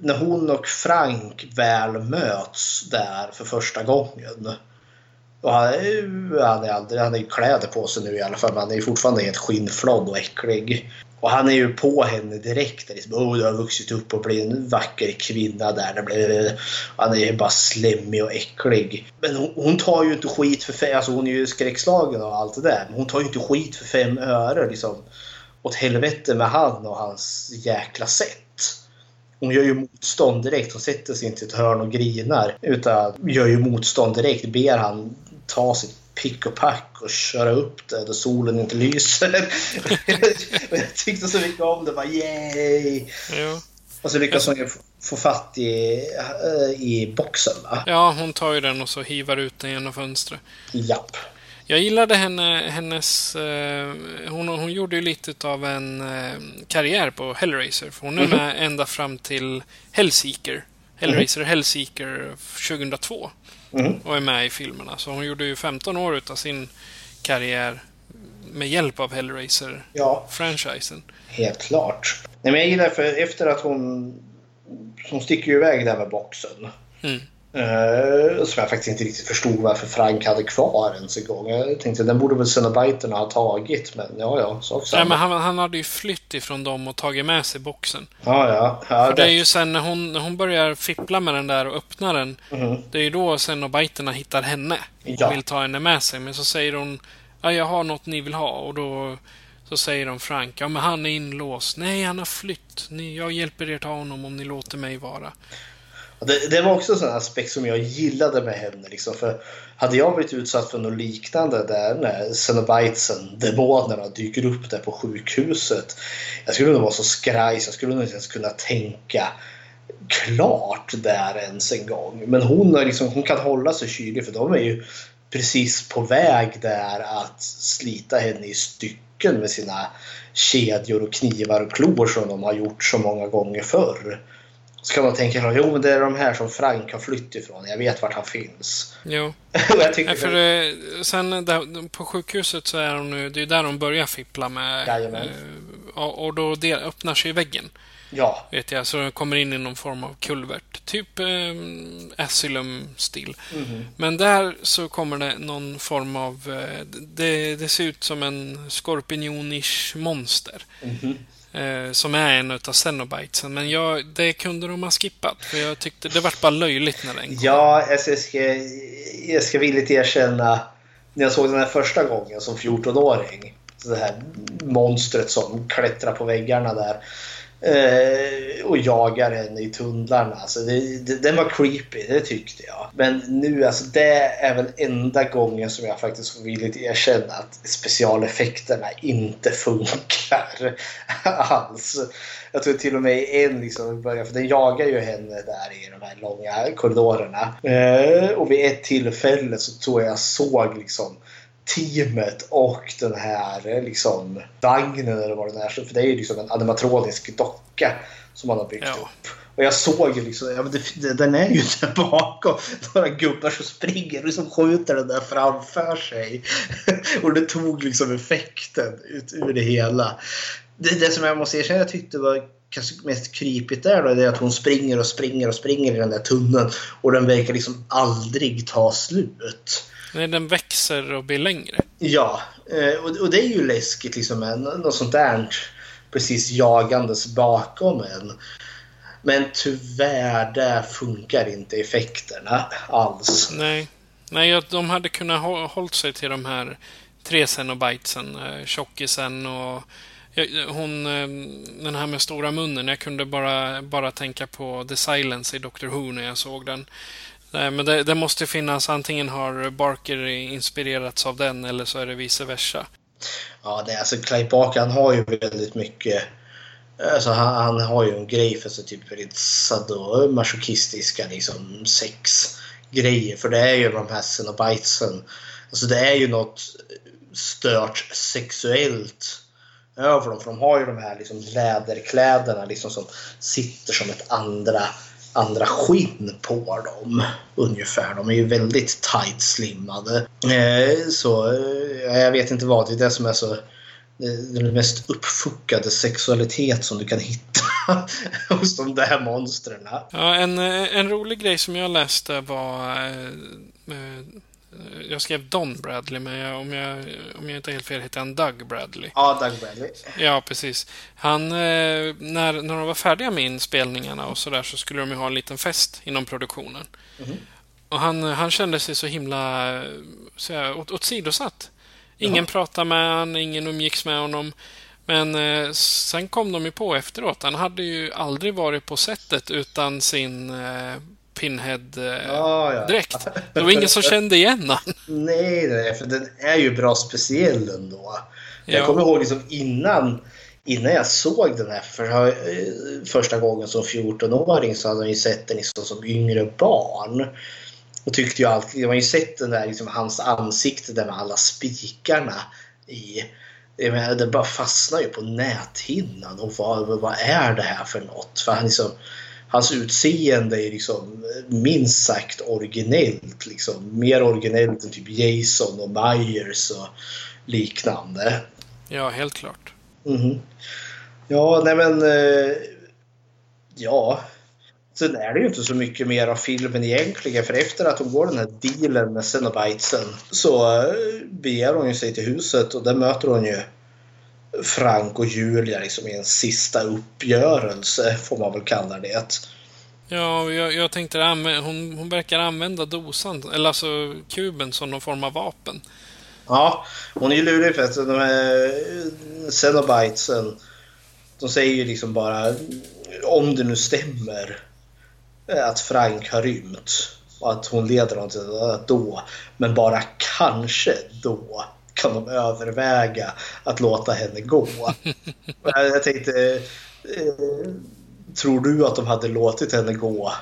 när hon och Frank väl möts där för första gången. Och han, är ju- han, är aldrig, han ju kläder på sig nu i alla fall, men han är fortfarande helt skinnflådd och äcklig. Och han är ju på henne direkt. Liksom, oh, du har vuxit upp och blivit en vacker kvinna där. Han är ju bara slemmig och äcklig. Men hon, hon tar ju inte skit för fem... Alltså hon är ju skräckslagen och allt det där. Men hon tar ju inte skit för fem öre. Liksom. Åt helvete med han och hans jäkla sätt. Hon gör ju motstånd direkt. Hon sätter sig inte i ett hörn och grinar. Utan gör ju motstånd direkt. Ber han ta sitt pick och pack och köra upp det där solen inte lyser. Jag tyckte så mycket om det. Bara, yay! Ja. Och så lyckas hon ju få- fatt i, eh, i boxen va? ja, hon tar ju den och så hivar ut den genom fönstret. Japp. Jag gillade henne, hennes... Eh, hon, hon gjorde ju lite av en eh, karriär på Hellraiser. För hon är Mhm. med ända fram till Hellseeker. Hellraiser Hellseeker 2002. Mhm. Och är med i filmerna. Så hon gjorde ju 15 år utav sin karriär med hjälp av Hellraiser-franchisen. Ja, helt klart. Nej, men jag gillar för efter att hon... Hon sticker ju iväg där med boxen. Mm. Eh, som jag faktiskt inte riktigt förstod varför Frank hade kvar ens en gång. Jag tänkte den borde väl Cenobiterna ha tagit, men ja, ja, Nej, samma. men han, han hade ju flytt ifrån dem och tagit med sig boxen. Ja, ja. ja För det är ju sen när hon, när hon börjar fippla med den där och öppnar den. Mhm. Det är ju då Cenobiterna hittar henne. Ja. Och vill ta henne med sig. Men så säger hon ja, jag har något ni vill ha. Och då så säger de Frank, ja men han är inlåst. Nej, han har flytt. Ni, jag hjälper er ta honom om ni låter mig vara. Det, det var också en sån aspekt som jag gillade med henne. Liksom, för hade jag blivit utsatt för något liknande där när Cenobitesen, demonerna, dyker upp där på sjukhuset. Jag skulle nog vara så skraj så jag skulle nog inte ens kunna tänka klart där ens en gång. Men hon, liksom, hon kan hålla sig kylig för de är ju precis på väg där att slita henne i stycken med sina kedjor och knivar och klor som de har gjort så många gånger förr. Så kan man tänka jo men det är de här som Frank har flytt ifrån. Jag vet vart han finns. Jo. Jag tycker Nej, för eh, sen där, på sjukhuset så är hon nu, det är ju där de börjar fippla med. Jajamän. eh, och, och då det öppnar sig väggen. Ja. Vet jag, så den kommer in i någon form av kulvert. Typ eh, Asylum-stil. Mhm. Men där så kommer det någon form av... Eh, det, det ser ut som en skorpionish monster. Mhm. Eh, som är en utav Cenobitesen. Men jag, det kunde de ha skippat. För jag tyckte det vart bara löjligt när den kom. Ja, jag ska, jag ska villigt erkänna. När jag såg den här första gången som 14-åring. Så det här monstret som klättrar på väggarna där. Eh, och jagar henne i tunnlarna. Alltså det, det, den var creepy, det tyckte jag. Men nu, alltså det är väl enda gången som jag faktiskt får villigt erkänna att specialeffekterna inte funkar alls. Jag tror till och med en liksom börjar, för den jagar ju henne där i de här långa korridorerna. Eh, och vid ett tillfälle så tror jag såg liksom teamet och den här eh, liksom vagnen eller vad det är. För det är ju liksom en animatronisk docka som man har byggt upp. Och jag såg ju liksom, ja, men det, den är ju där bakom. Några gubbar som springer och liksom skjuter den där framför sig. och det tog liksom effekten ut ur det hela. Det, det som jag måste erkänna jag tyckte var kanske mest krypigt där då, är att hon springer och springer och springer i den där tunneln. Och den verkar liksom aldrig ta slut. Nej, den växer och blir längre. Ja, eh, och, det är ju läskigt liksom med något sånt där precis jagandes bakom en. Men tyvärr, där funkar inte effekterna alls. Nej. Nej, de hade kunnat hå- hållit sig till de här tre Cenobitesen. Eh, tjockisen och hon, eh, den här med stora munnen. Jag kunde bara, bara tänka på The Silence i Doctor Who när jag såg den. Nej, men det, det måste finnas, antingen har Barker inspirerats av den eller så är det vice versa. Ja, det, alltså Clay Barker han har ju väldigt mycket Alltså han, han har ju en grej för sig typ väldigt sadomasochistiska liksom sexgrejer. För det är ju de här Cenobitesen. Alltså det är ju något stört sexuellt över dem. För de har ju de här liksom läderkläderna liksom som sitter som ett andra, andra skinn på dem. Ungefär. De är ju väldigt tight slimmade. Eh, så eh, jag vet inte vad. Det är det som är så eh, den mest uppfuckade sexualitet som du kan hitta hos de där monstren. Ja, en, en rolig grej som jag läste var... Eh, jag skrev Don Bradley, men jag, om, jag, om jag inte är helt fel heter han Doug Bradley. Ja, Doug Bradley. Ja, precis. Han, eh, när, när de var färdiga med inspelningarna och sådär så skulle de ju ha en liten fest inom produktionen. Mm. Och han, han kände sig så himla så jag, åt, åsidosatt. Ingen Jaha. pratade med honom, ingen umgicks med honom. Men eh, sen kom de ju på efteråt. Han hade ju aldrig varit på sättet utan sin eh, Pinhead-dräkt. Eh, ja. Det var ingen som kände igen honom. Nej, nej, för den är ju bra speciell ändå. Jag ja. kommer ihåg liksom innan, innan jag såg den här för, eh, första gången som 14-åring så hade jag ju sett den liksom som yngre barn. Och tyckte ju alltid, jag har ju sett den där, liksom, hans ansikte där med alla spikarna i. Menar, det bara fastnar ju på näthinnan. Och vad, vad är det här för något? För han liksom, hans utseende är liksom minst sagt originellt. Liksom. Mer originellt än typ Jason och Myers och liknande. Ja, helt klart. Mm. Ja, nej men... Eh, ja, Sen är det ju inte så mycket mer av filmen egentligen för efter att hon går den här dealen med Cenobitesen så eh, beger hon ju sig till huset och där möter hon ju Frank och Julia liksom i en sista uppgörelse får man väl kalla det. Ja, jag, jag tänkte hon, hon verkar använda dosan, eller alltså kuben som någon form av vapen. Ja, hon är ju lurig för att de här Cenobitesen de säger ju liksom bara om det nu stämmer att Frank har rymt och att hon leder honom till att då, men bara kanske då kan de överväga att låta henne gå. jag tänkte, eh, tror du att de hade låtit henne gå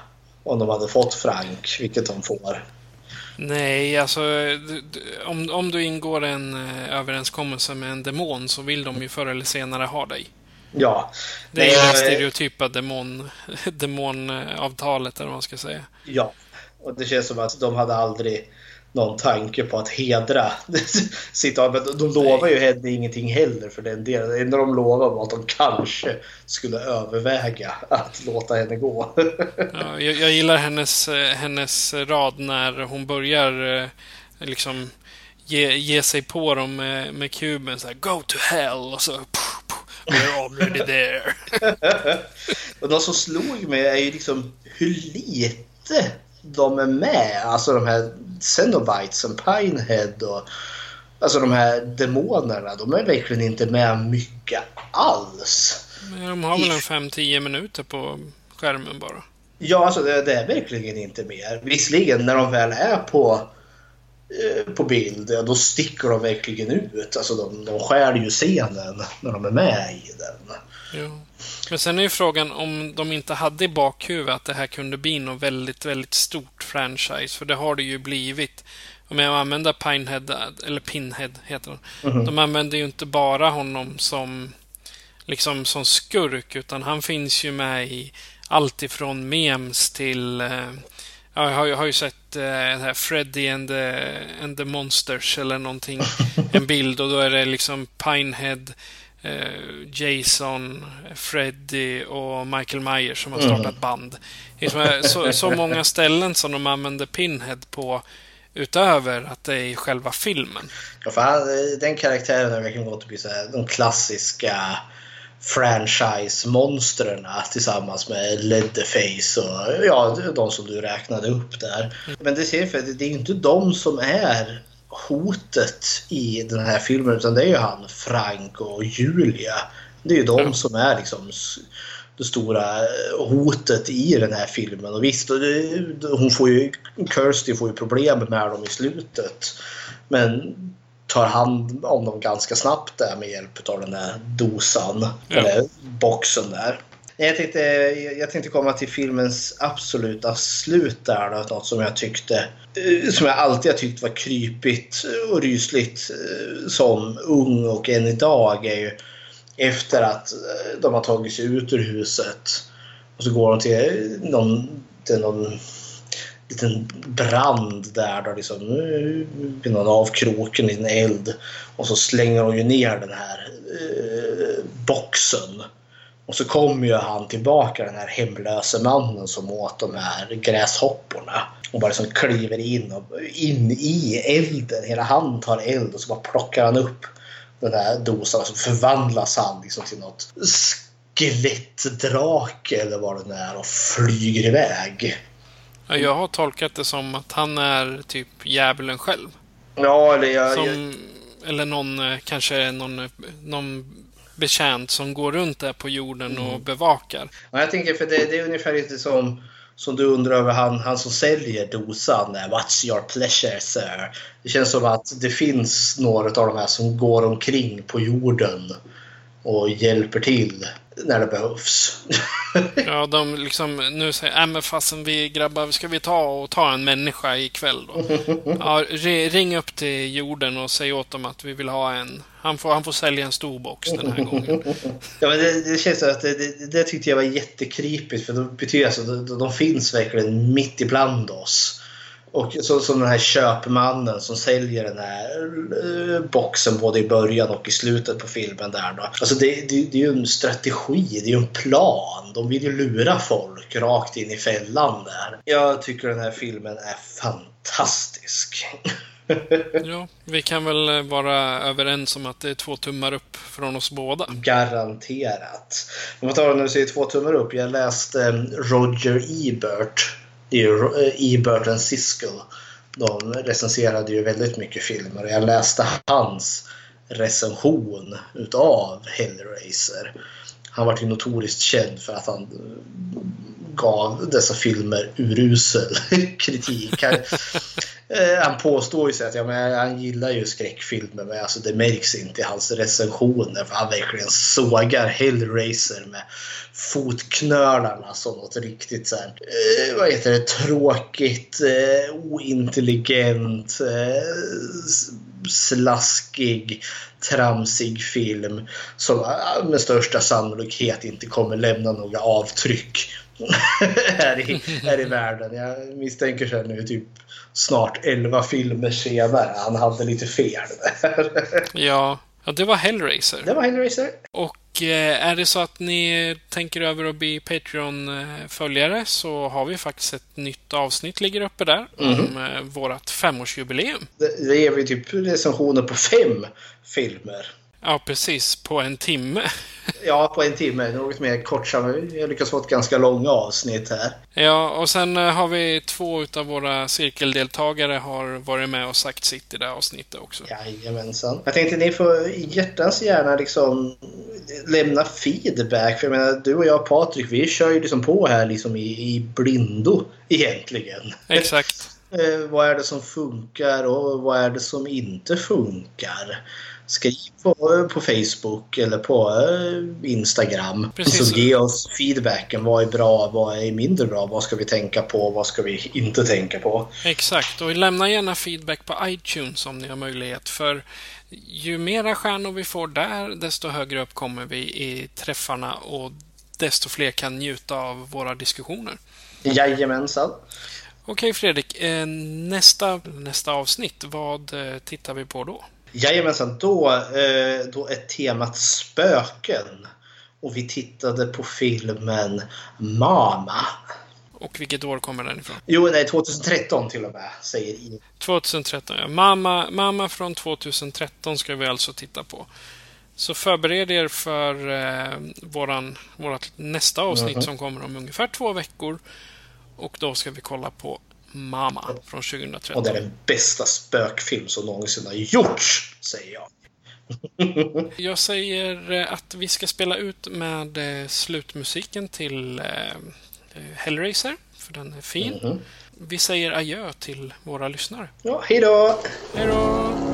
om de hade fått Frank, vilket de får? Nej, alltså om, om du ingår en eh, överenskommelse med en demon så vill de ju förr eller senare ha dig. Ja. Det är ju det stereotypa demon, demonavtalet, eller vad man ska säga. Ja, och det känns som att de hade aldrig någon tanke på att hedra sitt arbete. De lovar ju henne ingenting heller för den delen. Det enda de lovade var att de kanske skulle överväga att låta henne gå. ja, jag, jag, gillar hennes, hennes rad när hon börjar eh, liksom ge, ge sig på dem med, med kuben. Så här, Go to hell! Och så We're already there. och de som slog mig är ju liksom hur lite de är med. Alltså de här Cenobites, Pinehead och alltså de här demonerna. De är verkligen inte med mycket alls. De har väl en 5-10 minuter på skärmen bara. Ja, alltså det, det, är verkligen inte mer. Visserligen när de väl är på Eh, på bild, då sticker de verkligen ut. Alltså de, de skär ju scenen när de är med i den. Ja. Men sen är ju frågan om de inte hade i bakhuvudet att det här kunde bli något väldigt, väldigt stort franchise. För det har det ju blivit. Om jag använder Pinehead, eller Pinhead heter han. Mm -hmm. De använder ju inte bara honom som liksom som skurk, utan han finns ju med i allt ifrån memes till eh, Ja, jag har, jag har ju sett eh, här Freddy and the, and the Monsters eller någonting. En bild och då är det liksom Pinehead, eh, Jason, Freddy och Michael Myers som har mm. startat band. Det är så, så många ställen som de använder Pinhead på utöver att det är i själva filmen. Ja, för han, den karaktären har verkligen gått här, de klassiska franchise-monstren tillsammans med Leatherface och ja, de som du räknade upp där. Men det, ser för, det är inte de som är hotet i den här filmen utan det är ju han Frank och Julia. Det är ju de som är liksom det stora eh, hotet i den här filmen. Och visst, hon får ju, Kirsty får ju problem med dem i slutet. Men tar hand om dem ganska snabbt där med hjälp av den där dosan, ja. eller boxen där. Jag tänkte, jag tänkte komma till filmens absoluta slut där. Då, något som jag tyckte, eh, som jag alltid har tyckt var krypigt och rysligt eh, som ung och än idag är ju efter att eh, de har tagit sig ut ur huset och så går de till någon, till någon liten brand där då liksom vid någon av kroken i en eld och så slänger de ju ner den här eh, boxen och så kommer ju han tillbaka, den här hemlöse mannen som åt de här gräshopporna. Och bara liksom kliver in, och, in i elden. Hela han tar eld och så bara plockar han upp den här dosan och så förvandlas han liksom till något skelettdrake eller vad det är och flyger iväg. Jag har tolkat det som att han är typ djävulen själv. Ja, eller jag... Som. Eller någon, eh, kanske någon, någon betjänt som går runt där på jorden och mm. bevakar. Ja, jag tänker för det, det är ungefär lite som som du undrar över han, han som säljer dosan. What's your pleasure sir? Det känns som att det finns några av de här som går omkring på jorden och hjälper till när det behövs. ja, de liksom nu säger äh, men fasen vi grabbar, ska vi ta och ta en människa ikväll då? Ja, ring upp till jorden och säg åt dem att vi vill ha en. Han får, han får sälja en stor box den här gången. ja, men det, det känns som att det, det, det, tyckte jag var jättekripigt för det betyder alltså att de, de finns verkligen mitt ibland oss. Och så, som den här köpmannen som säljer den här eh, boxen både i början och i slutet på filmen. där då. Alltså det, det, det är ju en strategi, det är ju en plan. De vill ju lura folk rakt in i fällan där. Jag tycker den här filmen är fantastisk. ja, vi kan väl vara överens om att det är två tummar upp från oss båda. Garanterat. Om man tar när du säger två tummar upp. Jag läste Roger Ebert det är ju Ebert eh, och Siskel. De recenserade ju väldigt mycket filmer och jag läste hans recension utav Hellraiser. Han var ju notoriskt känd för att han eh, gav dessa filmer urusel kritik. Eh, han, påstår ju sig att ja, men han gillar ju skräckfilmer men alltså det märks inte i hans recensioner för han verkligen sågar Hellraiser med fotknölarna som något riktigt så här, eh, vad heter det, tråkigt, eh, ointelligent, eh, slaskig, tramsig film som eh, med största sannolikhet inte kommer lämna några avtryck. här, i, här i världen. Jag misstänker sig nu typ snart 11 filmer senare. Han hade lite fel där. ja, ja, det var Hellraiser. Det var Hellraiser. Och eh, är det så att ni tänker över att bli Patreon-följare så har vi faktiskt ett nytt avsnitt ligger uppe där mm. om eh, vårt femårsjubileum. Det, det ger vi typ recensioner på fem filmer. Ja, precis. På en timme. ja, på en timme. Något mer kortsamt. Vi har lyckats få ett ganska långa avsnitt här. Ja, och sen eh, har vi två av våra cirkeldeltagare har varit med och sagt sitt i det här avsnittet också. Jajamensan. Jag tänkte ni får hjärtans gärna liksom lämna feedback. För jag menar, du och jag och Patrik, vi kör ju liksom på här liksom i, i blindo egentligen. Exakt. eh, vad är det som funkar och vad är det som inte funkar? Skriv på, på Facebook eller på eh, Instagram. Precis. Så ge oss feedbacken. Vad är bra? Vad är mindre bra? Vad ska vi tänka på? Vad ska vi inte tänka på? Exakt. Och lämna gärna feedback på iTunes om ni har möjlighet. För ju mera stjärnor vi får där, desto högre upp kommer vi i träffarna och desto fler kan njuta av våra diskussioner. Jajamensan. Okej Fredrik, eh, nästa, nästa avsnitt, vad eh, tittar vi på då? Jajamensan, då, eh, då är temat spöken. Och vi tittade på filmen Mama. Och vilket år kommer den ifrån? Jo, nej, 2013 till och med, säger I. 2013, ja. Mamma, Mamma från 2013 ska vi alltså titta på. Så förbered er för eh, våran, vårat nästa avsnitt mm -hmm. som kommer om ungefär två veckor. Och då ska vi kolla på Mama från 2013. Och det är den bästa spökfilm som någonsin har gjorts, säger jag. Jag säger eh, att vi ska spela ut med eh, slutmusiken till eh, Hellraiser, för den är fin. Mm -hmm. Vi säger adjö till våra lyssnare. Ja, hej då! Hej då!